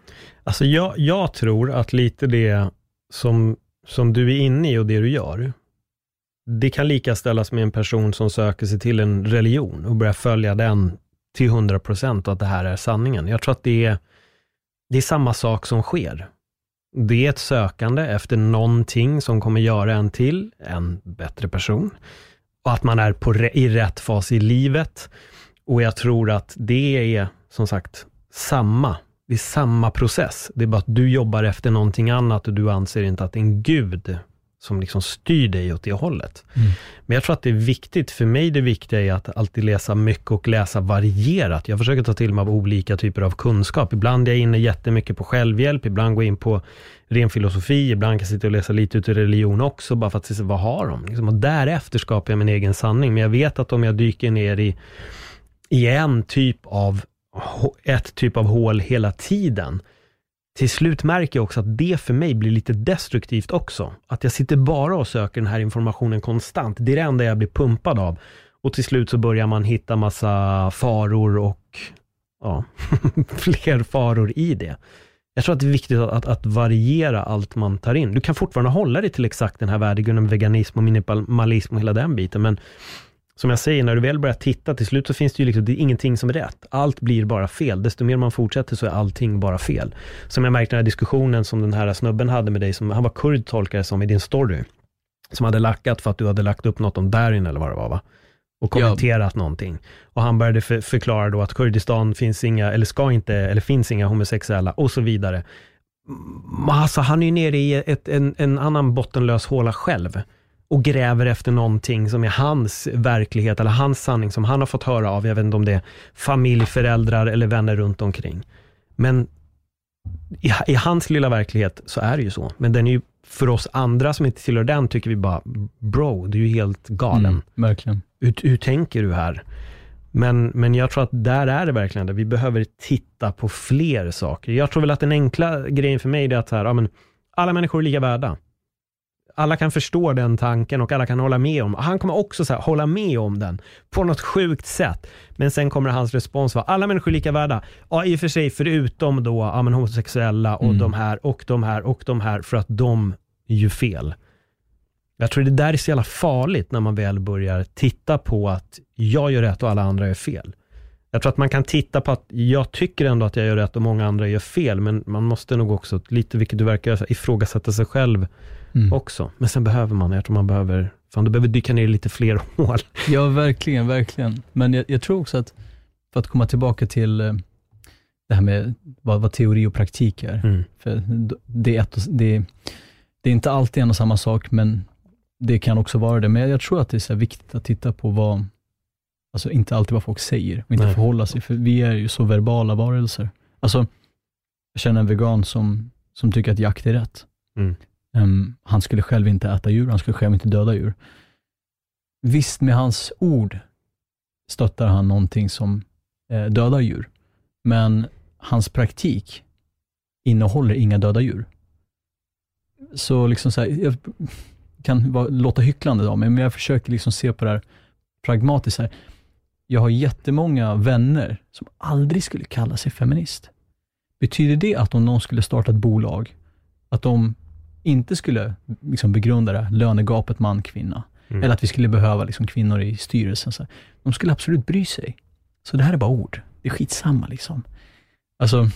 Alltså jag, jag tror att lite det som, som du är inne i och det du gör, det kan lika ställas med en person som söker sig till en religion och börjar följa den till 100% och att det här är sanningen. Jag tror att det är, det är samma sak som sker. Det är ett sökande efter någonting som kommer göra en till en bättre person. Och att man är på, i rätt fas i livet. Och jag tror att det är, som sagt, samma det är samma process. Det är bara att du jobbar efter någonting annat och du anser inte att det är en gud som liksom styr dig åt det hållet. Mm. Men jag tror att det är viktigt, för mig det viktiga är att alltid läsa mycket och läsa varierat. Jag försöker ta till mig av olika typer av kunskap. Ibland är jag inne jättemycket på självhjälp, ibland går jag in på ren filosofi, ibland kan jag sitta och läsa lite ut religion också, bara för att se vad har de? Liksom, och därefter skapar jag min egen sanning. Men jag vet att om jag dyker ner i, i en typ av, ett typ av hål hela tiden, till slut märker jag också att det för mig blir lite destruktivt också. Att jag sitter bara och söker den här informationen konstant. Det är det enda jag blir pumpad av. Och till slut så börjar man hitta massa faror och ja, *laughs* fler faror i det. Jag tror att det är viktigt att, att, variera allt man tar in. Du kan fortfarande hålla dig till exakt den här värdegrunden veganism och minimalism och hela den biten, men som jag säger, när du väl börjar titta, till slut så finns det ju liksom, det ingenting som är rätt. Allt blir bara fel. Desto mer man fortsätter så är allting bara fel. Som jag märkte den här diskussionen som den här snubben hade med dig, som, han var kurd tolkar det som i din story, som hade lackat för att du hade lagt upp något om Darin eller vad det var va? och kommenterat ja. någonting. Och han började för, förklara då att Kurdistan finns inga, eller ska inte, eller finns inga homosexuella och så vidare. Alltså han är ju nere i ett, en, en annan bottenlös håla själv och gräver efter någonting som är hans verklighet eller hans sanning som han har fått höra av, jag vet inte om det är familj, föräldrar eller vänner runt omkring. Men i, i, hans lilla verklighet så är det ju så. Men den är ju, för oss andra som inte tillhör den, tycker vi bara, bro, du är ju helt galen. Mm, verkligen. Hur, hur tänker du här? Men, men jag tror att där är det verkligen det. Vi behöver titta på fler saker. Jag tror väl att den enkla grejen för mig är att här, ja, men, alla människor är lika värda alla kan förstå den tanken och alla kan hålla med om. Han kommer också så här, hålla med om den på något sjukt sätt. Men sen kommer hans respons vara, alla människor är lika värda. Ja, i och för sig förutom då ja, men homosexuella och mm. de här och de här och de här för att de är ju fel. Jag tror det där är så jävla farligt när man väl börjar titta på att jag gör rätt och alla andra gör fel. Jag tror att man kan titta på att jag tycker ändå att jag gör rätt och många andra gör fel, men man måste nog också, lite vilket du verkar göra, ifrågasätta sig själv mm. också. Men sen behöver man, jag tror man behöver, fan du behöver dyka ner i lite fler *laughs* hål. Ja, verkligen, verkligen. Men jag, jag, tror också att, för att komma tillbaka till eh, det här med vad, vad teori och praktik är. Mm. För det, är ett, det, det är inte alltid en och samma sak, men det kan också vara det. Men jag tror att det är så viktigt att titta på vad, alltså inte alltid vad folk säger och inte Nej. förhålla sig, för vi är ju så verbala varelser. Alltså, jag känner en vegan som, som tycker att jakt är rätt. Mm. Um, han skulle själv inte äta djur, han skulle själv inte döda djur. Visst, med hans ord stöttar han någonting som eh, dödar djur, men hans praktik innehåller inga döda djur. Så liksom så här, jag kan vara, låta hycklande då, men jag försöker liksom se på det här pragmatiskt. Här. Jag har jättemånga vänner som aldrig skulle kalla sig feminist. Betyder det att om någon skulle starta ett bolag, att de inte skulle liksom begrunda det lönegapet man-kvinna, mm. eller att vi skulle behöva liksom kvinnor i styrelsen. Så de skulle absolut bry sig. Så det här är bara ord. Det är skitsamma. Liksom. Alltså,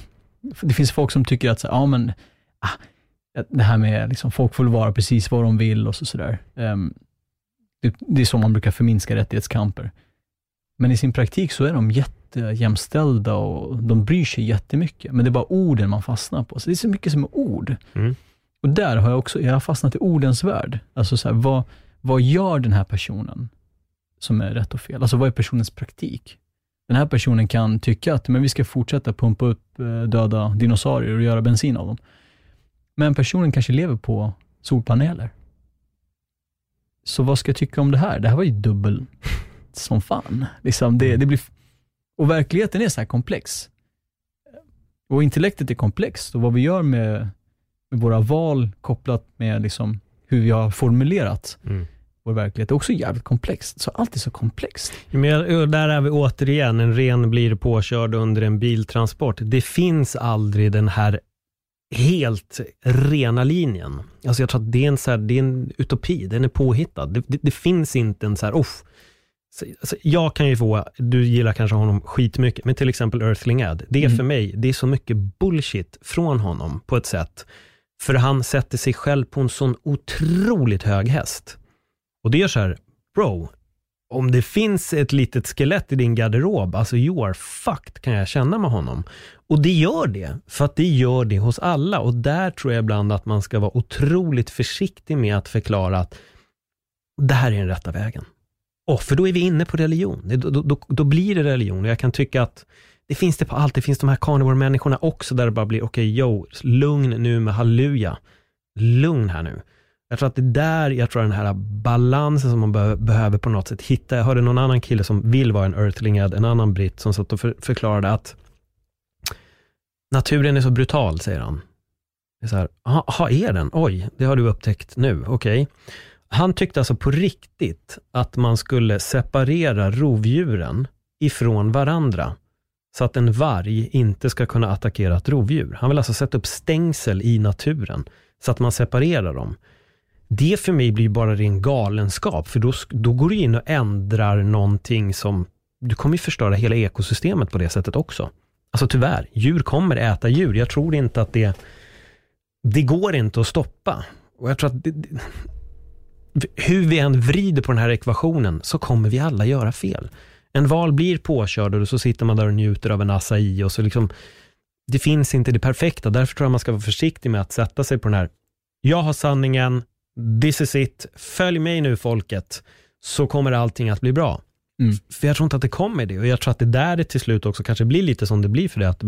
det finns folk som tycker att, så, ja men, ah, det här med liksom, folk får vara precis vad de vill och så, sådär. Um, det, det, är så man brukar förminska rättighetskamper. Men i sin praktik så är de jättejämställda och de bryr sig jättemycket. Men det är bara orden man fastnar på. Så det är så mycket som är ord. Mm. Och där har jag också jag har fastnat i ordens värld. Alltså så här, vad, vad gör den här personen som är rätt och fel? Alltså vad är personens praktik? Den här personen kan tycka att men vi ska fortsätta pumpa upp eh, döda dinosaurier och göra bensin av dem. Men personen kanske lever på solpaneler. Så vad ska jag tycka om det här? Det här var ju dubbel som fan. Liksom det, det blir, och verkligheten är så här komplex. Och intellektet är komplext och vad vi gör med med våra val kopplat med liksom hur vi har formulerat mm. vår verklighet. Är också jävligt komplext. Så allt är så komplext. Men där är vi återigen, en ren blir påkörd under en biltransport. Det finns aldrig den här helt rena linjen. Alltså jag tror att det är en, så här, det är en utopi, den är påhittad. Det, det, det finns inte en så här, off. Alltså, jag kan ju få, du gillar kanske honom skitmycket, men till exempel Earthling Ad, det är mm. för mig, det är så mycket bullshit från honom på ett sätt för han sätter sig själv på en sån otroligt hög häst. Och det gör så här, bro, om det finns ett litet skelett i din garderob, alltså you are fucked kan jag känna med honom. Och det gör det, för att det gör det hos alla. Och där tror jag ibland att man ska vara otroligt försiktig med att förklara att det här är den rätta vägen. Och för då är vi inne på religion. Då, då, då, då blir det religion. Och jag kan tycka att det finns det på allt. Det finns de här carnivore-människorna också, där det bara blir, okej, okay, yo, lugn nu med halleluja. Lugn här nu. Jag tror att det är där, jag tror den här balansen som man be behöver på något sätt hitta. Jag hörde någon annan kille som vill vara en earthlingad, en annan britt, som satt och för förklarade att naturen är så brutal, säger han. Det är så här, aha, är den? Oj, det har du upptäckt nu, okej. Okay. Han tyckte alltså på riktigt att man skulle separera rovdjuren ifrån varandra så att en varg inte ska kunna attackera ett rovdjur. Han vill alltså sätta upp stängsel i naturen så att man separerar dem. Det för mig blir bara ren galenskap, för då, då går du in och ändrar någonting som, du kommer ju förstöra hela ekosystemet på det sättet också. Alltså tyvärr, djur kommer äta djur. Jag tror inte att det, det går inte att stoppa. Och jag tror att det, hur vi än vrider på den här ekvationen så kommer vi alla göra fel. En val blir påkörd och så sitter man där och njuter av en acai och så liksom, det finns inte det perfekta. Därför tror jag man ska vara försiktig med att sätta sig på den här, jag har sanningen, this is it, följ mig nu folket, så kommer allting att bli bra. Mm. För jag tror inte att det kommer det och jag tror att det där det till slut också kanske blir lite som det blir för det. Att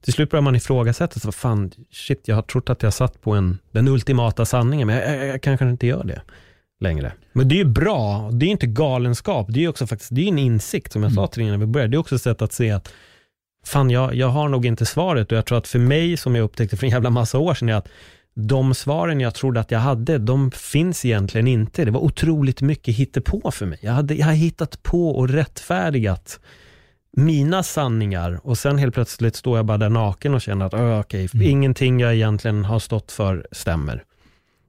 till slut börjar man ifrågasätta, vad fan, shit, jag har trott att jag satt på en, den ultimata sanningen, men jag, jag, jag kanske inte gör det längre. Men det är ju bra, det är inte galenskap, det är också faktiskt, det är en insikt som jag mm. sa till dig innan vi började. Det är också ett sätt att se att fan, jag, jag har nog inte svaret och jag tror att för mig, som jag upptäckte för en jävla massa år sedan, är att de svaren jag trodde att jag hade, de finns egentligen inte. Det var otroligt mycket hittepå för mig. Jag, hade, jag har hittat på och rättfärdigat mina sanningar och sen helt plötsligt står jag bara där naken och känner att oh, okay, mm. ingenting jag egentligen har stått för stämmer.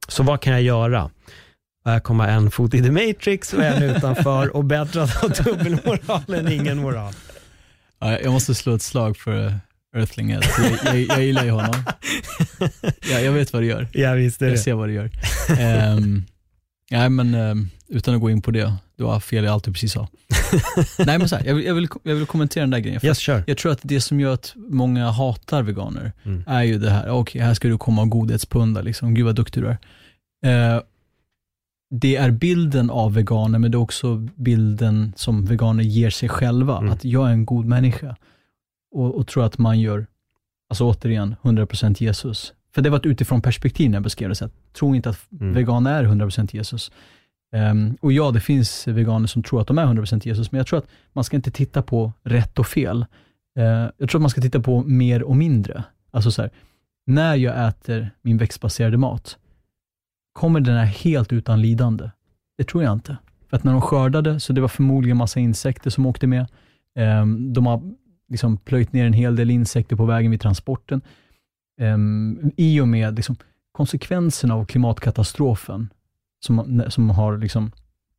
Så vad kan jag göra? Här kommer en fot i the matrix och en utanför och bättre att ha dubbelmoral än ingen moral. Jag måste slå ett slag för Earthling. Jag, jag, jag gillar ju honom. Ja, jag vet vad du gör. Ja, visst är jag det. ser vad du gör. Um, nej, men um, utan att gå in på det, du har fel i allt du precis sa. nej, men så här, jag, vill, jag, vill, jag vill kommentera den där grejen. Yes, sure. Jag tror att det som gör att många hatar veganer mm. är ju det här, okej, okay, här ska du komma och godhetspunda, liksom. gud vad duktig du är. Uh, det är bilden av veganer, men det är också bilden som veganer ger sig själva, mm. att jag är en god människa. Och, och tror att man gör, alltså återigen, 100% Jesus. För det var ett utifrån perspektiv när jag beskrev det, så att tro inte att mm. veganer är 100% Jesus. Um, och ja, det finns veganer som tror att de är 100% Jesus, men jag tror att man ska inte titta på rätt och fel. Uh, jag tror att man ska titta på mer och mindre. Alltså så här, när jag äter min växtbaserade mat, kommer den här helt utan lidande? Det tror jag inte. För att när de skördade, så det var förmodligen massa insekter som åkte med. Ehm, de har liksom plöjt ner en hel del insekter på vägen vid transporten. Ehm, I och med liksom, konsekvenserna av klimatkatastrofen, som, som har liksom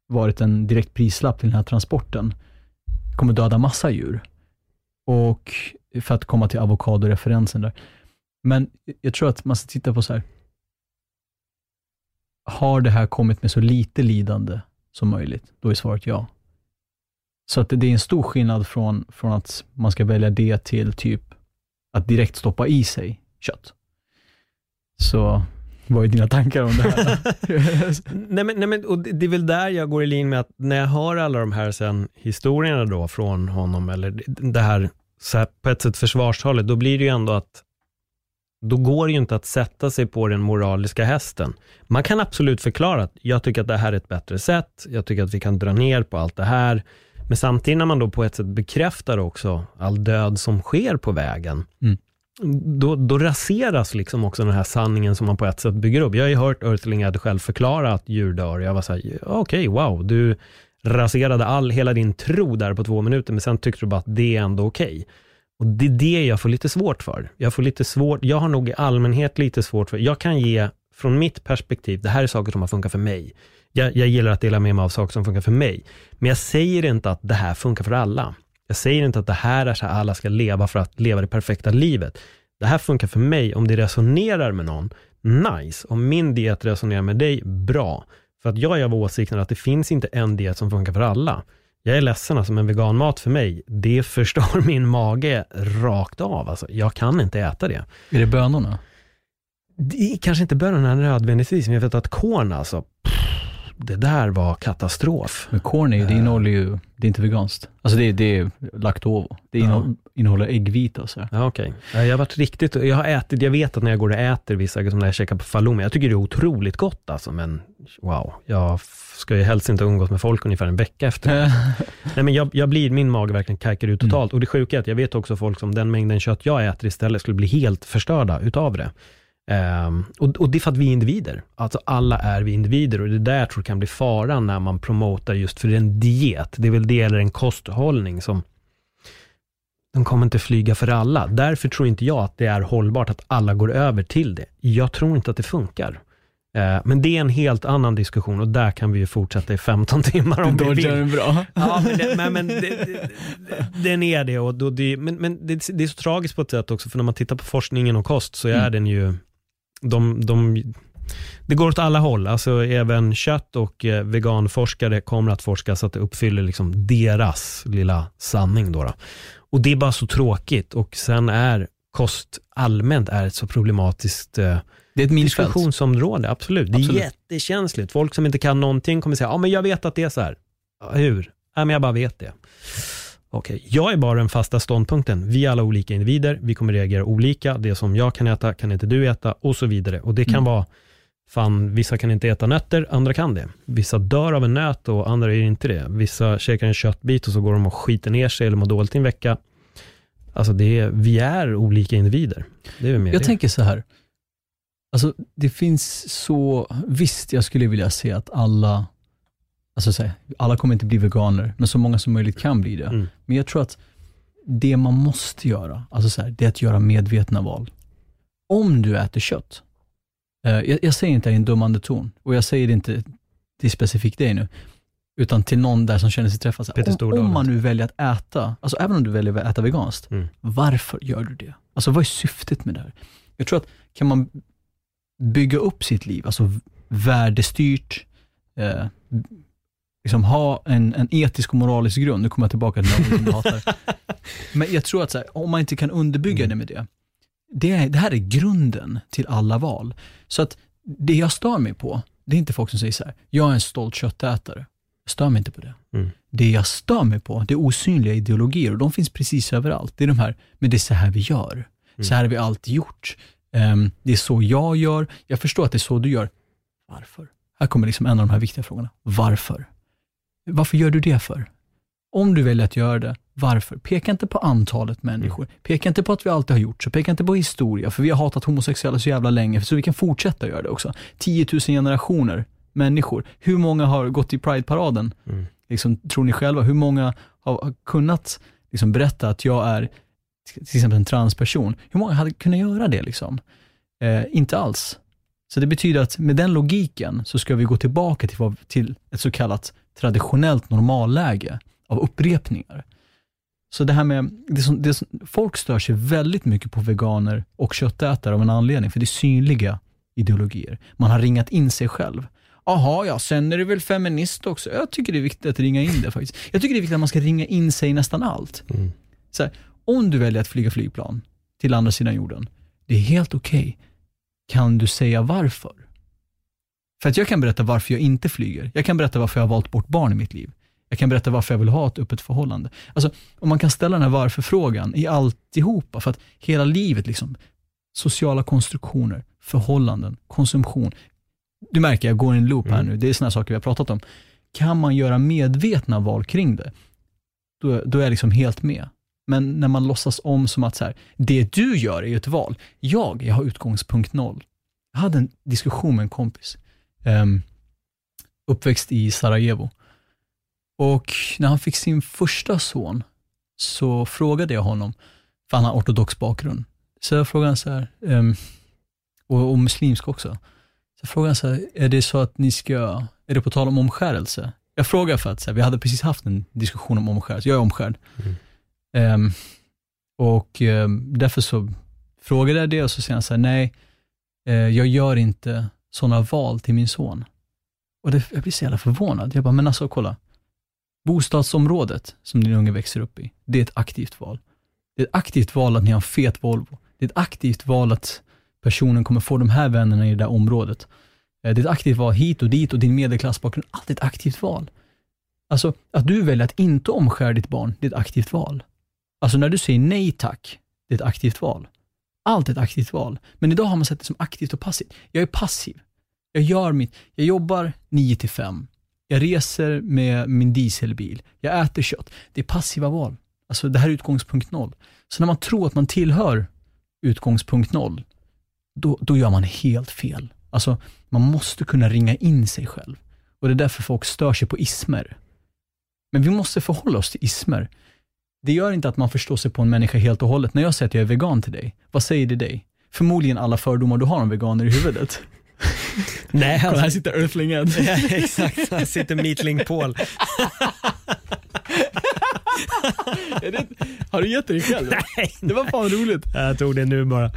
varit en direkt prislapp till den här transporten, kommer döda massa djur. Och för att komma till avokadoreferensen där. Men jag tror att man ska titta på så här, har det här kommit med så lite lidande som möjligt? Då är svaret ja. Så att det är en stor skillnad från, från att man ska välja det till typ att direkt stoppa i sig kött. Så vad är dina tankar om det här? *laughs* nej, men, nej men, och det är väl där jag går i linje med att när jag hör alla de här sen historierna då från honom, eller det här, så här på ett sätt försvarstalet, då blir det ju ändå att då går det ju inte att sätta sig på den moraliska hästen. Man kan absolut förklara att jag tycker att det här är ett bättre sätt, jag tycker att vi kan dra ner på allt det här, men samtidigt när man då på ett sätt bekräftar också all död som sker på vägen, mm. då, då raseras liksom också den här sanningen som man på ett sätt bygger upp. Jag har ju hört Earthling själv förklara att djur dör. Jag var så här, okej, okay, wow, du raserade all, hela din tro där på två minuter, men sen tyckte du bara att det är ändå okej. Okay. Och det är det jag får lite svårt för. Jag får lite svårt, jag har nog i allmänhet lite svårt för, jag kan ge från mitt perspektiv, det här är saker som har funkat för mig. Jag, jag gillar att dela med mig av saker som funkar för mig. Men jag säger inte att det här funkar för alla. Jag säger inte att det här är så här alla ska leva för att leva det perfekta livet. Det här funkar för mig. Om det resonerar med någon, nice. Om min diet resonerar med dig, bra. För att jag är av åsikten att det finns inte en diet som funkar för alla. Jag är ledsen, alltså, men veganmat för mig, det förstör *laughs* min mage rakt av. Alltså, jag kan inte äta det. Är det bönorna? Det är kanske inte bönorna nödvändigtvis, men jag vet att korn alltså, det där var katastrof. Men är ju, det innehåller ju, det är inte veganskt. Alltså det, är- det är laktovo. Det innehåller, innehåller äggvita och så. Ja. Ja, Jag har varit riktigt, jag har ätit, jag vet att när jag går och äter vissa, som när jag käkar på falumi, jag tycker det är otroligt gott alltså, men wow, jag ska ju helst inte umgås med folk ungefär en vecka efter. *laughs* Nej men jag, jag blir, min mage verkligen kajkar ut totalt. Och det sjuka är att jag vet också folk som den mängden kött jag äter istället skulle bli helt förstörda utav det. Ehm, och, och det är för att vi är individer. Alltså alla är vi individer och det är där jag tror kan bli faran när man promotar just för en diet. Det är väl det eller en kosthållning som de kommer inte flyga för alla. Därför tror inte jag att det är hållbart att alla går över till det. Jag tror inte att det funkar. Eh, Men det är en helt annan diskussion och där kan vi ju fortsätta i 15 *laughs* timmar om vi vill. den bra. Ja, men, det, men, men det, det, den är det. Och då det men men det, det är så tragiskt på ett sätt också, för när man tittar på forskningen och kost så är Mm. den ju, de, de, det går åt alla håll. Alltså även kött och eh, veganforskare kommer att forska så att det uppfyller liksom deras lilla sanning. Då, då. Och det är bara så tråkigt. Och sen är kost allmänt är ett så problematiskt eh, Det är ett diskussionsområde. Absolut. Det är jättekänsligt. Folk som inte kan någonting kommer säga, ja men jag vet att det är så här. Hur? Ja, men jag bara vet det. Okej, jag är bara den fasta ståndpunkten. Vi är alla olika individer, vi kommer reagera olika. Det som jag kan äta kan inte du äta och så vidare. Och det kan Mm. vara, fan, vissa kan inte äta nötter, andra kan det. Vissa dör av en nöt och andra är inte det. Vissa käkar en köttbit och så går de och skiter ner sig eller mår dåligt i en vecka. Alltså det är, vi är olika individer. Det är mer Jag det. tänker så här. Alltså det finns så, visst jag skulle vilja se att alla, alltså så här, alla kommer inte bli veganer, men så många som möjligt kan bli det. Mm. Men jag tror att det man måste göra, alltså så här, det är att göra medvetna val. Om du äter kött, eh, jag, jag säger inte det i en dömande ton, och jag säger det inte till specifikt dig nu, utan till någon där som känner sig träffad. Om, om man nu väljer att äta, alltså även om du väljer att äta veganskt, Mm. varför gör du det? Alltså vad är syftet med det här? Jag tror att kan man bygga upp sitt liv, alltså värdestyrt, eh, liksom ha en, en etisk och moralisk grund, nu kommer jag tillbaka till något du hatar. *laughs* Men jag tror att här, om man inte kan underbygga det med det, det, är, det här är grunden till alla val. Så att det jag stör mig på, det är inte folk som säger så här, jag är en stolt köttätare. Jag stör mig inte på det. Mm. Det jag stör mig på, det är osynliga ideologier och de finns precis överallt. Det är de här, men det är så här vi gör. Så här har vi alltid gjort. Ehm, det är så jag gör. Jag förstår att det är så du gör. Varför? Här kommer liksom en av de här viktiga frågorna. Varför? Varför gör du det för? Om du väljer att göra det, varför? Peka inte på antalet människor. Peka inte på att vi alltid har gjort så. Peka inte på historia, för vi har hatat homosexuella så jävla länge, så vi kan fortsätta göra det också. 10 000 generationer människor. Hur många har gått i Pride-paraden? Mm. Liksom, tror ni själva? Hur många har, kunnat liksom, berätta att jag är till exempel en transperson? Hur många hade kunnat göra det? Liksom? Eh, inte alls. Så det betyder att med den logiken så ska vi gå tillbaka till, till ett så kallat traditionellt normalläge av upprepningar. Så det här med, det som, det som, folk stör sig väldigt mycket på veganer och köttätare av en anledning, för det är synliga ideologier. Man har ringat in sig själv. Jaha, ja, sen är du väl feminist också? Jag tycker det är viktigt att ringa in det faktiskt. Jag tycker det är viktigt att man ska ringa in sig i nästan allt. Mm. Så här, om du väljer att flyga flygplan till andra sidan jorden, det är helt okej. Kan du säga varför? För att jag kan berätta varför jag inte flyger. Jag kan berätta varför jag har valt bort barn i mitt liv. Jag kan berätta varför jag vill ha ett öppet förhållande. Alltså, om man kan ställa den här varför-frågan i alltihopa, för att hela livet, liksom, sociala konstruktioner, förhållanden, konsumtion. Du märker, jag går i en loop här Mm. nu. Det är sådana saker vi har pratat om. Kan man göra medvetna val kring det, då, då är jag liksom helt med. Men när man låtsas om som att så här, det du gör är ett val. Jag, jag har utgångspunkt noll. Jag hade en diskussion med en kompis, um, uppväxt i Sarajevo. Och när han fick sin första son så frågade jag honom, för han har ortodox bakgrund, så jag frågade så här, ehm, och, och muslimsk också. Så frågade så här, är det så att ni ska, är det på tal om omskärelse? Jag frågar för att så här, vi hade precis haft en diskussion om omskärelse, jag är omskärd. Ehm, och ehm, därför så frågade jag det och så säger han så här, nej, eh, jag gör inte sådana val till min son. Och det, jag blir så jävla förvånad. Jag bara, men alltså kolla. Bostadsområdet som din unge växer upp i, det är ett aktivt val. Det är ett aktivt val att ni har en fet Volvo. Det är ett aktivt val att personen kommer få de här vännerna i det där området. Eh, det är ett aktivt val hit och dit och din medelklassbakgrund. Allt är ett aktivt val. Alltså, att du väljer att inte omskära ditt barn, det är ett aktivt val. Alltså när du säger nej tack, det är ett aktivt val. Allt är ett aktivt val. Men idag har man sett det som aktivt och passivt. Jag är passiv. Jag gör mitt, jag jobbar 9 till 5. Jag reser med min dieselbil. Jag äter kött. Det är passiva val. Alltså det här är utgångspunkt noll. Så när man tror att man tillhör utgångspunkt noll, då, då gör man helt fel. Alltså, man måste kunna ringa in sig själv. Och det är därför folk stör sig på ismer. Men vi måste förhålla oss till ismer. Det gör inte att man förstår sig på en människa helt och hållet. När jag säger att jag är vegan till dig, vad säger det dig? Förmodligen alla fördomar du har om veganer i huvudet. *laughs* Nej, Kolla, här alltså, sitter Earthling Ed. *laughs* ja, exakt. Här sitter Meatling Paul. *laughs* Det, har du gett dig själv? Nej, Det var fan roligt. Jag tog det nu bara.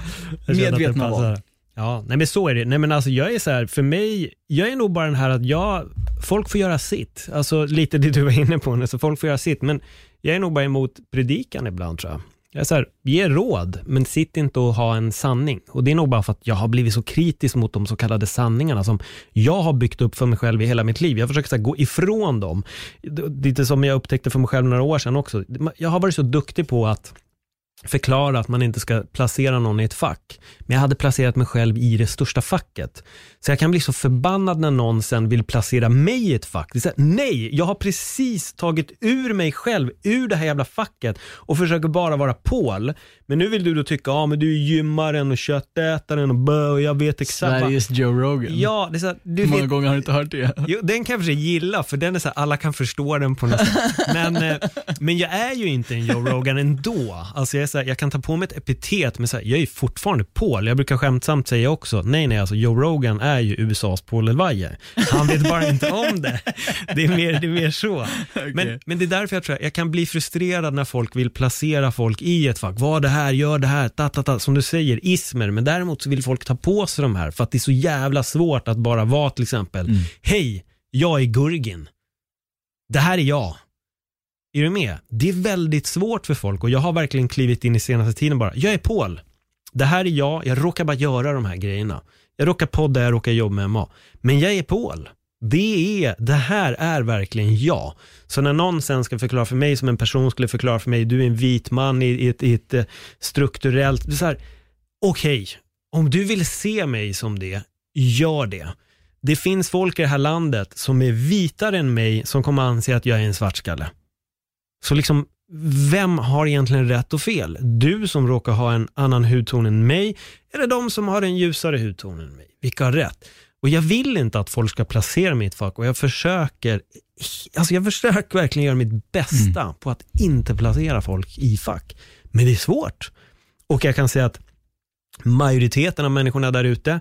Jag det Medvetna val. Ja, nej men så är det. Nej men alltså jag är så här, för mig, jag är nog bara den här att jag, folk får göra sitt. Alltså lite det du var inne på nu, så folk får göra sitt. Men jag är nog bara emot predikan ibland tror jag. Jag är så här, ge råd, men sitt inte och ha en sanning. Och det är nog bara för att jag har blivit så kritisk mot de så kallade sanningarna som jag har byggt upp för mig själv i hela mitt liv. Jag försöker så här, gå ifrån dem. Det- Lite som jag upptäckte för mig själv några år sedan också. Jag har varit så duktig på att förklara att man inte ska placera någon i ett fack. Men jag hade placerat mig själv i det största facket. Så jag kan bli så förbannad när någon sen vill placera mig i ett fack. Det är så här, nej, jag har precis tagit ur mig själv ur det här jävla facket och försöker bara vara Paul. Men nu vill du då tycka, ja men du är gymmaren och köttätaren och bö och jag vet exakt vad. Sveriges Joe Rogan. Ja, det är så här, du Hur många vet, gånger har du inte hört det? Jo, den kan jag för sig gilla, för den är så här, alla kan förstå den på något sätt. Men, eh, men jag är ju inte en Joe Rogan ändå. Alltså jag, är så här, jag kan ta på mig ett epitet, men så här, jag är fortfarande Paul. Jag brukar skämtsamt säga också, nej nej, alltså Joe Rogan är ju USAs Paul Elvaje. Han vet bara inte om det. Det är mer, det är mer så. Men, men det är därför jag tror jag, jag kan bli frustrerad när folk vill placera folk i ett fack. Var det här, gör det här, ta, ta, ta. som du säger, ismer. Men däremot så vill folk ta på sig de här för att det är så jävla svårt att bara vara till exempel, hej, jag är Gurgin. Det här är jag. Är du med? Det är väldigt svårt för folk och jag har verkligen klivit in i senaste tiden bara, jag är Paul. Det här är jag, jag råkar bara göra de här grejerna. Jag råkar podda, jag råkar jobba med MMA. Men jag är Paul. Det, är, det här är verkligen jag. Så när någon sen ska förklara för mig, som en person skulle förklara för mig, du är en vit man i, i ett, i ett eh, strukturellt, det är så här, okej, om du vill se mig som det, gör det. Det finns folk i det här landet som är vitare än mig som kommer anse att jag är en svartskalle. Så liksom, vem har egentligen rätt och fel? Du som råkar ha en annan hudton än mig, eller de som har en ljusare hudton än mig? Vilka har rätt? Och jag vill inte att folk ska placera mig i ett fack och jag försöker, alltså jag försöker verkligen göra mitt bästa på att inte placera folk i fack. Men det är svårt. Och jag kan säga att majoriteten av människorna där ute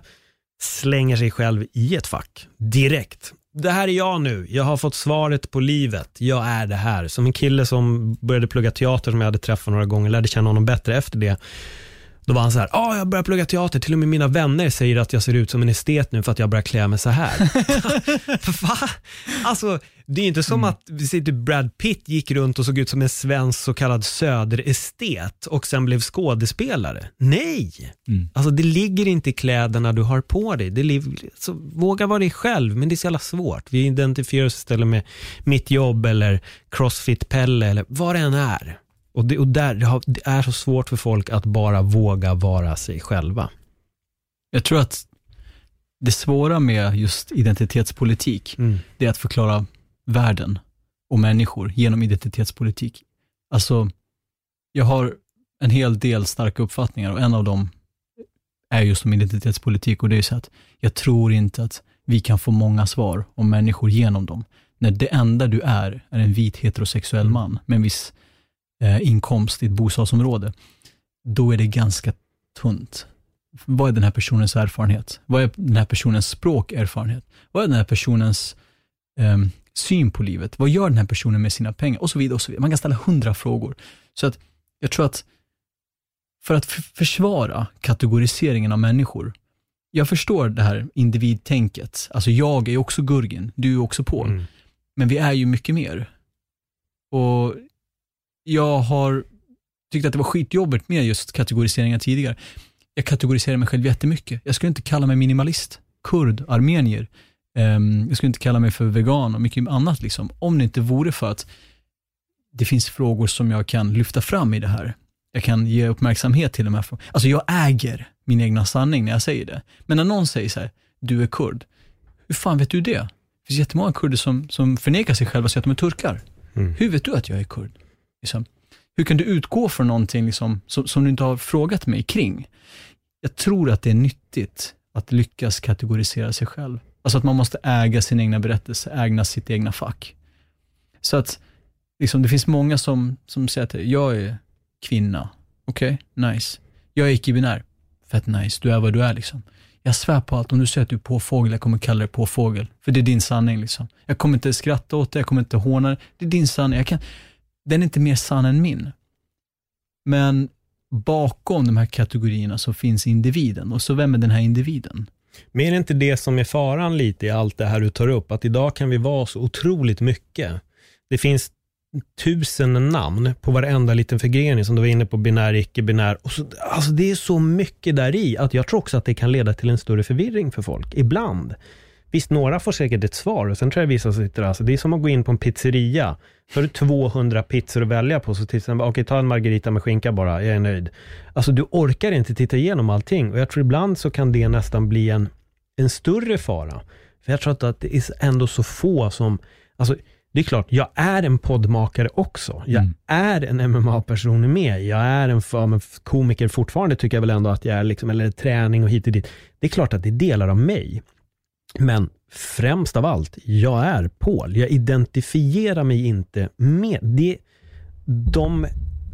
slänger sig själv i ett fack direkt. Det här är jag nu. Jag har fått svaret på livet. Jag är det här. Som en kille som började plugga teater som jag hade träffat några gånger, lärde känna honom bättre efter det. Då var han så här, ja jag börjar plugga teater, till och med mina vänner säger att jag ser ut som en estet nu för att jag börjar klä mig så här. *laughs* Va? Alltså, det är inte som att vi säger typ Brad Pitt gick runt och såg ut som en svensk så kallad söderestet och sen blev skådespelare. Nej! Alltså det ligger inte i kläderna du har på dig. Det så, våga vara dig själv, men det är så jävla svårt. Vi identifierar oss istället med mitt jobb eller Crossfit-Pelle eller vad det än är. Och, det, och där, det, har, det är så svårt för folk att bara våga vara sig själva. Jag tror att det svåra med just identitetspolitik, Mm. det är att förklara världen och människor genom identitetspolitik. Alltså, jag har en hel del starka uppfattningar och en av dem är just om identitetspolitik och det är så att jag tror inte att vi kan få många svar om människor genom dem. När det enda du är, är en vit heterosexuell man med en viss inkomst i ett bostadsområde, då är det ganska tunt. Vad är den här personens erfarenhet? Vad är den här personens språkerfarenhet? Vad är den här personens ehm, syn på livet? Vad gör den här personen med sina pengar? Och så vidare. och så vidare. Man kan ställa hundra frågor. Så att jag tror att för att försvara kategoriseringen av människor, jag förstår det här individtänket. Alltså jag är också Gurgin, du är också Paul. Mm. Men vi är ju mycket mer. Och jag har tyckt att det var skitjobbigt med just kategoriseringar tidigare. Jag kategoriserar mig själv jättemycket. Jag skulle inte kalla mig minimalist, kurd, armenier. Ehm, jag skulle inte kalla mig för vegan och mycket annat, liksom, om det inte vore för att det finns frågor som jag kan lyfta fram i det här. Jag kan ge uppmärksamhet till de här frågorna. Alltså jag äger min egna sanning när jag säger det. Men när någon säger så här, du är kurd, hur fan vet du det? Det finns jättemånga kurder som, som förnekar sig själva och säger att de är turkar. Mm. Hur vet du att jag är kurd? Liksom. Hur kan du utgå från någonting liksom, som, som du inte har frågat mig kring? Jag tror att det är nyttigt att lyckas kategorisera sig själv. Alltså att man måste äga sin egna berättelse, ägna sitt egna fack. Så att liksom, det finns många som, som säger att jag är kvinna. Okej, nice. Jag är icke-binär. Fett nice, du är vad du är liksom. Jag svär på allt, om du säger att du är påfågel, jag kommer kalla dig påfågel. För det är din sanning liksom. Jag kommer inte skratta åt det, jag kommer inte håna det. Det är din sanning. Jag kan, den är inte mer sann än min. Men bakom de här kategorierna så finns individen. Och så vem är den här individen? Men är det inte det som är faran lite i allt det här du tar upp? Att idag kan vi vara så otroligt mycket. Det finns tusen namn på varenda liten förgrening som du var inne på, binär, icke-binär. Alltså det är så mycket där i att jag tror också att det kan leda till en större förvirring för folk, ibland. Visst, några får säkert ett svar och sen tror jag vissa sitter alltså, det är som att gå in på en pizzeria. Så har du 200 pizzor att välja på, så till exempel, okej ta en margarita med skinka bara, jag är nöjd. Alltså du orkar inte titta igenom allting och jag tror ibland så kan det nästan bli en, en större fara. För jag tror att det är ändå så få som, alltså det är klart, jag är en poddmakare också. Jag Mm. är en MMA-person med. Jag är en ja, komiker fortfarande, tycker jag väl ändå att jag är, liksom, eller träning och hit och dit. Det är klart att det är delar av mig. Men främst av allt, jag är Paul. Jag identifierar mig inte med det. De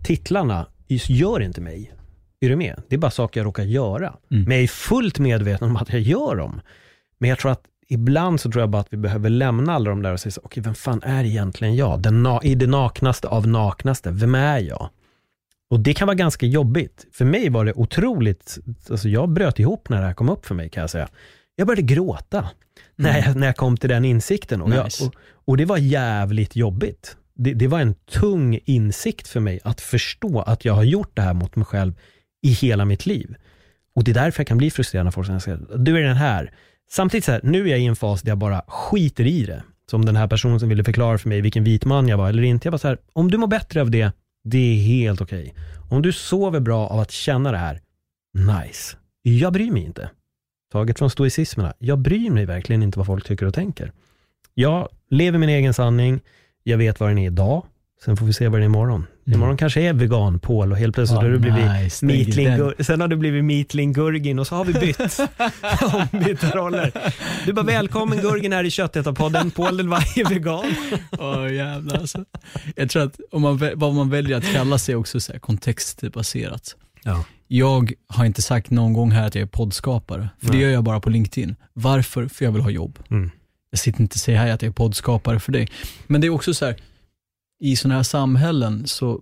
titlarna gör inte mig. Är du med? Det är bara saker jag råkar göra. Mm. Men jag är fullt medveten om att jag gör dem. Men jag tror att ibland så tror jag bara att vi behöver lämna alla de där och säga okej, vem fan är egentligen jag? Den na- I det naknaste av naknaste, vem är jag? Och det kan vara ganska jobbigt. För mig var det otroligt, alltså jag bröt ihop när det här kom upp för mig kan jag säga. Jag började gråta när, jag, när jag kom till den insikten. Och, Nice. jag, och, och det var jävligt jobbigt. Det, det var en tung insikt för mig att förstå att jag har gjort det här mot mig själv i hela mitt liv. Och det är därför jag kan bli frustrerad när folk säger, du är den här. Samtidigt så här, nu är jag i en fas där jag bara skiter i det. Som den här personen som ville förklara för mig vilken vit man jag var eller inte. Jag var så här, om du mår bättre av det, det är helt okej. Om du sover bra av att känna det här, nice. Jag bryr mig inte. Taget från stoicismerna, jag bryr mig verkligen inte vad folk tycker och tänker. Jag lever min egen sanning, jag vet vad den är idag, sen får vi se vad den är imorgon. Imorgon kanske är vegan Paul och helt plötsligt Ja, har du blivit nice. Är Meatling, sen har du blivit Meatling Gurgin och så har vi bytt. *laughs* Ombytta roller. Du bara välkommen Gurgin här i Köttätarpodden. Paul den varje vegan. Åh jävlar alltså. Jag tror att om man, vad man väljer att kalla sig också är så kontextbaserat. Ja. Jag har inte sagt någon gång här att jag är poddskapare, för det Nej. gör jag bara på LinkedIn. Varför? För jag vill ha jobb. Mm. Jag sitter inte och säger här att jag är poddskapare för dig. Men det är också så här, i sådana här samhällen så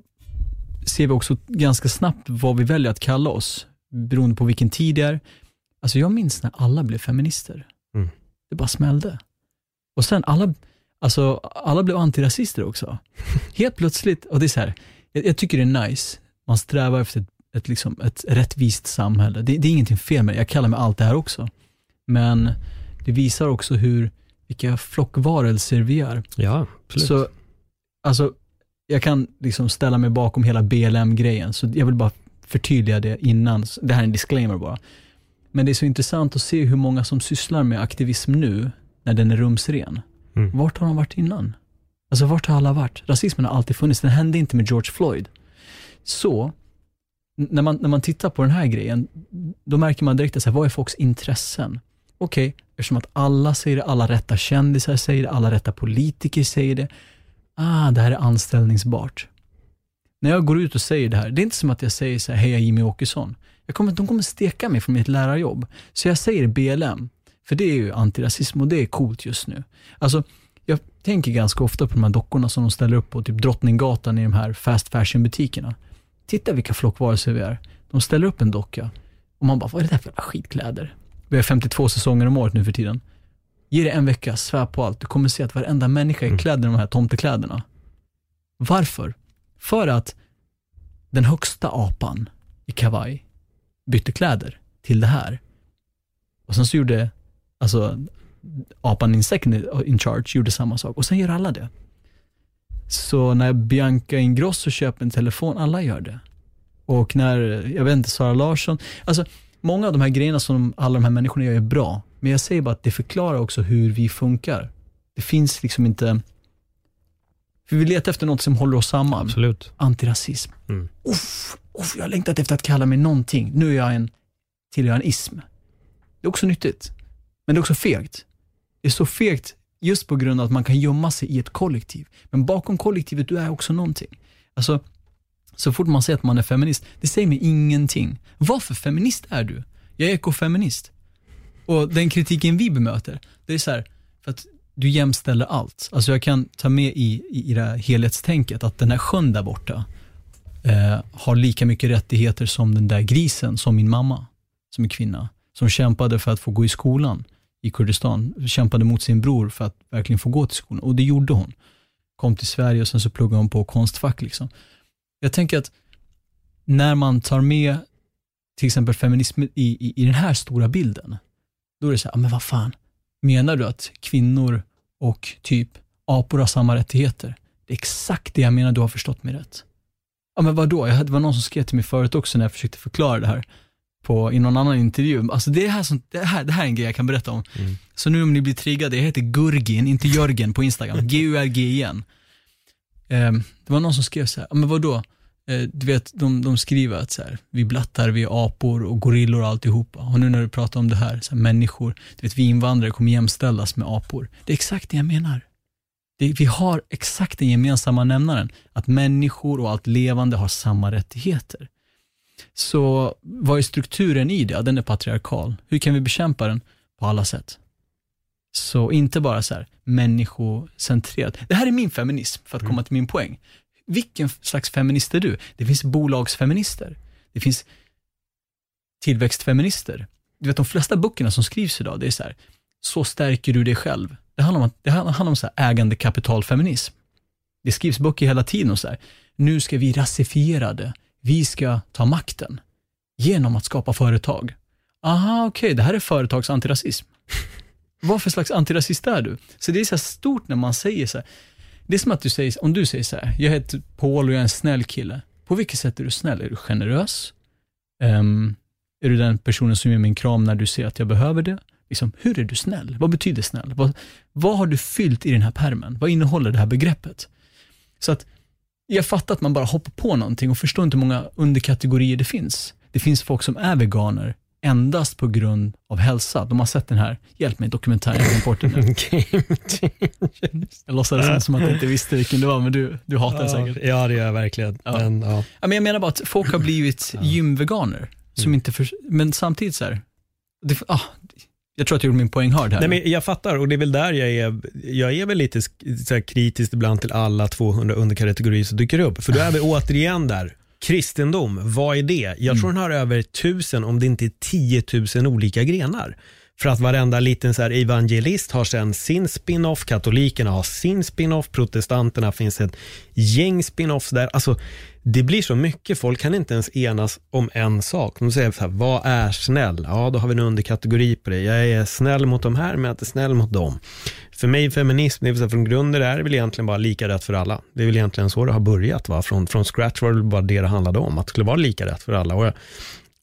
ser vi också ganska snabbt vad vi väljer att kalla oss, beroende på vilken tid det är. Alltså jag minns när alla blev feminister. Mm. Det bara smällde. Och sen alla, alltså alla blev antirasister också. *laughs* Helt plötsligt, och det är så här, jag, jag tycker det är nice, man strävar efter ett, ett, liksom, ett rättvist samhälle. Det, det är ingenting fel med det, jag kallar mig allt det här också. Men det visar också hur, vilka flockvarelser vi är. Ja, absolut. Så, alltså, jag kan liksom ställa mig bakom hela BLM-grejen, så jag vill bara förtydliga det innan. Det här är en disclaimer bara. Men det är så intressant att se hur många som sysslar med aktivism nu, när den är rumsren. Mm. Vart har de varit innan? Alltså vart har alla varit? Rasismen har alltid funnits, den hände inte med George Floyd. Så, när man, när man tittar på den här grejen, då märker man direkt att så här, vad är folks intressen? Okej, eftersom att alla säger det, alla rätta kändisar säger det, alla rätta politiker säger det. Ah, det här är anställningsbart. När jag går ut och säger det här, det är inte som att jag säger så här, hej jag är Jimmy Åkesson. Jag kommer, de kommer steka mig från mitt lärarjobb. Så jag säger BLM, för det är ju antirasism och det är coolt just nu. Alltså, jag tänker ganska ofta på de här dockorna som de ställer upp på typ Drottninggatan i de här fast fashion butikerna. Titta vilka flockvarelser vi är. De ställer upp en docka och man bara, vad är det där för jävla skitkläder? vi har 52 säsonger om året nu för tiden. Ge det en vecka, svär på allt. Du kommer se att varenda människa är klädd i de här tomtekläderna. Varför? För att den högsta apan i kavaj bytte kläder till det här. Och sen så gjorde, alltså, apan in second in charge gjorde samma sak och sen gör alla det. Så när Bianca Ingrosso köper en telefon, alla gör det. Och när, jag vet inte, Sara Larsson, alltså många av de här grejerna som alla de här människorna gör är bra, men jag säger bara att det förklarar också hur vi funkar. Det finns liksom inte, för vi letar efter något som håller oss samman. Absolut. Antirasism. Mm. Uff, uff, jag har längtat efter att kalla mig någonting. Nu är jag en, tillhör en ism. Det är också nyttigt, men det är också fegt. Det är så fegt just på grund av att man kan gömma sig i ett kollektiv. Men bakom kollektivet, du är också någonting. Alltså, så fort man säger att man är feminist, det säger mig ingenting. Varför feminist är du? Jag är ekofeminist. Och den kritiken vi bemöter, det är så här, för att du jämställer allt. Alltså jag kan ta med i, i, i det här helhetstänket att den här sjön där borta eh, har lika mycket rättigheter som den där grisen, som min mamma, som är kvinna, som kämpade för att få gå i skolan i Kurdistan, kämpade mot sin bror för att verkligen få gå till skolan. Och det gjorde hon. Kom till Sverige och sen så pluggade hon på konstfack. Liksom. Jag tänker att när man tar med till exempel feminism i, i, i den här stora bilden, då är det så här, ah, men vad fan, menar du att kvinnor och typ apor har samma rättigheter? Det är exakt det jag menar, du har förstått mig rätt. Ja men vadå, jag, det var någon som skrev till mig förut också när jag försökte förklara det här på, i någon annan intervju. Alltså det här, som, det, här, det här är en grej jag kan berätta om. Så nu om ni blir triggade, jag heter Gurgin, inte Jörgen på Instagram, *laughs* G-U-R-G-I-N. Ehm, det var någon som skrev så här, "Ja, men vadå? Eh, du vet, de, de skriver att så här, vi blattar, vi är apor och gorillor och alltihopa. Och nu när du pratar om det här, så här människor, du vet, vi invandrare kommer jämställas med apor. Det är exakt det jag menar. Det, vi har exakt den gemensamma nämnaren, att människor och allt levande har samma rättigheter. Så vad är strukturen i det? Ja, den är patriarkal. Hur kan vi bekämpa den? På alla sätt. Så inte bara så här människocentrerat. Det här är min feminism, för att komma till min poäng. Vilken slags feminist är du? Det finns bolagsfeminister. Det finns tillväxtfeminister. Du vet de flesta böckerna som skrivs idag, det är så här, så stärker du dig själv. Det handlar om, det handlar om så här ägandekapitalfeminism. Det skrivs böcker hela tiden och så här, nu ska vi rasifiera det. Vi ska ta makten genom att skapa företag. Aha, okej, det här är företagsantirasism. *laughs* Vad för slags antirasist är du? Så det är så stort när man säger så här. Det är som att du säger, om du säger så här, jag heter Paul och jag är en snäll kille. På vilket sätt är du snäll? Är du generös? Ehm, är du den personen som ger mig en kram när du ser att jag behöver det? Liksom, hur är du snäll? Vad betyder snäll? Vad, vad har du fyllt i den här permen? Vad innehåller det här begreppet? Så att jag fattar att man bara hoppar på någonting och förstår inte hur många underkategorier det finns. Det finns folk som är veganer endast på grund av hälsa. De har sett den här, hjälp mig, dokumentären, bort den nu. *laughs* Jag låtsades som att jag inte visste vilken det var, men du, du hatar den säkert. Ja, det gör jag verkligen. Ja. Men, ja. Ja, men jag menar bara att folk har blivit gymveganer, som inte för, men samtidigt så här, det, ah, jag tror att jag gjorde min poäng hard här. Nej, men jag fattar och det är väl där jag är, jag är väl lite så kritisk ibland till alla 200 underkategorier som dyker upp. För då är vi *laughs* återigen där. Kristendom, vad är det? Jag tror den har över tusen, om det inte är 10 000 olika grenar. För att varenda liten så evangelist har sen sin spin-off, katolikerna har sin spin-off, protestanterna finns ett gäng spin-offs där. Alltså, det blir så mycket, folk kan inte ens enas om en sak. De säger så här, vad är snäll? Ja, då har vi en underkategori på det. Jag är snäll mot de här, men jag är inte snäll mot dem. För mig feminism, det vill säga från grunden är det väl egentligen bara lika rätt för alla. Det är väl egentligen så det har börjat. Va? Från, från scratch var det bara det det handlade om, att det skulle vara lika rätt för alla. Och jag,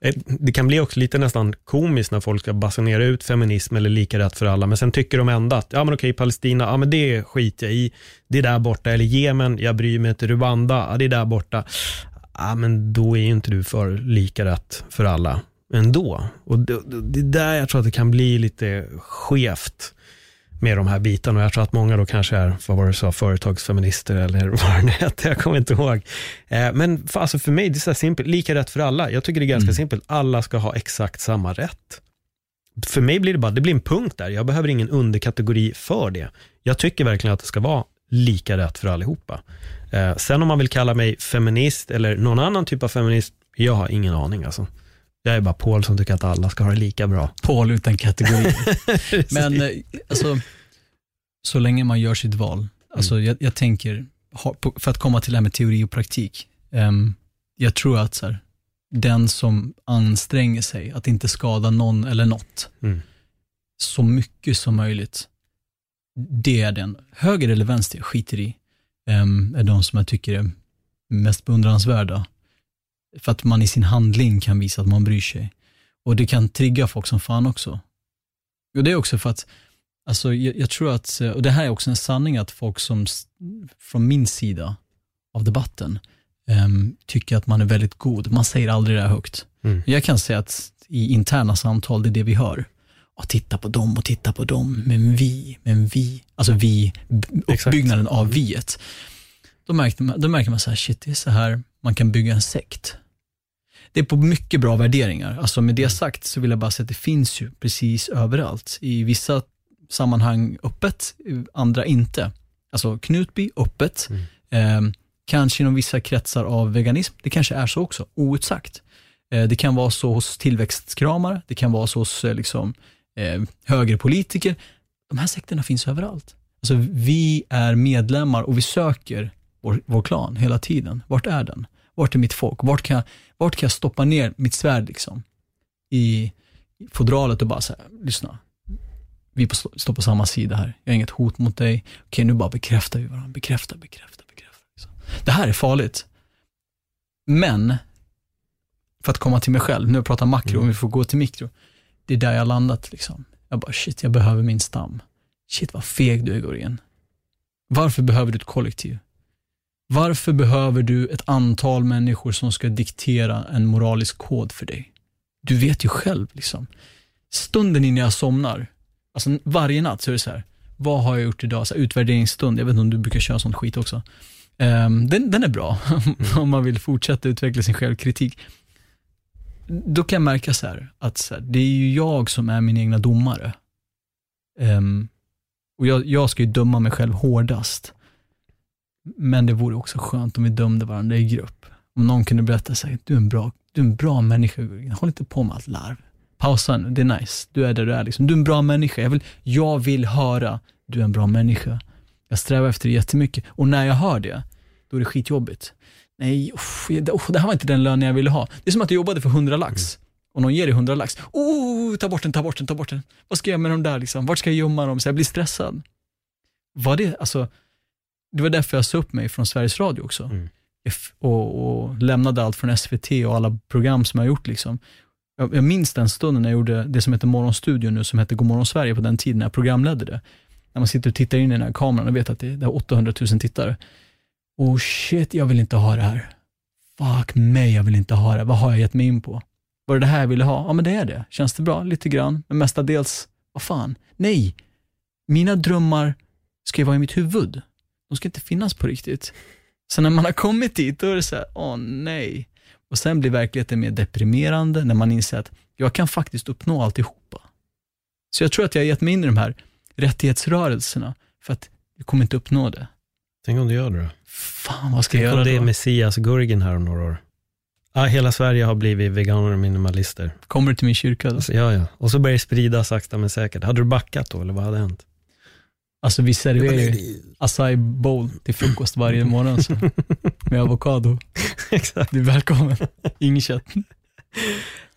Eh, det kan bli också lite nästan komiskt när folk ska basunera ut feminism eller lika rätt för alla, men sen tycker de ändå att, ja men okej, Palestina, ja men det skiter jag i, det är där borta, eller Jemen, jag bryr mig inte, Rwanda, ja det är där borta. Ja men då är ju inte du för lika rätt för alla ändå. Och det, det är där jag tror att det kan bli lite skevt med de här bitarna. Och jag tror att många då kanske är, vad var det du sa, företagsfeminister eller *laughs* vad det hette, jag kommer inte ihåg. Eh, men för, alltså för mig, det är så simpelt, lika rätt för alla. Jag tycker det är ganska simpelt, alla ska ha exakt samma rätt. För mig blir det bara, det blir en punkt där, jag behöver ingen underkategori för det. Jag tycker verkligen att det ska vara lika rätt för allihopa. Eh, sen om man vill kalla mig feminist eller någon annan typ av feminist, jag har ingen aning alltså. Jag är bara Paul som tycker att alla ska ha det lika bra. Paul utan kategori. *laughs* Men eh, alltså, så länge man gör sitt val. Alltså, jag, jag tänker, för att komma till det här med teori och praktik. ehm, jag tror att så här, den som anstränger sig att inte skada någon eller något, Mm. så mycket som möjligt, det är den. Höger eller vänster, jag skiter i, ehm, är de som jag tycker är mest beundransvärda. För att man i sin handling kan visa att man bryr sig. Och det kan trigga folk som fan också. Och det är också för att, alltså jag, jag tror att, och det här är också en sanning att folk som, från min sida av debatten, ehm, tycker att man är väldigt god. Man säger aldrig det här högt. Mm. Jag kan säga att i interna samtal, det är det vi hör. Och titta på dem och titta på dem, men vi, men vi, alltså vi, Exakt. uppbyggnaden av viet. Då märker, man, då märker man så här, shit, det är så här man kan bygga en sekt. Det är på mycket bra värderingar. Alltså med det sagt så vill jag bara säga att det finns ju precis överallt. I vissa sammanhang öppet, andra inte. Alltså Knutby, öppet. Eh, kanske inom vissa kretsar av veganism. Det kanske är så också, outsagt. Eh, det kan vara så hos tillväxtkramare, det kan vara så hos eh, liksom, eh, högerpolitiker. De här sekterna finns överallt. Alltså, vi är medlemmar och vi söker vår, vår klan hela tiden. Vart är den? Vart är mitt folk? Vart kan, jag- vart kan jag stoppa ner mitt svärd liksom? i fodralet och bara så här, lyssna. Vi på- står på samma sida här. Jag har inget hot mot dig. Okej, nu bara bekräftar vi varandra. Bekräfta, bekräfta, bekräfta. Liksom. Det här är farligt. Men, för att komma till mig själv, nu pratar makro, om vi får gå till mikro. Det är där jag landat. Liksom. Jag bara, shit, jag behöver min stam. Shit, vad feg du är, Gorén. Varför behöver du ett kollektiv? Varför behöver du ett antal människor som ska diktera en moralisk kod för dig? Du vet ju själv. liksom. Stunden innan jag somnar, alltså varje natt så är det så här, vad har jag gjort idag? Så här, utvärderingsstund, jag vet inte om du brukar köra sån skit också. Ehm, den, den är bra *laughs* om man vill fortsätta utveckla sin självkritik. Då kan jag märka så här, att så här, det är ju jag som är min egna domare. Ehm, och jag, jag ska ju döma mig själv hårdast. Men det vore också skönt om vi dömde varandra i grupp. Om någon kunde berätta sig, du är en bra, du är en bra människa, Gurgen. håll inte på med allt larv. Pausa nu, det är nice. Du är där du är. Liksom. Du är en bra människa. Jag vill, jag vill höra, du är en bra människa. Jag strävar efter det jättemycket. Och när jag hör det, då är det skitjobbigt. Nej, uff, det, uff, det här var inte den lönen jag ville ha. Det är som att du jobbade för 100 lax och någon ger dig 100 lax. Oh, ta bort den, ta bort den, ta bort den. Vad ska jag göra med de där liksom? Vart ska jag gömma dem? Så jag blir stressad. Var det, alltså, det var därför jag sa upp mig från Sveriges Radio också. Mm. Och, och lämnade allt från SVT och alla program som jag gjort. Liksom. Jag, jag minns den stunden när jag gjorde det som heter Morgonstudion nu, som hette Godmorgon Sverige på den tiden när jag programledde det. När man sitter och tittar in i den här kameran och vet att det, det är 800 000 tittare. Oh shit, jag vill inte ha det här. Fuck mig, jag vill inte ha det. Vad har jag gett mig in på? Var det det här jag ville ha? Ja, men det är det. Känns det bra? Lite grann, men mestadels, vad fan? Nej, mina drömmar ska ju vara i mitt huvud. De ska inte finnas på riktigt. Så när man har kommit dit, då är det så här, åh nej. Och sen blir verkligheten mer deprimerande när man inser att jag kan faktiskt uppnå alltihopa. Så jag tror att jag har gett mig in i de här rättighetsrörelserna för att jag kommer inte uppnå det. Tänk om du gör det då? Fan, vad ska Tänk jag om göra det är då? Messias Gurgen här om några år. Ja, hela Sverige har blivit veganer och minimalister. Kommer du till min kyrka då? Alltså, ja, ja. Och så börjar det sprida sakta men säkert. Hade du backat då, eller vad hade hänt? Alltså vi serverar ju acai bowl till frukost varje morgon så, med avokado. *laughs* Exakt. Du är välkommen. Inget kött.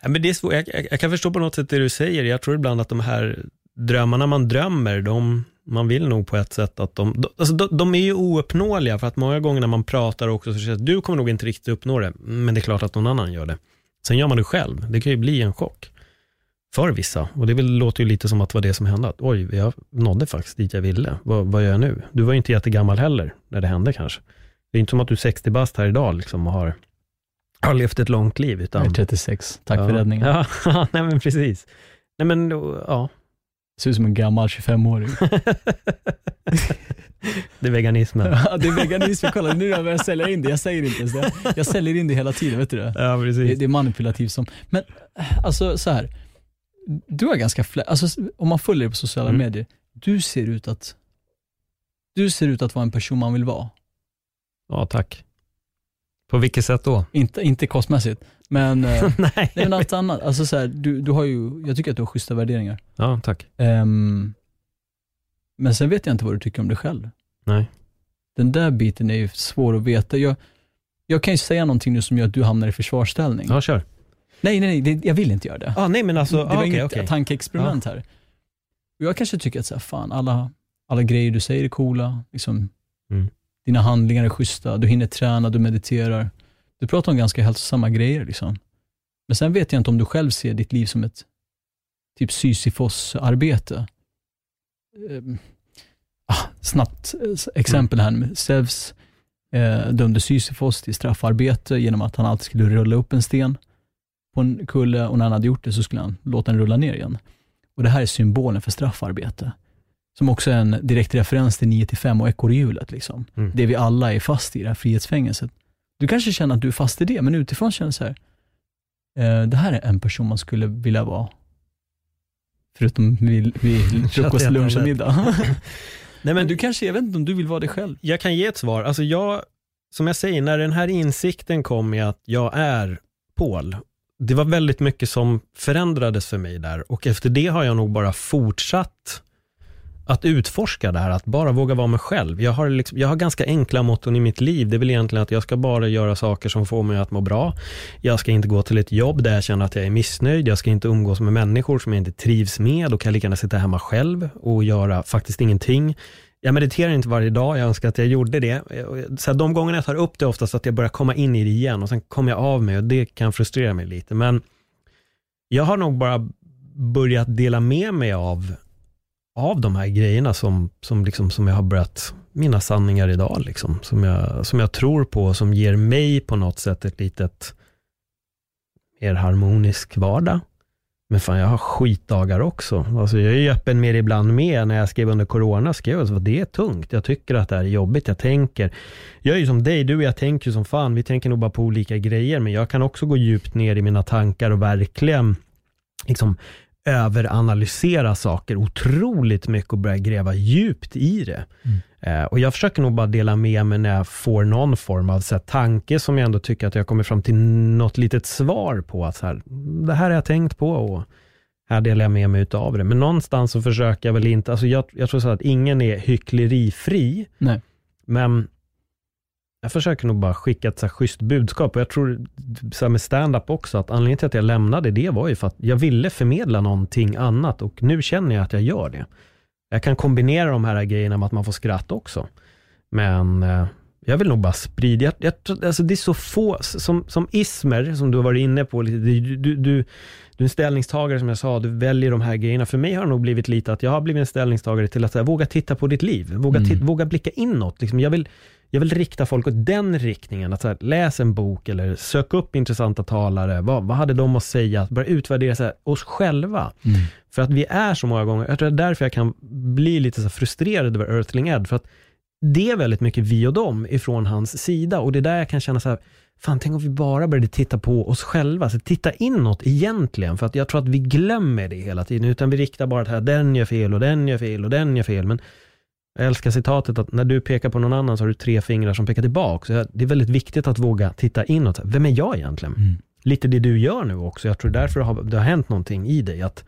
Ja, men det är svårt. Jag, jag, jag kan förstå på något sätt det du säger. Jag tror ibland att de här drömmarna man drömmer, de, man vill nog på ett sätt att de, de, alltså de, de är ju ouppnåeliga för att många gånger när man pratar också så känns det, du kommer nog inte riktigt uppnå det, men det är klart att någon annan gör det. Sen gör man det själv. Det kan ju bli en chock för vissa och det väl, låter ju lite som att det var det som hände. Att, Oj, jag nådde faktiskt dit jag ville. Vad, vad gör jag nu? Du var ju inte jättegammal heller när det hände kanske. Det är inte som att du är 60 bast här idag liksom och har, har levt ett långt liv. Utan, Jag är 36. Tack ja. för räddningen. Ja, *laughs* nej men precis. Nej men, ja. Ser ut som en gammal 25-åring. *laughs* det är veganismen. Ja, det är veganism. Kolla, nu när jag börjar sälja in det. Jag säger inte ens det. Jag säljer in det hela tiden, vet du det? Ja, Det, precis. det är manipulativt som... Men alltså så här. Du har ganska flä, alltså om man följer dig på sociala Mm. medier, du ser ut att du ser ut att vara en person man vill vara. Ja, tack. På vilket sätt då? Inte, inte kostmässigt, men, eh, *laughs* Nej. men allt annat. Alltså så här, du, du har ju, jag tycker att du har schyssta värderingar. Ja, tack. Ehm, men sen vet jag inte vad du tycker om dig själv. Nej. Den där biten är ju svår att veta. Jag, jag kan ju säga någonting nu som gör att du hamnar i försvarsställning. Ja, kör. Nej, nej, nej, jag vill inte göra det. Ah, nej, men alltså, det var ah, okej, inget okej. tankeexperiment här. Och Jag kanske tycker att så här, fan, alla, alla grejer du säger är coola. Liksom, Mm. Dina handlingar är schyssta, du hinner träna, du mediterar. Du pratar om ganska hälsosamma grejer. Liksom. Men sen vet jag inte om du själv ser ditt liv som ett typ Sisyfos-arbete. Ehm, ah, snabbt eh, exempel här. med Zeus eh, dömde Sisyfos till straffarbete genom att han alltid skulle rulla upp en sten på en kulle och när han hade gjort det så skulle han låta den rulla ner igen. Och Det här är symbolen för straffarbete. Som också är en direkt referens till 9-5 och ekorrhjulet. Liksom. Mm. Det vi alla är fast i, det här frihetsfängelset. Du kanske känner att du är fast i det, men utifrån känner du så här, eh, det här är en person man skulle vilja vara. Förutom vid, vid *laughs* frukost, lunch och middag. *laughs* Nej, men du kanske, jag vet inte om du vill vara dig själv. jag kan ge ett svar. Alltså jag, som jag säger, när den här insikten kom i att jag är Paul, det var väldigt mycket som förändrades för mig där och efter det har jag nog bara fortsatt att utforska det här, att bara våga vara mig själv. Jag har, liksom, jag har ganska enkla motton i mitt liv. Det är väl egentligen att jag ska bara göra saker som får mig att må bra. Jag ska inte gå till ett jobb där jag känner att jag är missnöjd. Jag ska inte umgås med människor som jag inte trivs med. Då kan jag lika gärna sitta hemma själv och göra faktiskt ingenting. Jag mediterar inte varje dag, jag önskar att jag gjorde det. Så här, de gångerna jag tar upp det oftast att jag börjar komma in i det igen och sen kommer jag av mig och det kan frustrera mig lite. Men jag har nog bara börjat dela med mig av, av de här grejerna som, som, liksom, som jag har börjat, mina sanningar idag, liksom, som, jag, som jag tror på, och som ger mig på något sätt ett litet mer harmonisk vardag. Men fan, jag har skitdagar också. Alltså, jag är ju öppen med det ibland med. När jag skrev under corona skrev jag att det är tungt. Jag tycker att det här är jobbigt. Jag tänker, jag är ju som dig, du och jag tänker ju som fan. Vi tänker nog bara på olika grejer, men jag kan också gå djupt ner i mina tankar och verkligen liksom överanalysera saker otroligt mycket och börja gräva djupt i det. Eh, och jag försöker nog bara dela med mig när jag får någon form av så här, tanke som jag ändå tycker att jag kommer fram till något litet svar på. Att så här, det här har jag tänkt på och här delar jag med mig utav det. Men någonstans så försöker jag väl inte, alltså jag, jag tror så att ingen är hycklerifri, Nej. men jag försöker nog bara skicka ett så här schysst budskap. Och jag tror så här med stand-up också, att anledningen till att jag lämnade det var ju för att jag ville förmedla någonting annat och nu känner jag att jag gör det. Jag kan kombinera de här grejerna med att man får skratt också. Men eh, jag vill nog bara sprida, jag, jag, alltså det är så få, som, som ismer, som du har varit inne på, lite, du, du, du, du är en ställningstagare som jag sa, du väljer de här grejerna. För mig har det nog blivit lite att jag har blivit en ställningstagare till att här, våga titta på ditt liv, våga, ti- våga blicka inåt. Liksom, jag, vill, jag vill rikta folk åt den riktningen, att så här, läs en bok eller sök upp intressanta talare, vad, vad hade de att säga? Att börja utvärdera så här, oss själva. För att vi är så många gånger, jag tror det är därför jag kan bli lite så frustrerad över Earthling Ed, för att det är väldigt mycket vi och dem ifrån hans sida. Och det är där jag kan känna så här, fan tänk om vi bara började titta på oss själva, så titta inåt egentligen, för att jag tror att vi glömmer det hela tiden, utan vi riktar bara det här, den gör fel och den gör fel och den gör fel, men jag älskar citatet att när du pekar på någon annan så har du tre fingrar som pekar tillbaka. Så det är väldigt viktigt att våga titta inåt. Vem är jag egentligen? Lite det du gör nu också. Jag tror därför har, det har hänt någonting i dig. Att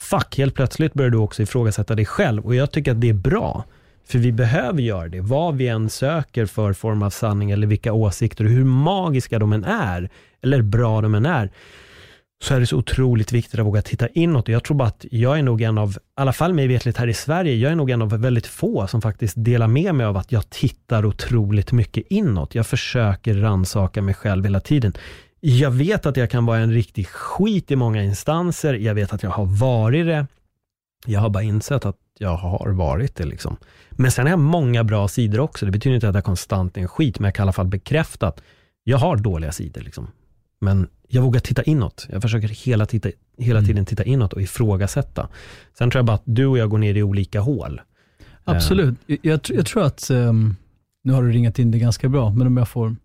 fuck, helt plötsligt börjar du också ifrågasätta dig själv. Och jag tycker att det är bra. För vi behöver göra det. Vad vi än söker för form av sanning eller vilka åsikter hur magiska de än är, eller bra de än är, så är det så otroligt viktigt att våga titta inåt. Jag tror bara att jag är nog en av, i alla fall mig vetligt här i Sverige, jag är nog en av väldigt få som faktiskt delar med mig av att jag tittar otroligt mycket inåt. Jag försöker rannsaka mig själv hela tiden. Jag vet att jag kan vara en riktig skit i många instanser. Jag vet att jag har varit det. Jag har bara insett att jag har varit det. Liksom. Men sen har jag många bra sidor också. Det betyder inte att jag konstant är en skit, men jag kan i alla fall bekräfta att jag har dåliga sidor. Liksom. Men jag vågar titta inåt. Jag försöker hela, titta, hela tiden titta inåt och ifrågasätta. Sen tror jag bara att du och jag går ner i olika hål. Absolut. Jag, jag, jag tror att, ehm, nu har du ringat in det ganska bra, men om jag får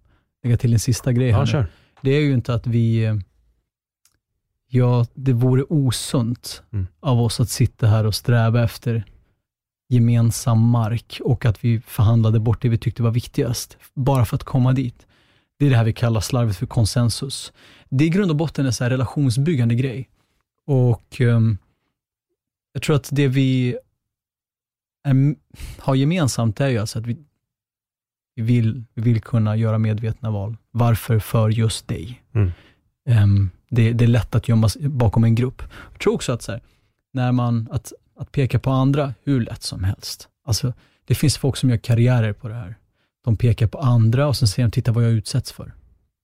lägga till en sista grej här Ja. Det är ju inte att vi, eh, ja, det vore osunt Mm. av oss att sitta här och sträva efter gemensam mark och att vi förhandlade bort det vi tyckte var viktigast, bara för att komma dit. Det är det här vi kallar slarvet för konsensus. Det är i grund och botten en så här relationsbyggande grej. Och um, jag tror att det vi är, har gemensamt är ju alltså att vi, vi, vill, vi vill kunna göra medvetna val. Varför för just dig? Mm. Um, det, det, är lätt att gömma sig bakom en grupp. Jag tror också att, så här, när man, att, att peka på andra hur lätt som helst. Alltså, det finns folk som gör karriärer på det här. De pekar på andra och sen säger de, titta vad jag utsätts för.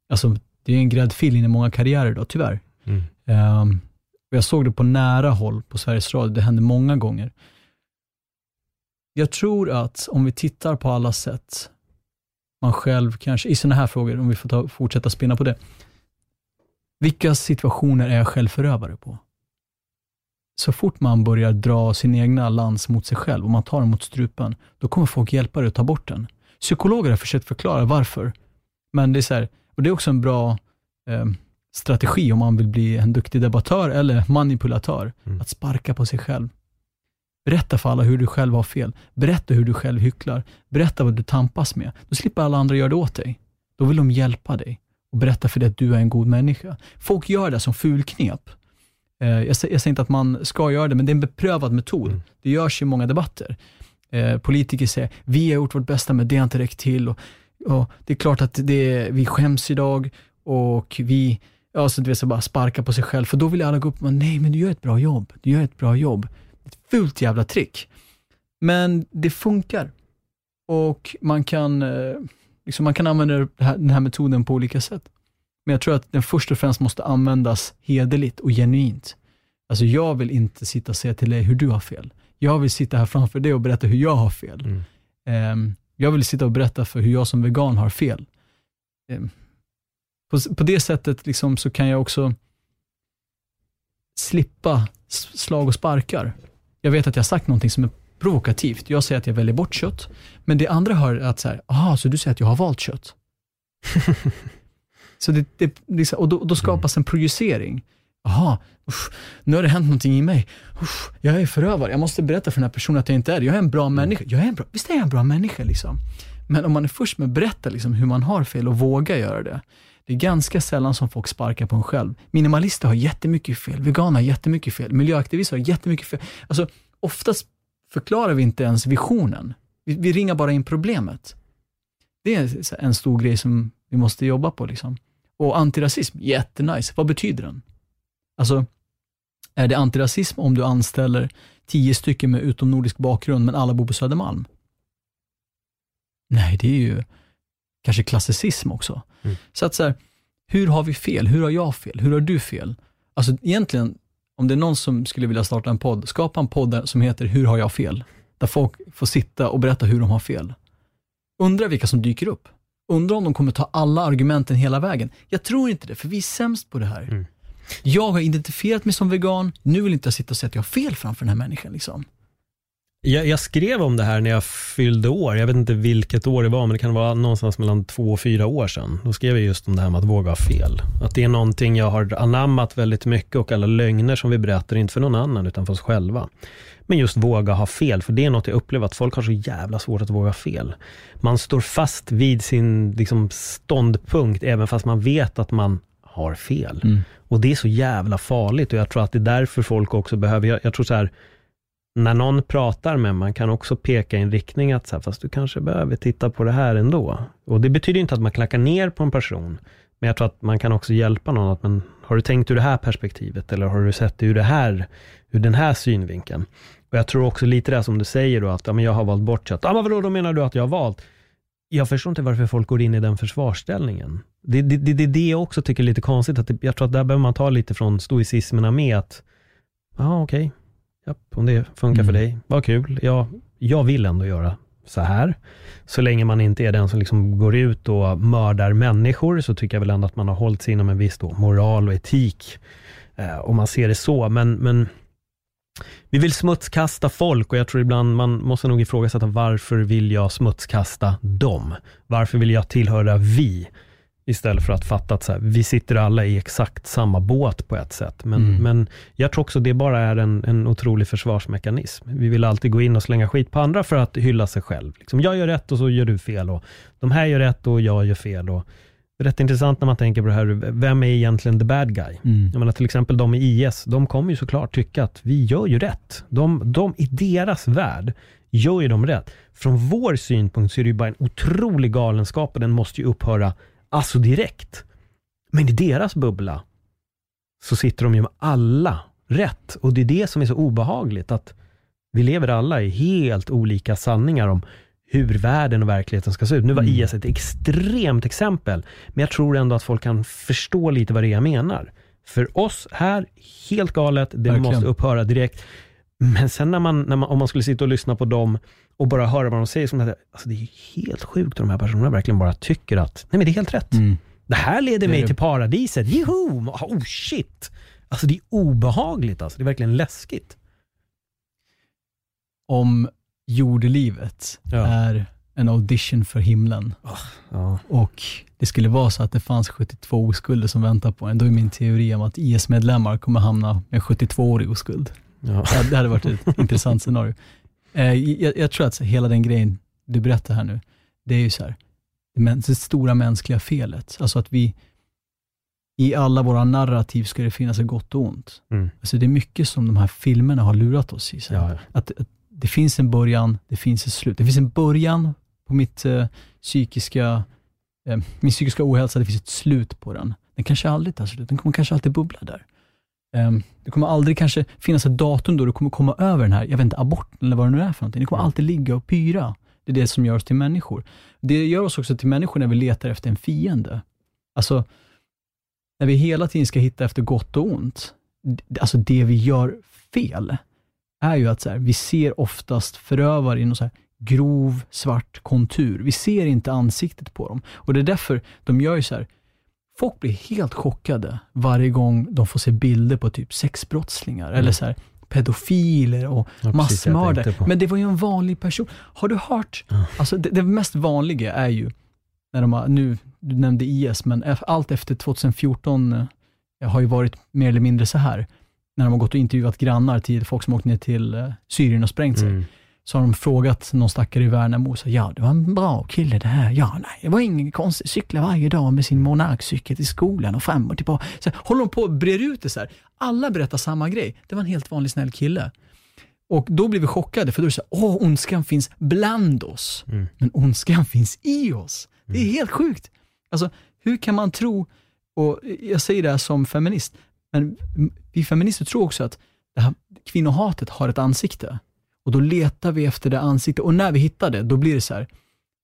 Alltså, det är en gräddfil in i många karriärer då, tyvärr. Mm. Um, jag såg det på nära håll på Sveriges Radio, det hände många gånger. Jag tror att om vi tittar på alla sätt man själv kanske, i sådana här frågor, om vi får ta, fortsätta spinna på det. Vilka situationer är jag själv förövare på? Så fort man börjar dra sin egna lans mot sig själv och man tar den mot strupen, då kommer folk hjälpa dig att ta bort den. Psykologer har försökt förklara varför, men det är så här, och det är också en bra eh, strategi om man vill bli en duktig debattör eller manipulatör, mm. att sparka på sig själv. Berätta för alla hur du själv har fel. Berätta hur du själv hycklar. Berätta vad du tampas med. Då slipper alla andra göra det åt dig. Då vill de hjälpa dig och berätta för dig att du är en god människa. Folk gör det som fulknep. Eh, jag, säger inte att man ska göra det, men det är en beprövad metod. Mm. Det görs i många debatter. Eh, politiker säger, vi har gjort vårt bästa, men det har inte räckt till. Och, och det är klart att det, vi skäms idag och vi, ja, så du vet, så bara sparka på sig själv, för då vill alla gå upp och bara, nej, men du gör ett bra jobb. Du gör ett bra jobb. Ett fult jävla trick. Men det funkar. Och man kan, eh, liksom man kan använda här, den här metoden på olika sätt. Men jag tror att den först och främst måste användas hederligt och genuint. Alltså jag vill inte sitta och säga till dig hur du har fel. Jag vill sitta här framför dig och berätta hur jag har fel. Mm. Um, jag vill sitta och berätta för hur jag som vegan har fel. Um, på, på det sättet liksom så kan jag också slippa slag och sparkar. Jag vet att jag har sagt någonting som är provokativt. Jag säger att jag väljer bort kött, men det andra hör att så här, aha, så du säger att jag har valt kött? *laughs* så det, det, liksom, och då, då skapas en projicering. Jaha, nu har det hänt någonting i mig. Uff, jag är förövare, jag måste berätta för den här personen att jag inte är det. Jag är en bra människa. Jag är en bra, visst är jag en bra människa liksom. Men om man är först med att berätta liksom hur man har fel och våga göra det, det är ganska sällan som folk sparkar på en själv. Minimalister har jättemycket fel, veganer har jättemycket fel, miljöaktivister har jättemycket fel. Alltså, oftast förklarar vi inte ens visionen. Vi, vi ringar bara in problemet. Det är en stor grej som vi måste jobba på. Liksom. Och antirasism, jättenice. Vad betyder den? Alltså, är det antirasism om du anställer tio stycken med utomnordisk bakgrund, men alla bor på Södermalm? Nej, det är ju kanske klassicism också. Mm. Så att så här, hur har vi fel? Hur har jag fel? Hur har du fel? Alltså egentligen, om det är någon som skulle vilja starta en podd, skapa en podd som heter Hur har jag fel? Där folk får sitta och berätta hur de har fel. Undrar vilka som dyker upp. Undrar om de kommer ta alla argumenten hela vägen. Jag tror inte det, för vi är sämst på det här. Mm. Jag har identifierat mig som vegan, nu vill inte jag sitta och säga att jag har fel framför den här människan. Liksom. Jag, jag, skrev om det här när jag fyllde år. Jag vet inte vilket år det var, men det kan vara någonstans mellan två och fyra år sedan. Då skrev jag just om det här med att våga ha fel. Att det är någonting jag har anammat väldigt mycket och alla lögner som vi berättar, inte för någon annan, utan för oss själva. Men just våga ha fel, för det är något jag upplever att folk har så jävla svårt att våga fel. Man står fast vid sin liksom, ståndpunkt, även fast man vet att man har fel. Mm. Och det är så jävla farligt och jag tror att det är därför folk också behöver, jag, jag tror så här, när någon pratar med man kan också peka i en riktning att så här, fast du kanske behöver titta på det här ändå. Och det betyder inte att man klackar ner på en person, men jag tror att man kan också hjälpa någon att, men har du tänkt ur det här perspektivet eller har du sett det ur det här, ur den här synvinkeln? Och jag tror också lite det som du säger då, att ja, men jag har valt bort kött. Ja, men vadå, då menar du att jag har valt? Jag förstår inte varför folk går in i den försvarsställningen. Det är det, det, det, jag också tycker är lite konstigt, att det, jag tror att där behöver man ta lite från stoicismerna med att, ja okej, okay Ja, om det funkar mm. för dig, vad kul. Jag, jag vill ändå göra så här. Så länge man inte är den som liksom går ut och mördar människor, så tycker jag väl ändå att man har hållit sig inom en viss moral och etik. Eh, om man ser det så. Men, men vi vill smutskasta folk och jag tror ibland man måste nog ifrågasätta varför vill jag smutskasta dem? Varför vill jag tillhöra vi? Istället för att fatta att så här, vi sitter alla i exakt samma båt på ett sätt. Men, mm. men jag tror också det bara är en, en otrolig försvarsmekanism. Vi vill alltid gå in och slänga skit på andra för att hylla sig själv. Liksom, jag gör rätt och så gör du fel. Och de här gör rätt och jag gör fel. Och rätt intressant när man tänker på det här, vem är egentligen the bad guy? Mm. Jag menar till exempel de i IS, de kommer ju såklart tycka att vi gör ju rätt. De, de i deras värld gör ju de rätt. Från vår synpunkt så är det ju bara en otrolig galenskap och den måste ju upphöra alltså direkt. Men i deras bubbla så sitter de ju med alla rätt och det är det som är så obehagligt att vi lever alla i helt olika sanningar om hur världen och verkligheten ska se ut. Nu var Mm. IS ett extremt exempel, men jag tror ändå att folk kan förstå lite vad det är jag menar. För oss här, helt galet, det Verkligen. måste upphöra direkt. Men sen när man, när man, om man skulle sitta och lyssna på dem och bara höra vad de säger, som att, alltså det är helt sjukt om de här personerna verkligen bara tycker att, nej men det är helt rätt. Mm. Det här leder Det mig det. till paradiset, joho! Oh shit! Alltså det är obehagligt alltså, det är verkligen läskigt. Om jordelivet Ja. är en audition för himlen Ja. och det skulle vara så att det fanns 72 oskulder som väntar på en, då är min teori om att IS-medlemmar kommer hamna med 72-årig oskuld. Ja. Det hade varit ett *laughs* intressant scenario. Eh, jag, jag tror att så, hela den grejen du berättar här nu, det är ju så här, det, stora mänskliga felet. Alltså att vi, i alla våra narrativ ska det finnas ett gott och ont. Mm. Alltså det är mycket som de här filmerna har lurat oss i. Så. Ja, ja. Att, att det finns en början, det finns ett slut. Det finns en början på mitt eh, psykiska, eh, min psykiska ohälsa, det finns ett slut på den. Den kanske aldrig tar slut, den kommer kanske alltid bubbla där. Ehm, det kommer aldrig kanske finnas ett datum då du kommer komma över den här, jag vet inte, aborten eller vad det nu är för någonting. Det kommer alltid ligga och pyra. Det är det som gör oss till människor. Det gör oss också till människor när vi letar efter en fiende. Alltså, när vi hela tiden ska hitta efter gott och ont, alltså det vi gör fel, är ju att så här, vi ser oftast förövare i någon så här grov svart kontur. Vi ser inte ansiktet på dem. Och det är därför de gör ju så här, folk blir helt chockade varje gång de får se bilder på typ sexbrottslingar eller så här pedofiler och Ja, massmördare. Men det var ju en vanlig person. Har du hört? Alltså det, det mest vanliga är ju, när de har, nu, du nämnde IS, men allt efter 2014 eh, har ju varit mer eller mindre så här. När de har gått och intervjuat grannar till folk som åkt ner till eh, Syrien och sprängt sig. Mm. Så har de frågat någon stackare i Värnamo, så, ja det var en bra kille det här. Ja, nej, det var ingen konstigt. Cykla varje dag med sin monarkcykel till skolan och fram och tillbaka. Så här, håller de på och brer ut det så här. Alla berättar samma grej. Det var en helt vanlig snäll kille. Och då blir vi chockade, för då är det så här, åh, ondskan finns bland oss. Men ondskan finns i oss. Det är helt sjukt. Alltså, hur kan man tro, och jag säger det här som feminist, men vi feminister tror också att det här kvinnohatet har ett ansikte. Och då letar vi efter det ansiktet. Och när vi hittar det, då blir det så här,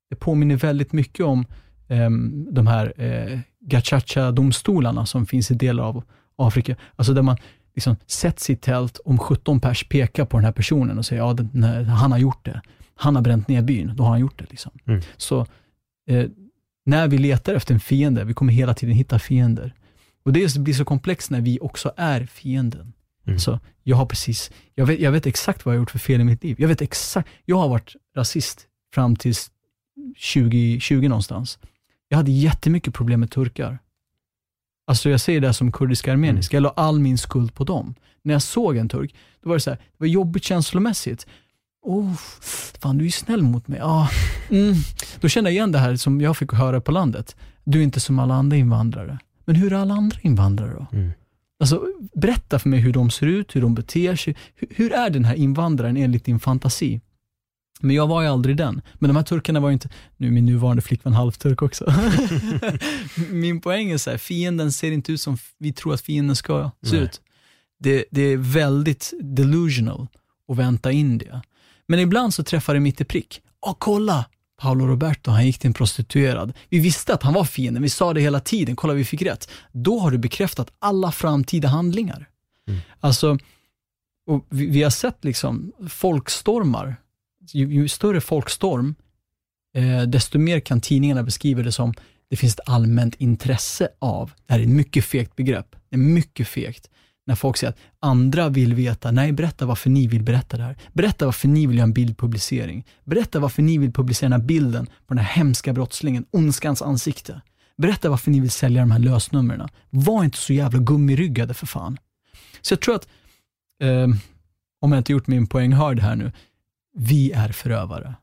det påminner väldigt mycket om ehm, de här eh, gachacha-domstolarna som finns i delar av Afrika. Alltså där man liksom sätts i tält, om 17 pers pekar på den här personen och säger, ja, den, nej, han har gjort det. Han har bränt ner byn, då har han gjort det. Liksom. Mm. Så eh, när vi letar efter en fiende, vi kommer hela tiden hitta fiender. Och det blir så komplext när vi också är fienden. Mm. Så jag har precis, jag vet, jag vet exakt vad jag har gjort för fel i mitt liv. Jag vet exakt, jag har varit rasist fram till 2020 någonstans. Jag hade jättemycket problem med turkar. Alltså jag säger det här som kurdiska armeniska, jag la all min skuld på dem. När jag såg en turk, då var det så här, det var jobbigt känslomässigt. Oh, fan du är snäll mot mig. Ah, *laughs* mm. Då kände jag igen det här som jag fick höra på landet. Du är inte som alla andra invandrare. Men hur är alla andra invandrare då? Mm. Alltså, berätta för mig hur de ser ut, hur de beter sig. Hur, hur är den här invandraren enligt din fantasi? Men jag var ju aldrig den. Men de här turkarna var ju inte, nu är min nuvarande flickvän halvturk också. *laughs* *laughs* min poäng är så här, fienden ser inte ut som vi tror att fienden ska se Nej. ut. Det, det är väldigt delusional att vänta in det. Men ibland så träffar det mitt i prick. Åh, kolla! Paolo Roberto, han gick till en prostituerad. Vi visste att han var fienden, vi sa det hela tiden, kolla vi fick rätt. Då har du bekräftat alla framtida handlingar. Alltså, och vi, vi har sett liksom folkstormar. Ju, ju större folkstorm, eh, desto mer kan tidningarna beskriva det som det finns ett allmänt intresse av. Det här är ett mycket fegt begrepp. Det är mycket fegt. När folk säger att andra vill veta, nej berätta varför ni vill berätta det här. Berätta varför ni vill göra en bildpublicering. Berätta varför ni vill publicera den här bilden på den här hemska brottslingen, ondskans ansikte. Berätta varför ni vill sälja de här lösnumren. Var inte så jävla gummiryggade för fan. Så jag tror att, eh, om jag inte gjort min poäng hörd här nu, vi är förövare.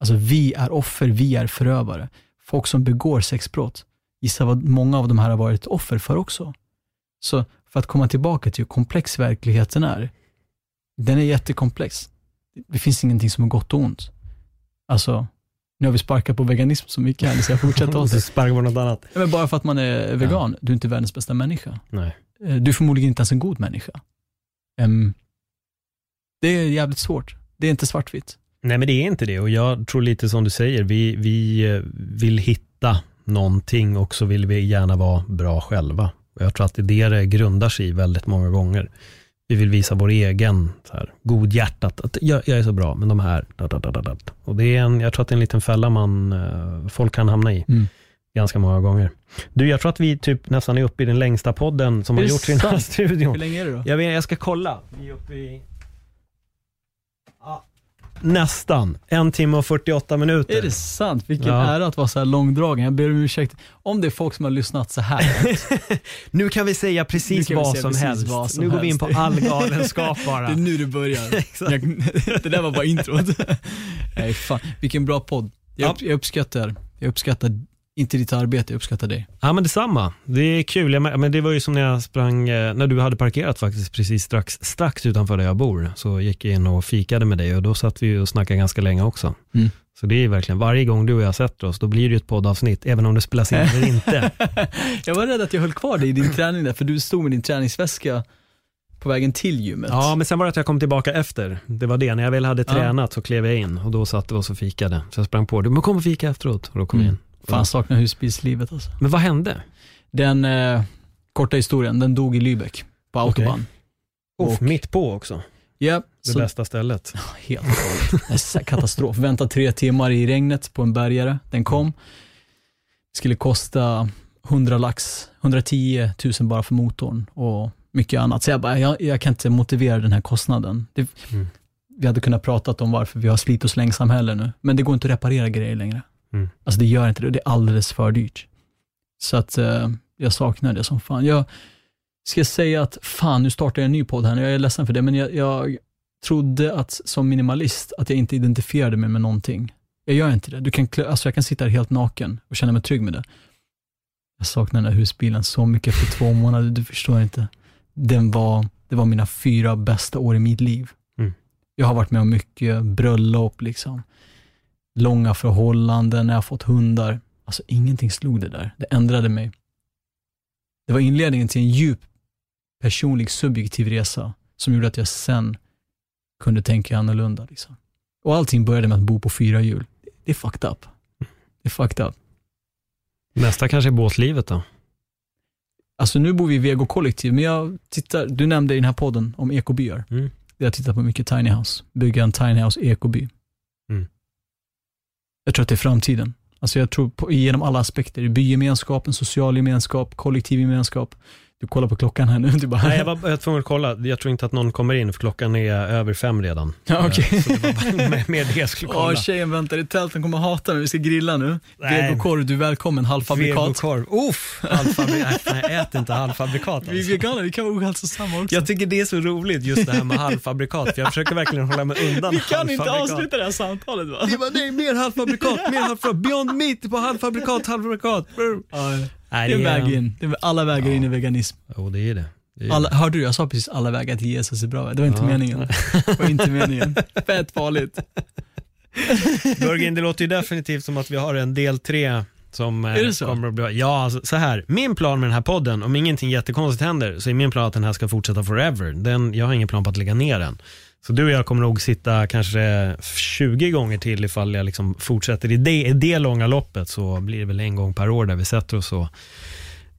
Alltså vi är offer, vi är förövare. Folk som begår sexbrott, gissa vad många av de här har varit offer för också. Så för att komma tillbaka till hur komplex verkligheten är, den är jättekomplex. Det finns ingenting som är gott och ont. Alltså, nu har vi sparkat på veganism så mycket här, *laughs* så jag fortsätter åt det. på något annat. Ja, Men bara för att man är vegan, du är inte världens bästa människa. Nej. Eh, Du är förmodligen inte ens en god människa. Ehm, det är jävligt svårt. Det är inte svartvitt. Nej men det är inte det och jag tror lite som du säger, vi, vi eh, vill hitta någonting och så vill vi gärna vara bra själva. Och Jag tror att det är det det grundar sig i väldigt många gånger. Vi vill visa vår egen så här, godhjärtat, att jag, jag är så bra, men de här, da, da, da. Och det är en, jag tror att det är en liten fälla man, eh, folk kan hamna i Mm. ganska många gånger. Du, jag tror att vi typ nästan är uppe i den längsta podden som har gjorts i den här studion. Hur länge är det då? Jag, vet, jag ska kolla. Vi är uppe i... Ja, nästan. En timme och 48 minuter. Är det sant? Vilken Ja. ära att vara så här långdragen. Jag ber om ursäkt om det är folk som har lyssnat så här. *laughs* Nu kan vi säga precis vi vad, säga som precis helst. vad som nu går vi in helst. på all galenskap *laughs* bara. Det är nu det börjar. *laughs* Det där var bara introt. Nej, fan. Vilken bra podd. Jag, upp, jag uppskattar, jag uppskattar inte ditt arbete, jag uppskattar dig. Ja men detsamma. Det är kul. Jag, men det var ju som när jag sprang, eh, när du hade parkerat faktiskt precis strax, strax utanför där jag bor. Så gick jag in och fikade med dig och då satt vi och snackade ganska länge också. Mm. Så det är verkligen, varje gång du och jag sätter oss, då blir det ju ett poddavsnitt, även om det spelas in eller inte. *laughs* Jag var rädd att jag höll kvar dig i din träning där, för du stod med din träningsväska på vägen till gymmet. Ja, men sen var det att jag kom tillbaka efter. Det var det, när jag väl hade Ja. tränat så klev jag in och då satt vi oss och fikade. Så jag sprang på, du men kom och fika efteråt. Och då kom jag Mm. in. Fan, saknar husbilslivet alltså. Men vad hände? Den eh, korta historien, den dog i Lübeck på autobahn. Uff, Och- mitt på också. Ja, Det så bästa stället. helt galet. Katastrof. Vänta tre timmar i regnet på en bärgare. Den kom. Det skulle kosta 100 lax, 110 000 bara för motorn och mycket annat. Så jag bara, jag, jag kan inte motivera den här kostnaden. Det, Mm. Vi hade kunnat prata om varför vi har slit och släng-samhälle nu, men det går inte att reparera grejer längre. Mm. Alltså det gör inte det, det är alldeles för dyrt. Så att eh, jag saknar det som fan. Jag ska säga att, fan nu startar jag en ny podd här, jag är ledsen för det, men jag, jag trodde att som minimalist, att jag inte identifierade mig med någonting. Jag gör inte det. Du kan, alltså jag kan sitta här helt naken och känna mig trygg med det. Jag saknar den här husbilen så mycket efter två månader, du förstår inte. Den var, det var mina fyra bästa år i mitt liv. Mm. Jag har varit med om mycket bröllop, liksom. Långa förhållanden, när jag fått hundar. Alltså ingenting slog det där. Det ändrade mig. Det var inledningen till en djup personlig subjektiv resa som gjorde att jag sen kunde tänka annorlunda. Liksom. Och allting började med att bo på fyra hjul. Det är fucked up. Det är fucked up. Nästa kanske är båtlivet då. Alltså nu bor vi i vegokollektiv, men jag tittar, du nämnde i den här podden om ekobyar. Mm. Jag tittar på mycket tiny house, bygga en tiny house ekoby. Jag tror att det är framtiden. Alltså jag tror på, genom alla aspekter, bygemenskap, en social gemenskap, kollektiv gemenskap. Du kollar på klockan här nu, du bara, Nej, jag var jag tvungen att kolla. Jag tror inte att någon kommer in för klockan är över fem redan. Ja, okej. Eh, Så det var bara *laughs* med, med det jag skulle Åh, kolla. tjejen väntar i tälten, kommer hata mig, vi ska grilla nu. Vegokorv, du är välkommen, halvfabrikat. Vegokorv. Uff, halvfabrikat. Nej, äter inte halvfabrikat Vi är alltså. veganer, vi kan vara ohälsosamma också. Jag tycker det är så roligt just det här med halvfabrikat, för jag försöker verkligen hålla mig undan vi kan inte avsluta det här samtalet va? Det var nej, mer halvfabrikat, mer halvfabrikat, beyond meat på halvfabrikat, halvfabrikat. Ja, Nej, det är en väg in. Det är alla vägar in i veganism. Jo, det är det. det, är Alla, det. hörde du? Jag sa precis alla vägar till Jesus är bra. Det var inte Ja. meningen. *laughs* Det var inte meningen. Fett farligt. Jörgen, det låter ju definitivt som att vi har en del tre som eh, Är det så? kommer att bli Ja, alltså, så här. Min plan med den här podden, om ingenting jättekonstigt händer, så är min plan att den här ska fortsätta forever. Den, jag har ingen plan på att lägga ner den. Så du och jag kommer nog sitta kanske 20 gånger till ifall jag liksom fortsätter i det, i det långa loppet så blir det väl en gång per år där vi sätter oss och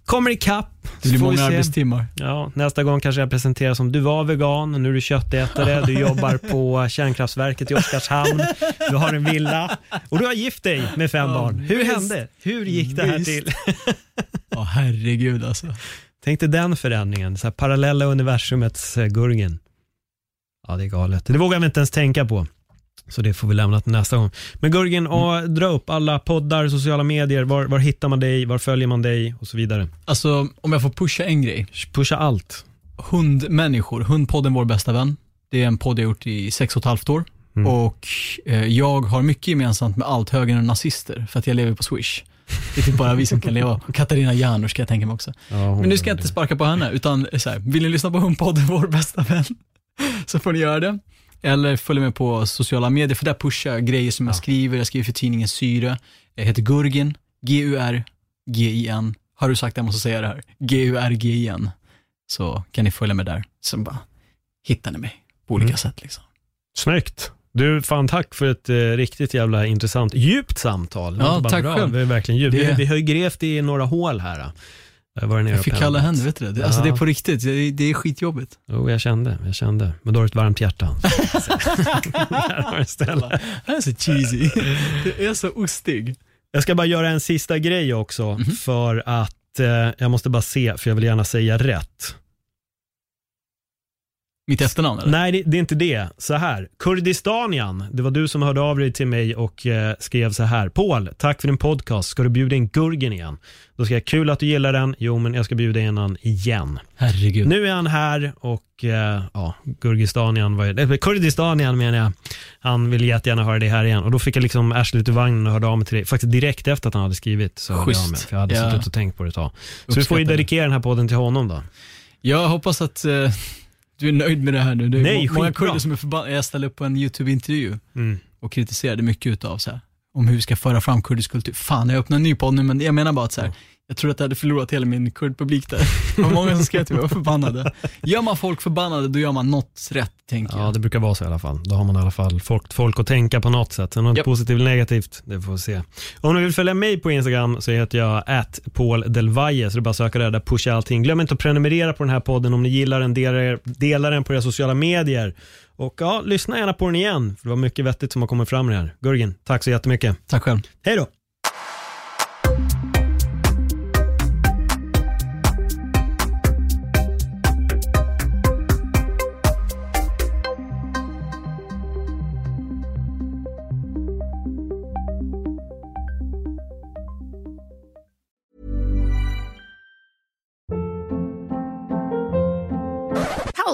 kommer ikapp. Det blir många arbetstimmar. Ja, nästa gång kanske jag presenterar som du var vegan, nu är du köttätare, *laughs* du jobbar på kärnkraftverket i Oskarshamn, du har en villa och du har gift dig med fem Ja, barn. Hur visst. hände? Hur gick det här Visst. till? Ja, herregud alltså. Tänk dig den förändringen, så här parallella universumets eh, Gurgen. Ja, det är galet. Det vågar vi inte ens tänka på. Så det får vi lämna till nästa gång. Men Gurgen, och dra upp alla poddar, sociala medier, var, var hittar man dig, var följer man dig och så vidare. Alltså, om jag får pusha en grej. Pusha allt. Hundmänniskor, Hundpodden Vår bästa vän. Det är en podd jag gjort i sex och ett halvt år. Mm. Och eh, jag har mycket gemensamt med allt högern och nazister, för att jag lever på Swish. Det är typ bara vi som kan leva. Och Katarina Janouch kan jag tänka mig också. Ja, Men nu ska jag inte sparka på henne, utan så här, vill ni lyssna på Hundpodden, vår bästa vän, så får ni göra det. Eller följ med på sociala medier, för där pushar jag grejer som jag skriver. Jag skriver för tidningen Syre. Jag heter Gurgin, G-U-R-G-I-N. Har du sagt det? Jag måste säga det här. G-U-R-G-I-N. Så kan ni följa med där. Så bara hittar ni mig på olika Mm. sätt. Liksom. Snyggt. Du, fan tack för ett eh, riktigt jävla intressant, djupt samtal. Ja, tack bra, själv. Det är verkligen djupt. Vi, Det- vi har ju grävt i några hål här. Jag, var nere Jag fick kalla händer, vet du det? Alltså Ja. det är på riktigt, det, det är skitjobbigt. Jo, jag kände, jag kände. Men då har du ett varmt hjärta. *laughs* Det här är så cheesy. Det är så ostig. Jag ska bara göra en sista grej också Mhm. för att eh, jag måste bara se, för jag vill gärna säga rätt. Mitt efternamn eller? Nej, det, det är inte det. Så här, Kurdistanian, det var du som hörde av dig till mig och eh, skrev så här. Paul, tack för din podcast. Ska du bjuda in Gurgen igen? Då ska jag, kul att du gillar den. Jo, men jag ska bjuda in han igen. Herregud. Nu är han här och eh, ja, Gurgistanian, var, eller Kurdistanian menar jag. Han vill jättegärna höra det här igen. Och då fick jag liksom arslet ut ur vagnen och hörde av mig till dig. Faktiskt direkt efter att han hade skrivit så hörde jag av mig. För jag hade Ja. suttit och tänkt på det ett tag. Så vi får ju Uppskattar dedikera den här podden till honom då. Jag hoppas att eh, du är nöjd med det här nu. Det är Nej, må- många skitbra. kurder som är förbannade. Jag ställde upp på en YouTube-intervju Mm. och kritiserade mycket utav så här, om hur vi ska föra fram kurdisk kultur. Fan, jag öppnar en ny podd nu, men jag menar bara att så här, jag tror att jag hade förlorat hela min kurdpublik där. Det var många som skrev till mig, var förbannade. Gör man folk förbannade, då gör man något rätt, tänker Ja, jag. det brukar vara så i alla fall. Då har man i alla fall folk, folk att tänka på något sätt. Sen något Japp. positivt eller negativt, det får vi se. Om ni vill följa mig på Instagram så heter jag at Paul Del Valle, så det är bara att söka där, där pushar jag allting. Glöm inte att prenumerera på den här podden om ni gillar den, dela, dela den på era sociala medier. Och ja, lyssna gärna på den igen, för det var mycket vettigt som har kommit fram i det här. Gurgen, tack så jättemycket. Tack själv. Hej då!